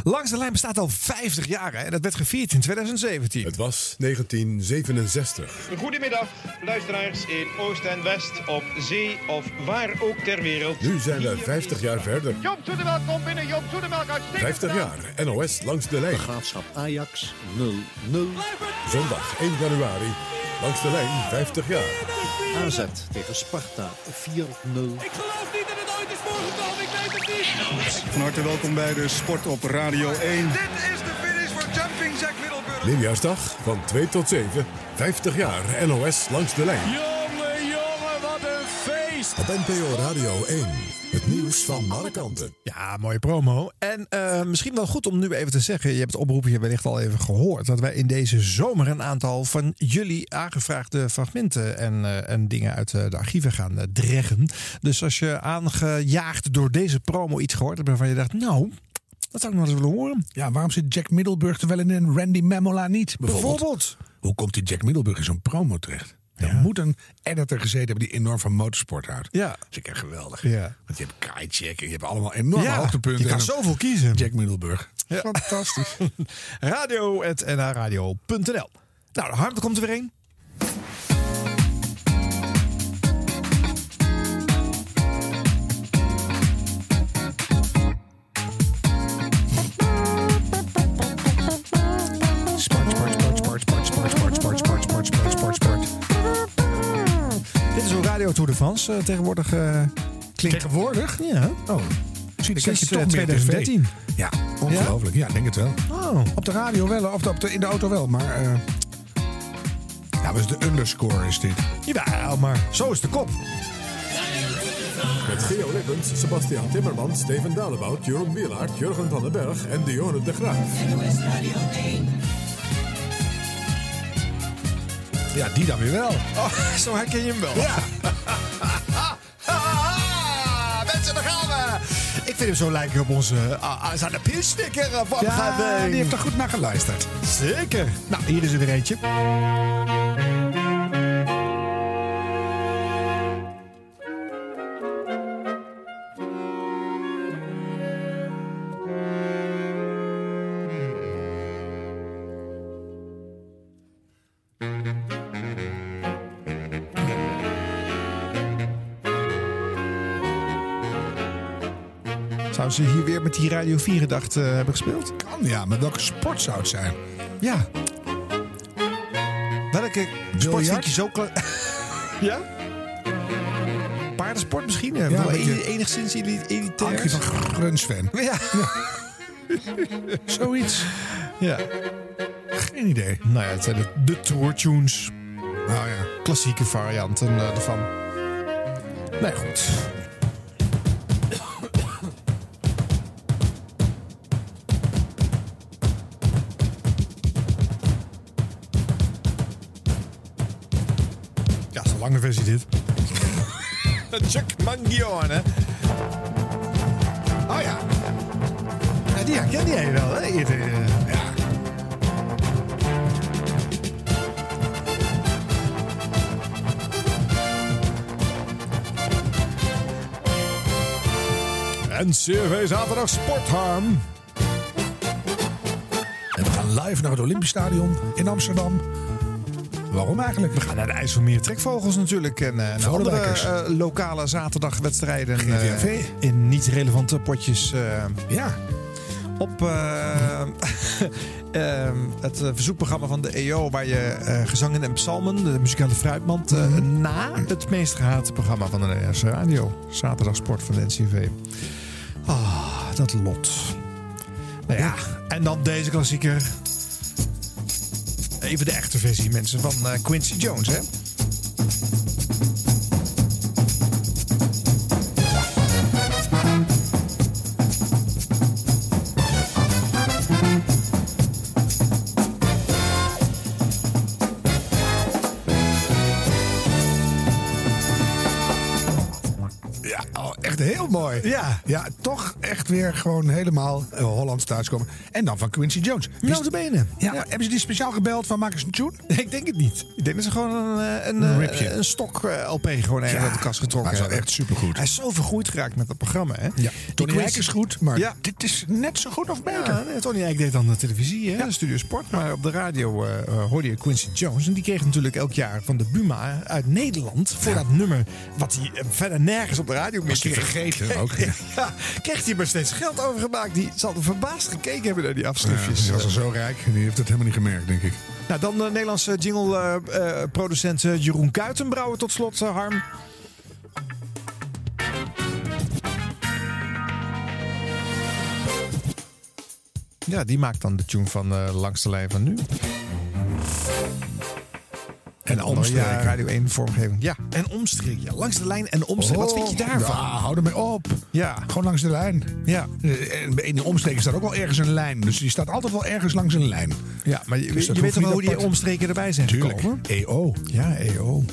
Langs de lijn bestaat al 50 jaar hè, en dat werd gevierd in 2017. Het was 1967. Goedemiddag, luisteraars in Oost en West, op zee of waar ook ter wereld. Nu zijn we 50 jaar verder. Joop Zoetemelk komt binnen, Joop Zoetemelk uitstekend. 50 jaar NOS langs de lijn. Graafschap Ajax 0-0. Zondag 1 januari. Langs de lijn 50 jaar. AZ tegen Sparta 4-0. Van harte welkom bij de Sport op Radio 1. Dit is de finish voor Jumping Jack Middelburg. Nieuwjaarsdag van 2 tot 7. 50 jaar NOS langs de lijn. Jongen, jongen, wat een feest. Op NPO Radio 1. Het nieuws van alle kanten. Ja, mooie promo. En eh, misschien wel goed om nu even te zeggen, je hebt het oproepje wellicht al even gehoord, dat wij in deze zomer een aantal van jullie aangevraagde fragmenten en, eh, en dingen uit eh, de archieven gaan eh, dreggen. Dus als je aangejaagd door deze promo iets gehoord hebt waarvan je dacht, nou, dat zou ik nog eens willen horen. Ja, waarom zit Jack Middelburg er wel in en Randy Mamola niet? Bijvoorbeeld. Bijvoorbeeld. Hoe komt die Jack Middelburg in zo'n promo terecht? Er moet een editor gezeten hebben die enorm van motorsport houdt. Ja. Dat is echt geweldig. Ja. Want je hebt kitecheck en je hebt allemaal enorme Ja, hoogtepunten. je kan dan zoveel kiezen. Jack Middelburg. Ja. Fantastisch. <laughs> Radio.nhradio.nl Nou, de komt er weer een. Radio Tour de France eh, tegenwoordig eh, klinkt. Tegenwoordig? Ja. Oh. Kijk je toch meer 2013. TV. Ja, ongelooflijk. Ja, ik denk het wel. Oh. Op de radio wel, of op de, in de auto wel. Maar eh ja, dus de underscore is dit. Jawel, maar zo is de kop. Met Geo Lippens, Sebastian Timmermans, Steven Dalebout, Jeroen Wielaert, Jurgen van den Berg en Dionne de Graaf. Ja, die dan weer wel. Oh, zo herken je hem wel. Ja. <laughs> Mensen, daar gaan we. Ik vind hem zo lijken op onze uh, aan de van Ja, die heeft er goed naar geluisterd. Zeker. Nou, hier is er weer eentje. Zouden ze hier weer met die Radio 4 gedacht eh, hebben gespeeld? Kan ja, maar welke sport zou het zijn? Ja. Welke sport vind je zo... <laughs> ja? Paardensport misschien? Ja, wel een beetje- enigszins eli- elitair. Ankie van Grunsven. <laughs> Ja. <laughs> Zoiets. ja. Geen idee. Nou ja, het zijn de, de Tour Tunes. Nou ja. Klassieke varianten eh, ervan. Nee, goed. Lange versie dit. <laughs> Chuck Mangione. Oh ja. ja die herkende jij wel, hè? Eerder, eh. Ja. NCRV Zaterdag Sportharm. En we gaan live naar het Olympisch Stadion in Amsterdam. Waarom eigenlijk? We gaan naar de IJsselmeer Trekvogels natuurlijk. En naar andere Vrolijkers. eh, lokale zaterdagwedstrijden. eh, GTV. in niet relevante potjes. Ja. op eh, <laughs> ehm, het verzoekprogramma van de EO... waar je gezangen en psalmen, de muzikale fruitmand... eh, na het meest gehate programma van de Nederlandse radio. Zaterdagsport van de NCV. Ah, dat lot. Nou ja, en dan deze klassieker. Even de echte versie, mensen, van eh, Quincy Jones, hè? Mooi. Ja. Ja, toch echt weer gewoon helemaal uh, Hollands thuiskomen. En dan van Quincy Jones. Wist- Notabene. Ja, maar hebben ze die speciaal gebeld van maak eens een tune? Ik denk het niet. Ik denk dat ze gewoon een, eh, een, Een eh, ripje. een stok eh, LP gewoon even Ja. uit de kast getrokken Hij is hebben. echt supergoed. Hij is zo vergroeid geraakt met het programma, hè? Ja, Tony Eijk is goed, maar Ja. dit is net zo goed of beter. Ja, nee, Tony Eijk deed dan de televisie, hè, de Studio Sport. Maar op de radio eh, eh, hoorde je Quincy Jones. En die kreeg natuurlijk elk jaar van de Buma uit Nederland... voor dat nummer wat hij eh, verder nergens op de radio meer kreeg. vergeten ook? <laughs> Ja, kreeg hij maar steeds geld overgemaakt. Die zal er verbaasd gekeken hebben naar die Ja, afschriftjes. die was al zo rijk, die heeft het helemaal niet gemerkt, denk ik. Nou, dan de Nederlandse jingle-producent eh, Jeroen Kuitenbrouwer tot slot, eh, Harm. Ja, die maakt dan de tune van eh, Langs de Lijn van Nu. En andere. omstreken. Ja, Radio 1 vormgeving. Ja, en omstreken. Ja, langs de lijn en omstreken. Wat vind je daarvan? Ja, hou ermee op. Ja. Gewoon langs de lijn. Ja. Eh, En in de omstreken staat ook wel ergens een lijn. Dus die staat altijd wel ergens langs een lijn. Ja, maar je, Dus je weet toch wel hoe die omstreken erbij zijn Tuurlijk. gekomen? EO. Ja, EO.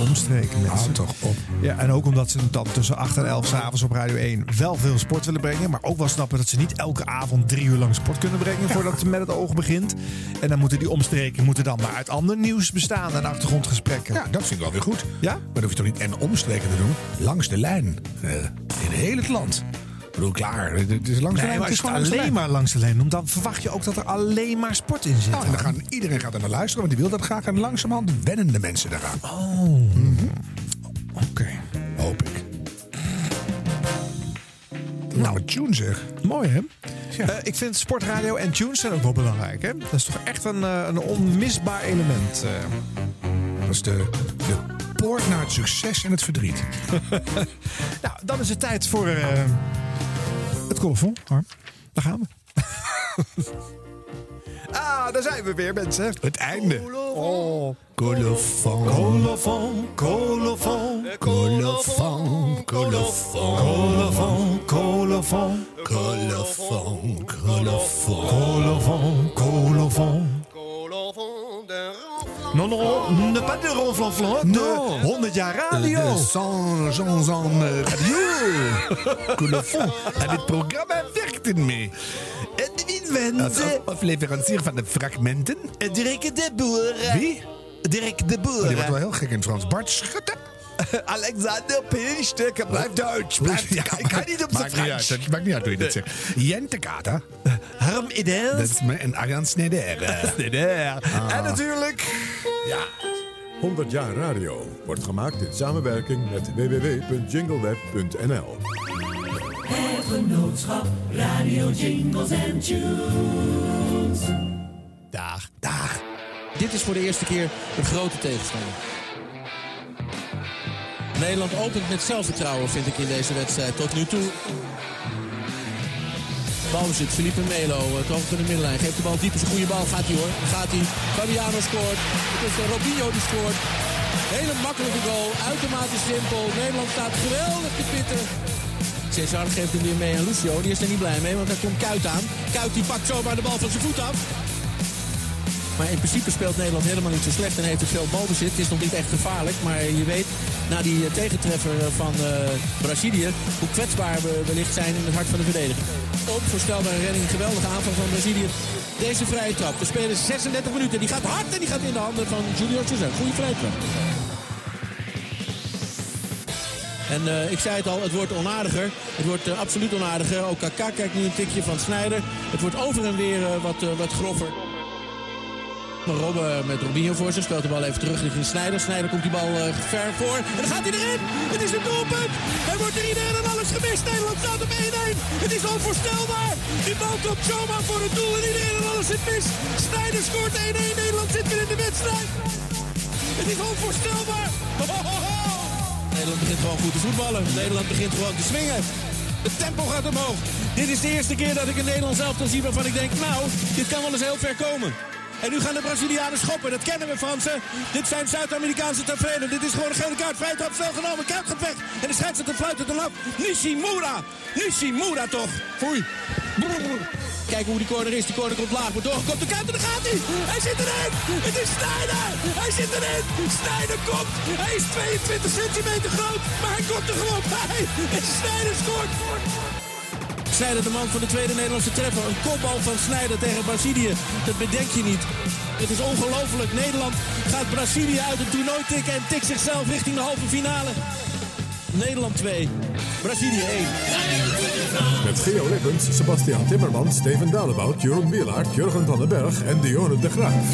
En omstreken mensen. Toch op. Ja, en ook omdat ze dan tussen 8 en 11 s'avonds op Radio 1 wel veel sport willen brengen. Maar ook wel snappen dat ze niet elke avond drie uur lang sport kunnen brengen voordat het met het oog begint. En dan moeten die omstreken moeten dan maar uit ander nieuws bestaan en achtergrondgesprekken. Ja, dat vind ik wel weer goed. Ja? Maar dan hoef je toch niet en omstreken te doen. Langs de lijn. Eh, in heel het land. Ik bedoel, klaar. Het is langs de lijn. Het is gewoon alleen maar langs de lijn noemt, dan verwacht je ook dat er alleen maar sport in zit. Nou, en dan gaan, iedereen gaat er naar luisteren, want die wil dat graag. En langzamerhand wennen de mensen daaraan. Oh. Oké. Hoop ik. Nou, een tune zeg. Mooi hè? Eh, ik vind sportradio en tunes zijn ook wel belangrijk hè? Dat is toch echt een, eh, een onmisbaar element. eh. Dat is de, de poort naar het succes en het verdriet. <laughs> Nou, dan is het tijd voor eh, het colofon. Harm. Daar gaan we. <laughs> ah, daar zijn we weer, mensen. Het einde. Oh. Colofon. Colofon, colofon, Colofon. Colofon. colofon, colofon, Colofon. Colofon. colofon, colofon. Non, non, ne pas de ronflanflan. De 100 jaar radio. De San Jean Jean eh, Radio. Colofon. En dit programma werkt er mee. Het wie Als wensen. af- afleverancier van de fragmenten. Dirk de Boer. Wie? Dirk de Oh, die wordt wel Boer. heel gek in Frans. Bart Schutte. <laughs> Alexander Pilstuk. Blijf Duits. <laughs> Ja, ik ga niet op zijn maakt niet uit. Frans. Het maakt niet uit hoe je dat zegt. Jente Kata. Harm Dat Idels. is me en Arjan Sneder. <laughs> En natuurlijk... Ja. 100 jaar radio wordt gemaakt in samenwerking met www.jingleweb.nl. Het genootschap Radio Jingles and Tunes. Dag. Dag. Dit is voor de eerste keer een grote tegenstander. Nederland opent met zelfvertrouwen, vind ik, in deze wedstrijd tot nu toe. Balbezit, Felipe Melo, het hoofd van de middenlijn. Geeft de bal diep, is een goede bal. Gaat hij hoor, gaat hij. Fabiano scoort. Het is eh, Robinho die scoort. Hele makkelijke goal, uitermate simpel. Nederland staat geweldig te pitten. Cesar geeft hem weer mee aan Lucio. Die is er niet blij mee, want daar komt Kuit aan. Kuit die pakt zomaar de bal van zijn voet af. Maar in principe speelt Nederland helemaal niet zo slecht en heeft het veel balbezit. Het is nog niet echt gevaarlijk, maar je weet na die eh, tegentreffer eh, van eh, Brazilië hoe kwetsbaar we wellicht zijn in het hart van de verdediger. Onvoorstelbare redding, geweldige aanval van Brazilië. Deze vrije trap, we spelen 36 minuten. Die gaat hard en die gaat in de handen van Julio Cesar. Goeie vrije trap. En ik zei het al, het wordt onaardiger. Het wordt absoluut onaardiger. Ook Kaka kijkt nu een tikje van Snijder. Het wordt over en weer wat, wat groffer. Robben met Robinho voor zich speelt de bal even terug richting Snijder. Snijder komt die bal eh, ver voor. En dan gaat hij erin. Het is een doelpunt. Er wordt er iedereen en alles gemist. Nederland staat op 1-1. Het is onvoorstelbaar. Die bal komt zomaar voor het doel en iedereen en alles zit mis. Snijder scoort 1-1. Nederland zit weer in de wedstrijd. Het is onvoorstelbaar. Nederland begint gewoon goed te voetballen. Nederland begint gewoon te swingen. Het tempo gaat omhoog. Dit is de eerste keer dat ik een Nederlands elftal zie waarvan ik denk... nou, dit kan wel eens heel ver komen. En nu gaan de Brazilianen schoppen. Dat kennen we van ze. Dit zijn Zuid-Amerikaanse tafereelen. Dit is gewoon een gele kaart. Vrij trap snel genomen. Kuit gaat weg. En de scheidsrechter fluit het dan af. Nishimura. Nishimura toch. Foei. Kijken hoe die corner is. Die corner komt laag. Wordt doorgekopt. De en daar gaat hij. Hij zit erin. Het is Snijder. Hij zit erin. Snijder komt. Hij is 22 centimeter groot. Maar hij komt er gewoon bij. En <laughs> Snijder scoort. Snijder, de man van de tweede Nederlandse treffer. Een kopbal van Snijder tegen Brazilië. Dat bedenk je niet. Het is ongelooflijk. Nederland gaat Brazilië uit het toernooi tikken en tikt zichzelf richting de halve finale. Nederland 2, Brazilië 1. Met Geo Lippens, Sebastian Timmermans, Steven Dalebout, Jeroen Wielaert, Jurgen van den Berg en Dionne de Graaf.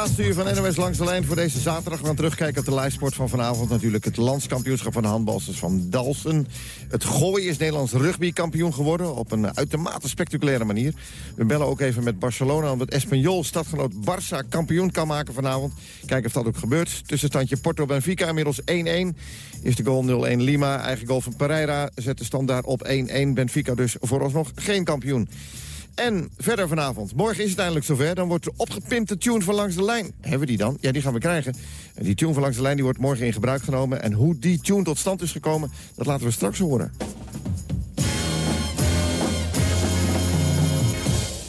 Laatste uur van NOS Langs de Lijn voor deze zaterdag. We gaan terugkijken op de livesport van vanavond. Natuurlijk het landskampioenschap van de handbalsters van Dalsen. Het gooien is Nederlands rugbykampioen geworden. Op een uitermate spectaculaire manier. We bellen ook even met Barcelona. Omdat Espanyol stadgenoot Barça kampioen kan maken vanavond. Kijken of dat ook gebeurt. Tussenstandje Porto-Benfica inmiddels 1-1. Eerste goal 0-1 Lima. Eigen goal van Pereira zet de standaard op 1-1. Benfica dus vooralsnog geen kampioen. En verder vanavond. Morgen is het eindelijk zover. Dan wordt de opgepimpte tune van Langs de Lijn. Hebben we die dan? Ja, die gaan we krijgen. En die tune van Langs de Lijn die wordt morgen in gebruik genomen. En hoe die tune tot stand is gekomen, dat laten we straks horen.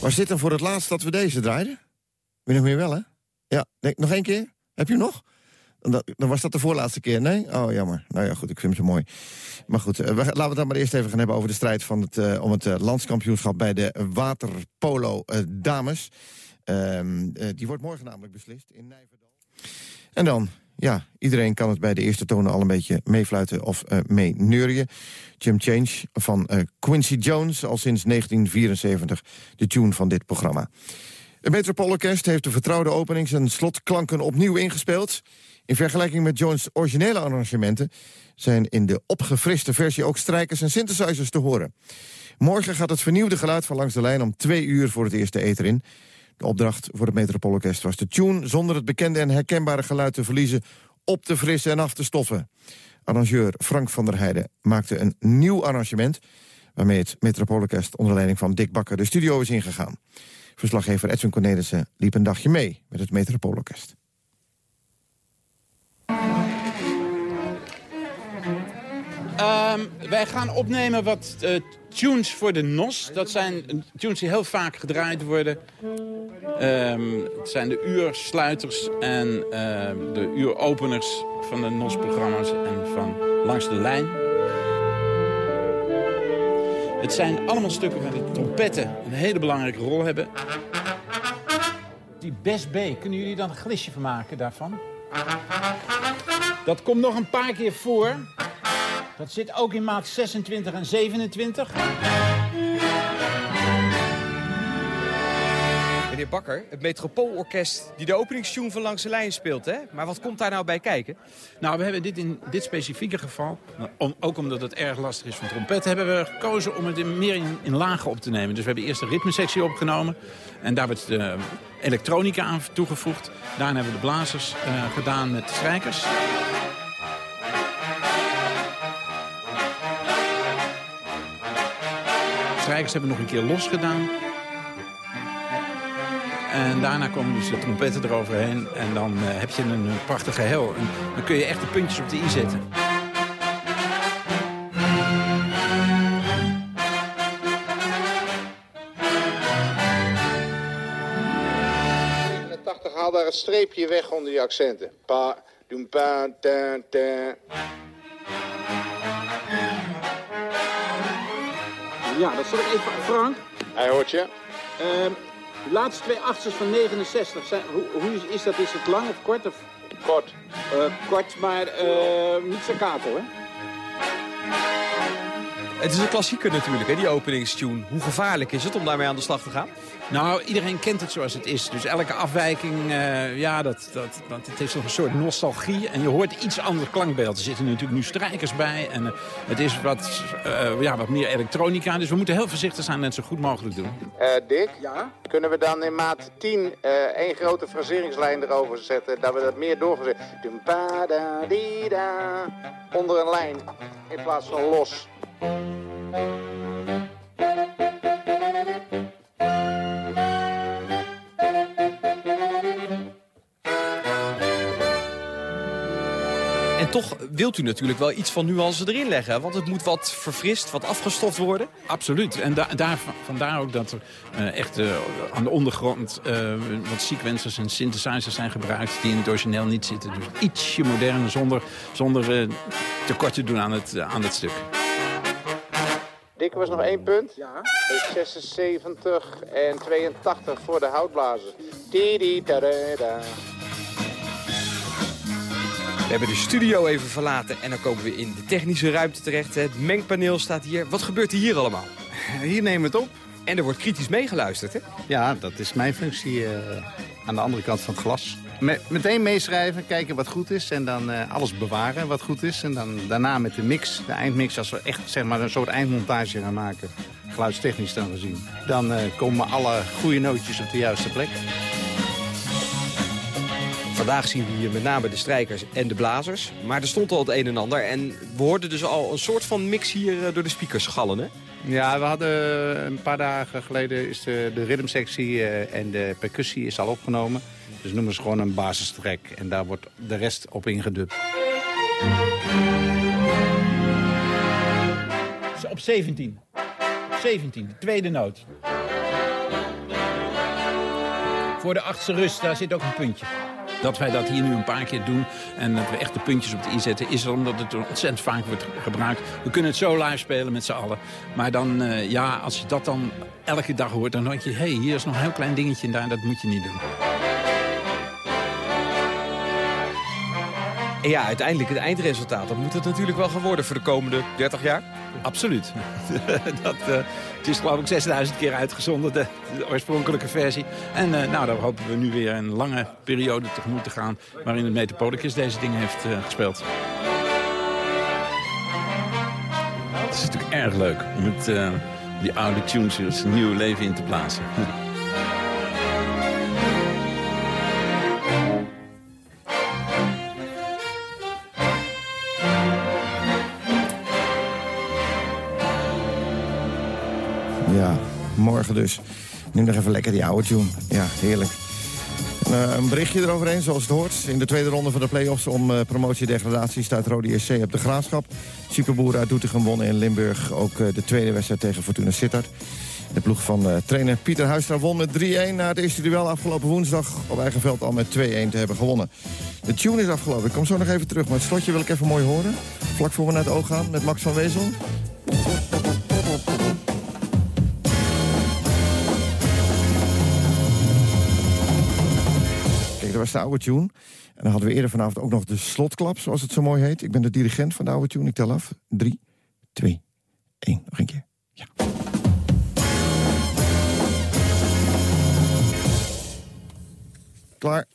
Waar zit hem voor het laatst dat we deze draaiden? Weet je nog meer wel, hè? Ja, nog één keer? Heb je hem nog? Dan, was dat de voorlaatste keer, nee? Oh, jammer. Nou ja, goed, ik vind hem zo mooi. Maar goed, eh, we, laten we het dan maar eerst even gaan hebben over de strijd van het, eh, om het eh, landskampioenschap bij de waterpolo eh, dames. Ehm, eh, die wordt morgen namelijk beslist in Nijverdal. En dan, ja, iedereen kan het bij de eerste tonen al een beetje meefluiten of eh mee neurien. Jim Change van Quincy Jones, al sinds 1974 de tune van dit programma. Het Metropoolorkest heeft de vertrouwde openings- en slotklanken opnieuw ingespeeld. In vergelijking met Jones' originele arrangementen... zijn in de opgefriste versie ook strijkers en synthesizers te horen. Morgen gaat het vernieuwde geluid van Langs de Lijn om twee uur voor het eerste eter in. De opdracht voor het Metropoolorkest was de tune... zonder het bekende en herkenbare geluid te verliezen... op te frissen en af te stoffen. Arrangeur Frank van der Heijden maakte een nieuw arrangement... waarmee het Metropoolorkest onder leiding van Dick Bakker de studio is ingegaan. Verslaggever Edwin Cornelissen liep een dagje mee met het Metropoolorkest. Ehm, wij gaan opnemen wat eh, tunes voor de NOS. Dat zijn tunes die heel vaak gedraaid worden. Ehm, het zijn de uursluiters en ehm, de uuropeners van de NOS-programma's en van Langs de Lijn. Het zijn allemaal stukken waar de trompetten een hele belangrijke rol hebben. Die Best B, kunnen jullie dan een glisje van maken daarvan? Dat komt nog een paar keer voor. Dat zit ook in maat 26 en 27. Meneer Bakker, het Metropoolorkest die de openingstune van Langs de Lijn speelt, hè? Maar wat komt daar nou bij kijken? Nou, we hebben dit in dit specifieke geval, om, ook omdat het erg lastig is van trompet, hebben we gekozen om het in, meer in, in lagen op te nemen. Dus we hebben eerst de ritmesectie opgenomen en daar werd de elektronica aan toegevoegd. Daarna hebben we de blazers eh, gedaan met strijkers. Strijkers hebben nog een keer los gedaan. En daarna komen dus de trompetten eroverheen. En dan eh, heb je een, eh, prachtig geheel. En dan kun je echt de puntjes op de i zetten. haal daar het streepje weg onder die accenten. Pa, doem, pa. Ja, dat zal ik even... Frank? Hij hoort je. Ehm, de laatste twee achters van 69, zijn, hoe, hoe is, dat? Is het lang of kort? Of? Kort. kort, maar eh, niet staccato, hè? Het is een klassieker natuurlijk, hè, die openingstune. Hoe gevaarlijk is het om daarmee aan de slag te gaan? Nou, iedereen kent het zoals het is. Dus elke afwijking, eh, ja, dat, dat, dat, het heeft nog een soort nostalgie. En je hoort iets ander klankbeeld. Er zitten natuurlijk nu strijkers bij. En eh, het is wat, eh, ja, wat meer elektronica. Dus we moeten heel voorzichtig zijn en het zo goed mogelijk doen. Eh, Dick, ja? kunnen we dan in maat 10 eh, één grote fraseringslijn erover zetten? Dat we dat meer doorgezet. Doem, pa, da, di, da. Onder een lijn in plaats van los. En toch wilt u natuurlijk wel iets van nuance erin leggen. Want het moet wat verfrist, wat afgestoft worden. Absoluut. En da daar, vandaar ook dat er eh, echt eh, aan de ondergrond eh, wat sequencers en synthesizers zijn gebruikt... die in het origineel niet zitten. Dus ietsje moderner zonder, zonder tekort te doen aan het, aan het stuk. Dick was nog één punt. Ja. 76 en 82 voor de houtblazers. Tidi, tarada. We hebben de studio even verlaten en dan komen we in de technische ruimte terecht. Het mengpaneel staat hier. Wat gebeurt er hier allemaal? hier nemen we het op. En er wordt kritisch meegeluisterd, hè? Ja, dat is mijn functie eh, aan de andere kant van het glas. Me- meteen meeschrijven, kijken wat goed is en dan eh, alles bewaren wat goed is. En dan daarna met de mix, de eindmix, als we echt zeg maar, een soort eindmontage gaan maken, geluidstechnisch dan gezien, dan eh, komen alle goede nootjes op de juiste plek. Vandaag zien we hier met name de strijkers en de blazers. Maar er stond al het een en ander. En we hoorden dus al een soort van mix hier eh, door de speakers schallen, hè? Ja, we hadden een paar dagen geleden is de, de rhythmsectie en de percussie is al opgenomen. Dus noemen ze gewoon een basistrek en daar wordt de rest op ingedubt. Op 17. 17, de tweede noot. Voor de achtste rust, daar zit ook een puntje. Dat wij dat hier nu een paar keer doen en dat we echt de puntjes op de i zetten... is omdat het ontzettend vaak wordt gebruikt. We kunnen het zo live spelen met z'n allen. Maar dan, eh, ja, als je dat dan elke dag hoort... dan denk je, hé, hey, hier is nog een heel klein dingetje en daar, dat moet je niet doen. En ja, uiteindelijk het eindresultaat. Dat moet het natuurlijk wel gaan worden voor de komende 30 jaar. Absoluut. <laughs> dat, eh, het is geloof ik 6000 keer uitgezonden, de, oorspronkelijke versie. En eh, nou, daar hopen we nu weer een lange periode tegemoet te gaan... waarin het Metropolis deze dingen heeft eh, gespeeld. Het is natuurlijk erg leuk om het, die oude tunes nieuw leven in te plaatsen. <laughs> morgen dus. Nu nog even lekker die oude tune. Ja, heerlijk. Eh, een berichtje eroverheen, zoals het hoort. In de tweede ronde van de play-offs om eh, promotie-degradatie... staat Rode SC op de Graafschap. Superboeren uit Doetinchem wonnen in Limburg. Ook eh, de tweede wedstrijd tegen Fortuna Sittard. De ploeg van trainer Pieter Huistra won met 3-1... na het eerste duel afgelopen woensdag op eigen veld al met 2-1 te hebben gewonnen. De tune is afgelopen. Ik kom zo nog even terug, maar het slotje wil ik even mooi horen. Vlak voor we naar het oog gaan met Max van Wezel. Was de oude tune. En dan hadden we eerder vanavond ook nog de slotklap, zoals het zo mooi heet. Ik ben de dirigent van de oude tune. Ik tel af. 3, 2, 1. Nog een keer. Ja. Klaar.